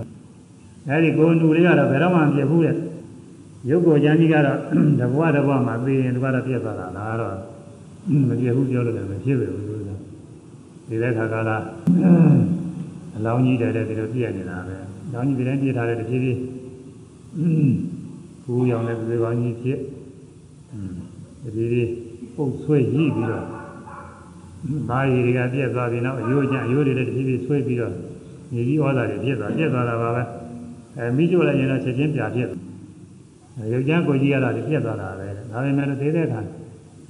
အဲဒီကိုယ်လူလေးကတော့ဘယ်တော့မှမပြတ်ဘူးတဲ့ရုပ်ကိုကျမ်းကြီးကတော့တဘွားတဘွားမှာသိရင်တဘွားတော့ပြတ်သွားတာလားတော့မပြတ်ဘူးပြောလို့လည်းမဖြစ်ပဲဘူးလို့ဒီတဲ့ခါကလာအလောင်းကြီးတဲ့တဲ့ဒီလိုပြည့်နေတာပဲအလောင်းကြီးဒီတိုင်းပြည့်ထားတဲ့တဖြည်းဖြည်းဘူးရောင်တဲ့ဒီကောင်ကြီးဖြစ်တဖြည်းဖြည်း ပုတ်ဆွဲရည်ပြီးတော့ဘာရည်တွေကပြည့်သွားပြီနောက်အယိုးကျအယိုးတွေလည်းတဖြည်းဖြည်းဆွဲပြီးတော့မြေကြီးဩဇာတွေပြည့်သွားပြည့်သွားတာပါပဲအဲမိကျိုးလိုက်ရင်တော့ချက်ချင်းပြပြည့်ရုပ်ကြမ်းကိုကြီးရတာပြည့်သွားတာပဲဒါပေမဲ့သေးတဲ့အခါ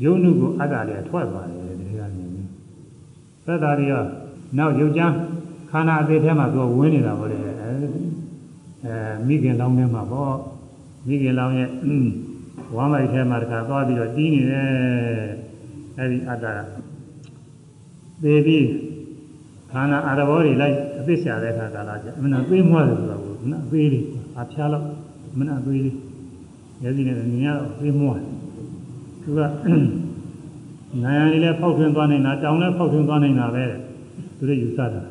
ယုံနုကိုအတ္တတွေထွက်သွားတယ်ဒီကနေသက်တာတွေကနောက်ရုပ်ကြမ်းခန္ဓာအသေးထဲမှာသူကဝင်နေတာပေါ့လေအဲမိခင်လောင်းထဲမှာပေါ့မိခင်လောင်းရဲ့ ဝမ်းမိုက်ထဲမှာတခါသွားပြီးတော့တီးနေတယ်အဲဒီအတ္တသေပြီးခန္ဓာအာရဘောတွေလိုက်အသိရှာတဲ့အခါကာလကျအမှန်သေးမွားတယ်ဆိုတော့မနာသေးလေးအဖျားတော့မနာသေးလေးရဲစီနဲ့မြင်ရတော့သေးမွားသူကနိုင်ရည်လည်းဖောက်ထွင်းသွားနေတာတောင်လည်းဖောက်ထွင်းသွားနေတာပဲသူတို့ယူဆတာ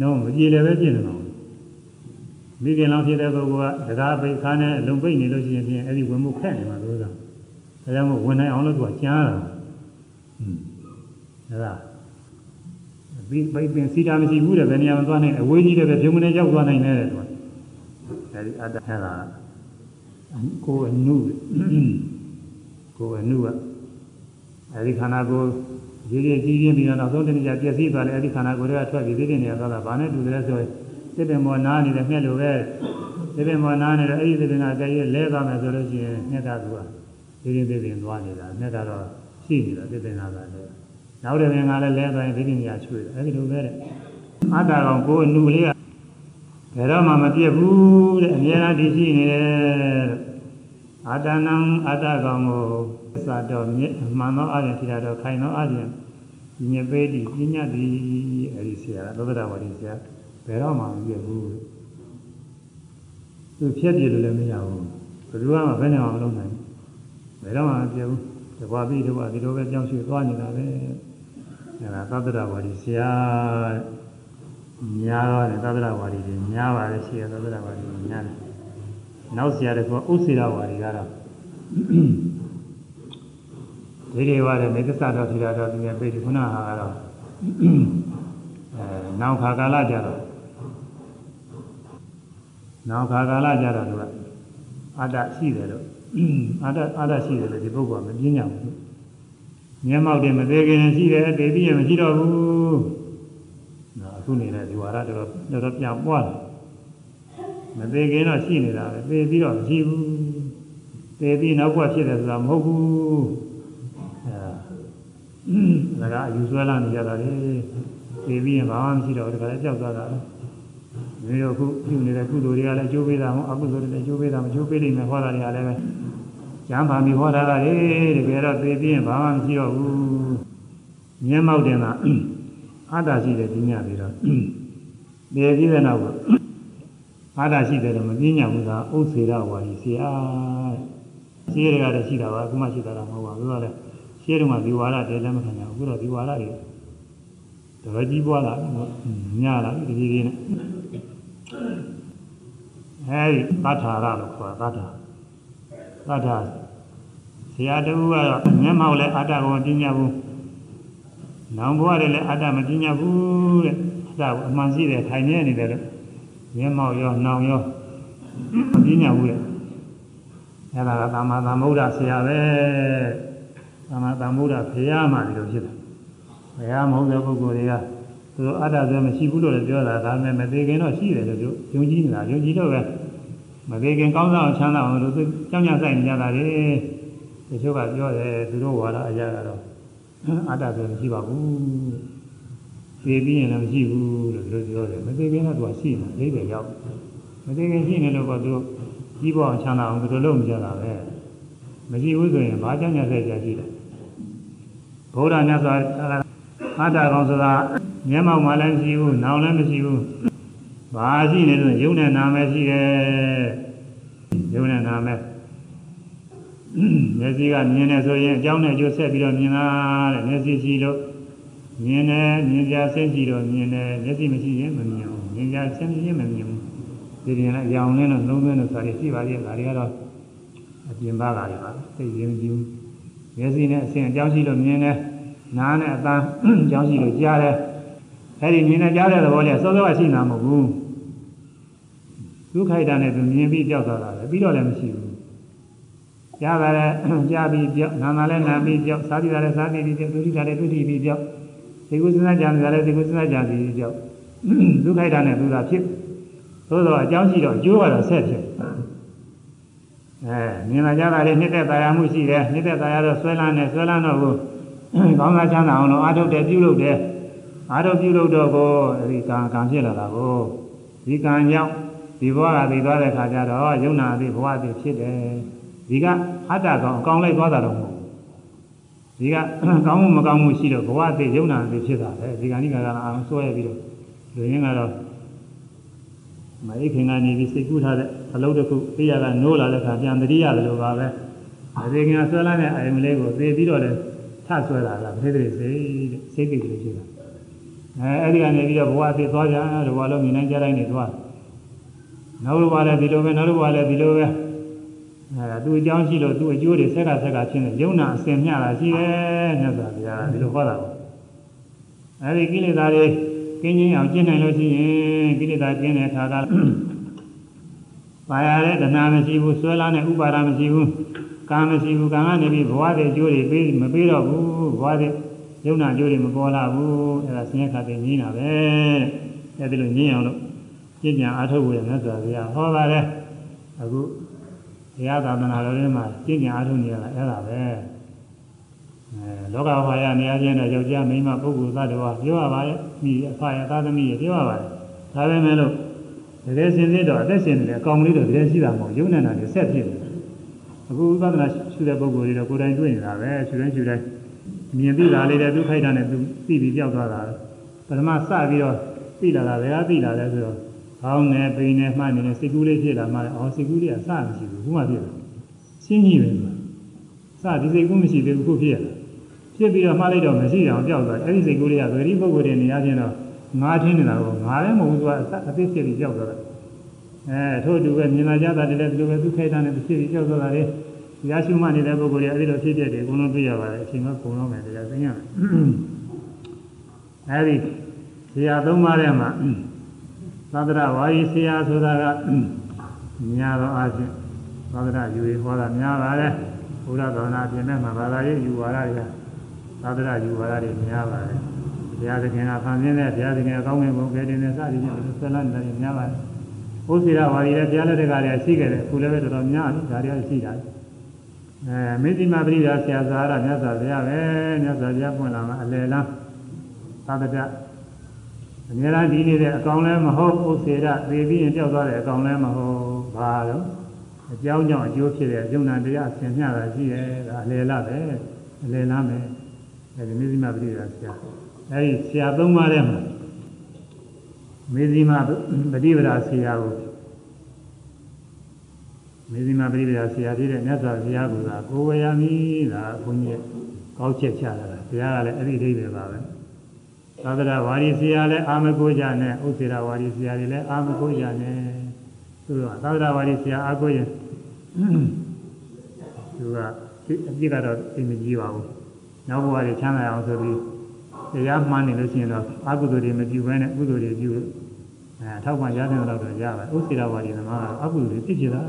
နော်မကြည်လည်းပဲပြင်နေမှာ မိခင်လောင်ဖြစ်တဲ့ပုဂ္ဂိုလ်ကတရားပိတ်ခါနဲ့လုံပိတ်နေလို့ရှိရင်ဖြင့်အဲ့ဒီဝင်မှုခက်နေမှာလို့သာဒါကြောင့်မို့ဝင်နိုင်အောင်လို့သူကကြားတာဟွန်းဒါကပြီးပိတ်ပင်စီတာမရှိဘူးတဲ့ဘယ်နေရာမှာသွားနိုင်အဝေးကြီးတဲ့ပဲပြုံးမနေရောက်သွားနိုင်တယ်တဲ့သူကအဲဒီအတ္တဟဲ့လားကိုယ်အနုကိုယ်အနုကအဲဒီခန္ဓာကိုယ်ရေးရေးကြီးကြီးပြီးတော့နောက်ဆုံးတနည်းပြည့်စည်သွားတယ်အဲဒီခန္ဓာကိုယ်တွေကထွက်ပြီးသိတဲ့နေရာသွားတာဘာနဲ့တူတယ်ဆိုရင် သစ်ပင်ပေါ်နားနေတဲ့ငှက်လိုပဲသစ်ပင်ပေါ်နားနေတဲ့အဲဒီသစ်ပင်ကကြည့်ရလဲသွားမယ်ဆိုလို့ရှိရင်ငှက်ကသူကဒီဒီသစ်ပင်သွားနေတာငှက်ကတော့ရှိနေတာသစ်ပင်ကလည်းနောက်တဲ့ပင်ကလည်းလဲသွားရင်ဒီဒီနေရာချွေတယ်အဲဒီလိုပဲတဲ့အတ္တကောင်ကိုယ်အနုလေးကဘယ်တော့မှမပြတ်ဘူးတဲ့အများအားဒီရှိနေတယ်အတ္တနံအတ္တကောင်ကိုသာတော်မြင့်မှန်သောအရင်ထီတာတော်ခိုင်သောအရင်ညပေတိပညာတိအဲဒီဆရာသောတရဝတိဆရာ ဘယ်တော့မှမပြတ်ဘူးသူဖြတ်ပြလို့လည်းမရဘူးဘယ်သူမှဘယ်နဲ့မှမလုပ်နိုင်ဘယ်တော့မှမပြတ်ဘူးတဘာပြီးတဘာဒီလိုပဲကြောင်းရွှေ့သွားနေတာပဲအဲဒါသတ္တရဝတိဆရာများတော့တယ်သတ္တရဝတိတွေများပါလေရှိရသတ္တရဝတိတွေများတယ်နောက်ဆရာတွေကဥစ္စေရဝါဒီကတော့ဒီတွေဝါတဲ့မေတ္တာတော်ထီတာတော်ဒီမဲ့ပြေခုနဟာကတော့အဲနောက်ခါကာလကြတော့ နောက်ခါကာလကြတော့သူကအတ္တရှိတယ်လို့အတ္တအတ္တရှိတယ်လို့ဒီပုဂ္ဂိုလ်ကမပြင်းကြဘူးမျက်မှောက်တယ်မသေးခင်ရှိတယ်တေပြီးရင်မရှိတော့ဘူးနော်အခုနေတဲ့ဒီဝါရတော်တော်တော်ပြန်ပွားတယ်မသေးခင်တော့ရှိနေတာပဲသေပြီးတော့မရှိဘူးသေပြီးနောက်ကဖြစ်တယ်ဆိုတာမဟုတ်ဘူးအဲဒါကအယူဆွဲလာနေကြတာလေသေပြီးရင်ဘာမှမရှိတော့ဘူးဒါကလည်းကြောက်သွားတာလေ ဒီလိုခုပြုနေတဲ့ကုသိုလ်တွေကလည်းအကျိုးပေးတာမဟုတ်အကုသိုလ်တွေလည်းအကျိုးပေးတာမကျိုးပေးနိုင်မယ်ဟောတာတွေကလည်းပဲကျမ်းပါမီဟောတာကလေတကယ်တော့သေပြီးရင်ဘာမှမရှိတော့ဘူးမျက်မှောက်တင်တာအတ္တရှိတယ်ဒီညပြီးတော့သေပြီးတဲ့နောက်ကအာတာရှိတယ်တော့မပြင်းညဘူးသာဥစ္စေရဝါဒီဆရာရှင်းရကလည်းရှိတာပါအခုမှရှိတာတော့မဟုတ်ပါဘူးသူကလည်းရှင်းတော့မှဒီဝါရတဲလည်းမခံကြဘူးအခုတော့ဒီဝါရတွေတော်ကြီးပွားလာညလာဒီဒီလေးနဲ့ အဲဒီသတ္ထာရလို့ခေါ်တာသတ္ထာသတ္ထာဆရာတူကတော့မျက်မှောက်လည်းအတ္တကိုမပြင်းညဘူးနောင်ဘဝတွေလည်းအတ္တမပြင်းညဘူးတဲ့အတ္တကိုအမှန်ရှိတယ်ခိုင်နေနေတယ်လို့မျက်မှောက်ရောနှောင်ရောမပြင်းညဘူးရဲ့အဲ့ဒါကသမ္မာသမ္ဗုဒ္ဓဆရာပဲသမ္မာသမ္ဗုဒ္ဓဘုရားမှဒီလိုဖြစ်တယ်ဘုရားမဟုတ်တဲ့ပုဂ္ဂိုလ်တွေက သူတို့အတ္တဆိုမရှိဘူးလို့လည်းပြောတာဒါပေမဲ့မသေးခင်တော့ရှိတယ်လို့ပြောယုံကြည်နေတာယုံကြည်တော့ပဲမသေးခင်ကောင်းစားအောင်ချမ်းသာအောင်လို့သူကြောင်းကြဆိုင်နေကြတာလေတချို့ကပြောတယ်သူတို့ဝါဒအရာကတော့အတ္တဆိုမရှိပါဘူးသိပြီးရင်လည်းမရှိဘူးလို့သူတို့ပြောတယ်မသိခင်တော့သူကရှိနေအိဗယ်ရောက်မသိခင်ရှိနေလို့ကသူတို့ကြီးပေါ်အောင်ချမ်းသာအောင်သူတို့လုပ်မကြတာပဲမရှိဘူးဆိုရင်ဘာကြောင့်ညဆက်ကြရှိတယ်ဘုရားမြတ်စွာအတ္တကောင်ဆိုတာ မျက်မှောက်မှလည်းမရှိဘူးနောင်လည်းမရှိဘူးဘာရှိနေလို့ယုံနဲ့နာမယ်ရှိတယ်ယုံနဲ့နာမယ်မျက်စိကမြင်နေဆိုရင်အကြောင်းနဲ့အကျိုးဆက်ပြီးတော့မြင်တာတဲ့မျက်စိရှိလို့မြင်တယ်မြင်ကြဆင်းရှိတော့မြင်တယ်မျက်စိမရှိရင်မမြင်ဘူးမြင်ကြဆင်းရှိရင်မမြင်ဘူးဒီပြင်လည်းရောင်လင်းလို့လုံးသွင်းလို့ဆိုတာရှိပါသေးတယ်ဒါတွေကတော့အပြင်ပါကတွေပါသိရင်ကြည့်ဘူးမျက်စိနဲ့အဆင်အကြောင်းရှိလို့မြင်တယ်နားနဲ့အသံအကြောင်းရှိလို့ကြားတယ် အဲ့ဒီမြင်နဲ့ကြားတဲ့သဘောလေးစောစောကရှိနာမဟုတ်ဘူးဒုက္ခိုက်တာနဲ့သူမြင်ပြီးကြောက်သွားတာပဲပြီးတော့လည်းမရှိဘူးကြားတာလည်းကြားပြီးကြောက်နာနာလည်းနာပြီးကြောက်စားပြီးတာလည်းစားပြီးကြောက်ဒုတိယလည်းဒုတိယပြီးကြောက်ဒီကုသနာကြံတယ်လည်းဒီကုသနာကြံပြီးကြောက်ဒုက္ခိုက်တာနဲ့သူသာဖြစ်သို့တော့အကြောင်းရှိတော့အကျိုးကတော့ဆက်ဖြစ်အဲမြင်လာကြတာလည်းနှစ်သက်တရားမှုရှိတယ်နှစ်သက်တရားတော့ဆွဲလန်းနေဆွဲလန်းတော့ကိုကောင်းသာချမ်းသာအောင်လို့အာထုတ်တယ်ပြုလုပ်တယ် အာထုတ်ပြုလုပ်တော့ကိုအဲဒီကံကံဖြစ်လာတာကိုဒီကံကြောင့်ဒီဘဝကသိသွားတဲ့ခါကျတော့ယုံနာသိဘဝသိဖြစ်တယ်ဒီကအတ္တကောင်အကောင်လိုက်သွားတာတော့မဟုတ်ဘူးဒီကကောင်းမှုမကောင်းမှုရှိတော့ဘဝသိယုံနာသိဖြစ်တာပဲဒီကဏိကကအောင်ဆွဲရပြီးတော့လူရင်းကတော့မအိခင်ကနေပြီးစိတ်ကူးထားတဲ့အလုပ်တစ်ခုသိရကနိုးလာတဲ့ခါပြန်တတိရတယ်လို့ပါပဲအဲဒီကဆွဲလာတဲ့အာယုံလေးကိုသိပြီးတော့လည်းထဆွဲလာတာပဋိသေစိတ်စိတ်သိတယ်ဖြစ်တာ အဲအဲ့ဒီကနေပြီးတော့ဘဝသိသွားကြတော့ဘဝလုံးမြင်နိုင်ကြတိုင်းနေသွားနောက်တစ်ဘဝလည်းဒီလိုပဲနောက်တစ်ဘဝလည်းဒီလိုပဲအဲဒါသူအကြောင်းရှိလို့သူအကျိုးတွေဆက်ကဆက်ကဖြစ်နေယုံနာအစင်မျှတာရှိတယ်မြတ်စွာဘုရားဒီလိုဟောတာပေါ့အဲဒီကိလေသာတွေကင်းချင်းအောင်ကျင့်နိုင်လို့ရှိရင်ကိလေသာကျင့်တဲ့အခါကပါရတဲ့တဏှာမရှိဘူးဆွဲလာတဲ့ဥပါဒမရှိဘူးကာမရှိဘူးကံကနေပြီးဘဝတဲ့အကျိုးတွေပေးမပေးတော့ဘူးဘဝတဲ့ ယုံနာအကျိုးတွေမပေါ်လာဘူးအဲဒါဆင်းရဲခါတဲ့ညင်းတာပဲအဲဒီလိုညင်းအောင်လို့ကျင့်ကြံအားထုတ်ဖို့ရမြတ်စွာဘုရားဟောပါတယ်အခုဘုရားသာသနာတော်ထဲမှာကျင့်ကြံအားထုတ်နေရတာအဲ့ဒါပဲအဲလောကဝါယနေရာချင်းနဲ့ယောက်ျားမိန်းမပုဂ္ဂိုလ်သတ္တဝါပြောရပါရဲ့မိအဖရသာသမီးပြောရပါတယ်ဒါပဲမဲ့လို့တကယ်စင်စစ်တော့အသက်ရှင်နေတယ်အကောင်လေးတော့တကယ်ရှိတာမဟုတ်ယုံနေတာနဲ့ဆက်ဖြစ်နေအခုဥပဒနာရှုတဲ့ပုဂ္ဂိုလ်တွေတော့ကိုယ်တိုင်တွေ့နေတာပဲရှုတိုင်းရှုတိုင်း မြင်သိတာလေးတဲ့သူခိုက်တာနဲ့သူသိပြီးကြောက်သွားတာပထမစပြီးတော့သိလာတာဘယ်ကသိလာလဲဆိုတော့ကောင်းနေပိနေမှနေနေစိတ်ကူးလေးဖြစ်လာမှလည်းအော်စိတ်ကူးလေးကစမရှိဘူးခုမှဖြစ်တယ်ရှင်းကြီးပဲစဒီစိတ်ကူးမရှိသေးဘူးခုဖြစ်ရတာဖြစ်ပြီးတော့မှားလိုက်တော့မရှိအောင်ကြောက်သွားအဲ့ဒီစိတ်ကူးလေးကဗေဒီပုဂ္ဂိုလ်တွေနေရာချင်းတော့ငါထင်းနေတာကိုငါလည်းမဟုတ်ဘူးသူကအသိဖြစ်ပြီးကြောက်သွားတယ်အဲထို့တူပဲမြင်လာကြတာတည်းလည်းဒီလိုပဲသူခိုက်တာနဲ့သူဖြစ်ပြီးကြောက်သွားတာလေ ရရှိမှနေတဲ့ပုဂ္ဂိုလ်တွေအဲ့ဒီလိုဖြစ်ဖြစ်တယ်အကုန်လုံးတွေ့ရပါတယ်အချိန်ကကုန်တော့မယ်တရားသိရမယ်အဲဒီဆရာသုံးပါးထဲမှာသဒ္ဒရဝါရီဆရာဆိုတာကများသောအားဖြင့်သဒ္ဒရယူရဟောတာများပါတယ်ဘုရားတော်နာပြင်မဲ့မှာဘာသာရေးယူဝါဒတွေကသဒ္ဒရယူဝါဒတွေများပါတယ်ဘုရားသခင်ကဖန်ဆင်းတဲ့ဘုရားသခင်အကောင်းမြတ်ဘုံကလေးနဲ့စသည်ဖြင့်ဆွဲလန်းတယ်များပါတယ်ဘုရားဝါရီလည်းဘုရားလက်ထက်ကလည်းရှိခဲ့တယ်အခုလည်းပဲတော်တော်များပြီဒါတွေရှိတာ အဲမေတ္တိမပရိဒါဆရာသာရမြတ်စွာဘုရားပဲမြတ်စွာဘုရားပွင့်လာမှာအလယ်လားသာတတအများအားဒီနေတဲ့အကောင်လည်းမဟုတ်ဥစေရသေပြီးရင်ကြောက်သွားတဲ့အကောင်လည်းမဟုတ်ဘာလို့အကြောင်းကြောင့်အကျိုးဖြစ်တဲ့ယုံနာတရားဆင်မျှတာရှိတယ်ဒါအလယ်လားပဲအလယ်လားမယ်အဲဒီမေတ္တိမပရိဒါဆရာအဲဒီဆရာသုံးပါးထဲမှာမေဇိမပฏิပဒါဆရာကို မေဇိမပฏิပဒါဆရာဖြစ်တဲ့မြတ်စွာဘုရားကကိုဝေယမိဒါဘုန်းကြီးကောက်ချက်ချလာတာဘုရားကလည်းအဲ့ဒီအိဗယ်ပါပဲသာသနာဝါရီဆရာလည်းအာမကိုကြနဲ့ဥစ္စေရဝါရီဆရာတွေလည်းအာမကိုကြနဲ့သူကသာသနာဝါရီဆရာအာကိုရင်သူကအပြစ်ကတော့သိမကြည့်ပါဘူးနောက်ဘဝတွေချမ်းသာအောင်ဆိုပြီးတရားမှန်းနေလို့ရှိရင်တော့အကုသိုလ်တွေမပြုဘဲနဲ့ကုသိုလ်တွေပြုအဲထောက်ပံ့ရတဲ့တော့တော့ရပါဥစ္စေရဝါဒီသမားကအကုသိုလ်တွေဖြစ်ဖြစ်တာ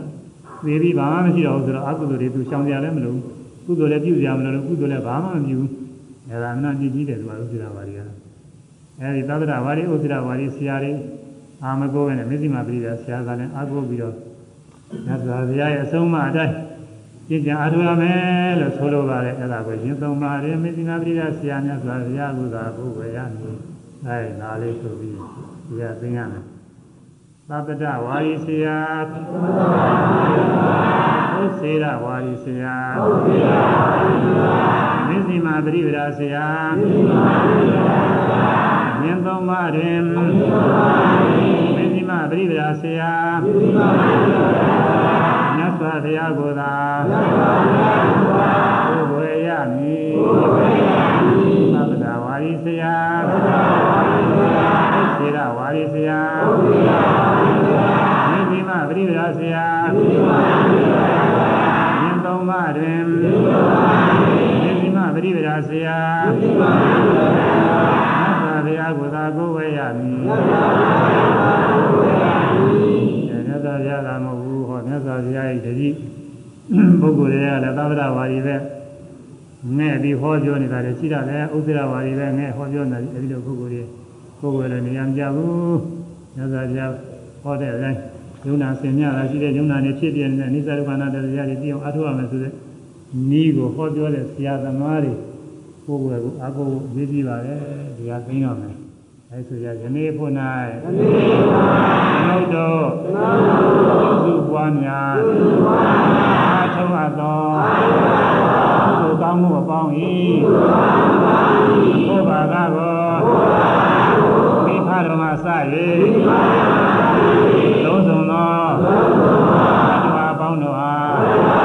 သေပြီးဘာမှမရှိတော့ဘူးဆိုတော့အကုသိုလ်တွေသူရှောင်ကြရလည်းမလို့ကုသိုလ်လည်းပြုကြမလို့ကုသိုလ်လည်းဘာမှမပြုဘူးအဲဒါမနာကြည့်ကြည့်တယ်သူကဥစ္စေရဝါဒီကအဲဒီသဗ္ဗရဝါဒီဥစ္စေရဝါဒီဆရာတွေအာမကိုပဲနဲ့မျက်စိမှာပြီးတာဆရာကလည်းအာကိုပြီးတော့မြတ်စွာဘုရားရဲ့အဆုံးအမအတိုင်းကျင့်ကြံအားထုတ်ရမယ်လို့ဆိုလိုပါတယ်အဲ့ဒါကိုရှင်သုံးပါးရမေတိနာပရိသဆရာမြတ်စွာဘုရားကသာဘုဝေရမည်အဲဒါလေးဆိုပြီးဒီကသိရမယ် သဗ္ဗတဝါရီဆရာဘုစေရဝါရီဆရာမင်းစီမာပရိပဒါဆရာမြင်သုံးပါးတွင်မင်းစီမာပရိပဒါဆရာမြတ်စွာဘုရားကိုယ်သာဘုဝေရမည်သဗ္ဗတဝါရီဆရာ ဘုစေရဝါရီဆရာမင်းစီမာပရိပဒါဆရာမြင်သုံးပါးတွင်မင်းစီမာပရိပဒါဆရာမြတ်စွာဘုရားကိုယ်သာကိုယ်ဝေရမည်မြတ်စွာဘုရားကမဟုတ်ဘူးဟောမြတ်စွာဘုရားရဲ့တတိပုဂ္ဂိုလ်တွေကလည်းသဗ္ဗတဝါရီပဲငဲ့ပြီးဟောပြောနေတာလည်းရှိတာလေဥစ္စရဝါရီပဲငဲ့ဟောပြောနေတယ်အဲဒီလိုပုဂ္ဂိုလ်တွေ ပုဂ္ဂိုလ်လည်းနေရာမကြဘူးမြတ်စွာဘုရားဟောတဲ့အတိုင်းယုံနာစင်မြတာရှိတဲ့ယုံနာနေဖြစ်ပြနေတဲ့အိသရုပ္ပနာတရားတွေသိအောင်အထောက်အမယ်ဆိုတဲ့ဤကိုဟောပြောတဲ့ဆရာသမားတွေပုဂ္ဂိုလ်ကိုအကူအရေးကြည့်ပါလေဒီဟာသိရမယ်အဲဆိုရယနေ့ဖို့၌ယနေ့ဖို့၌ကျွန်ုပ်တို့သုပွားများအာထုံးအပ်သောကုသိုလ်ကောင်းမှုအပေါင်း၏ တော်မှစ၍သုံးဆောင်သောဘုရားပေါင်းတော်အား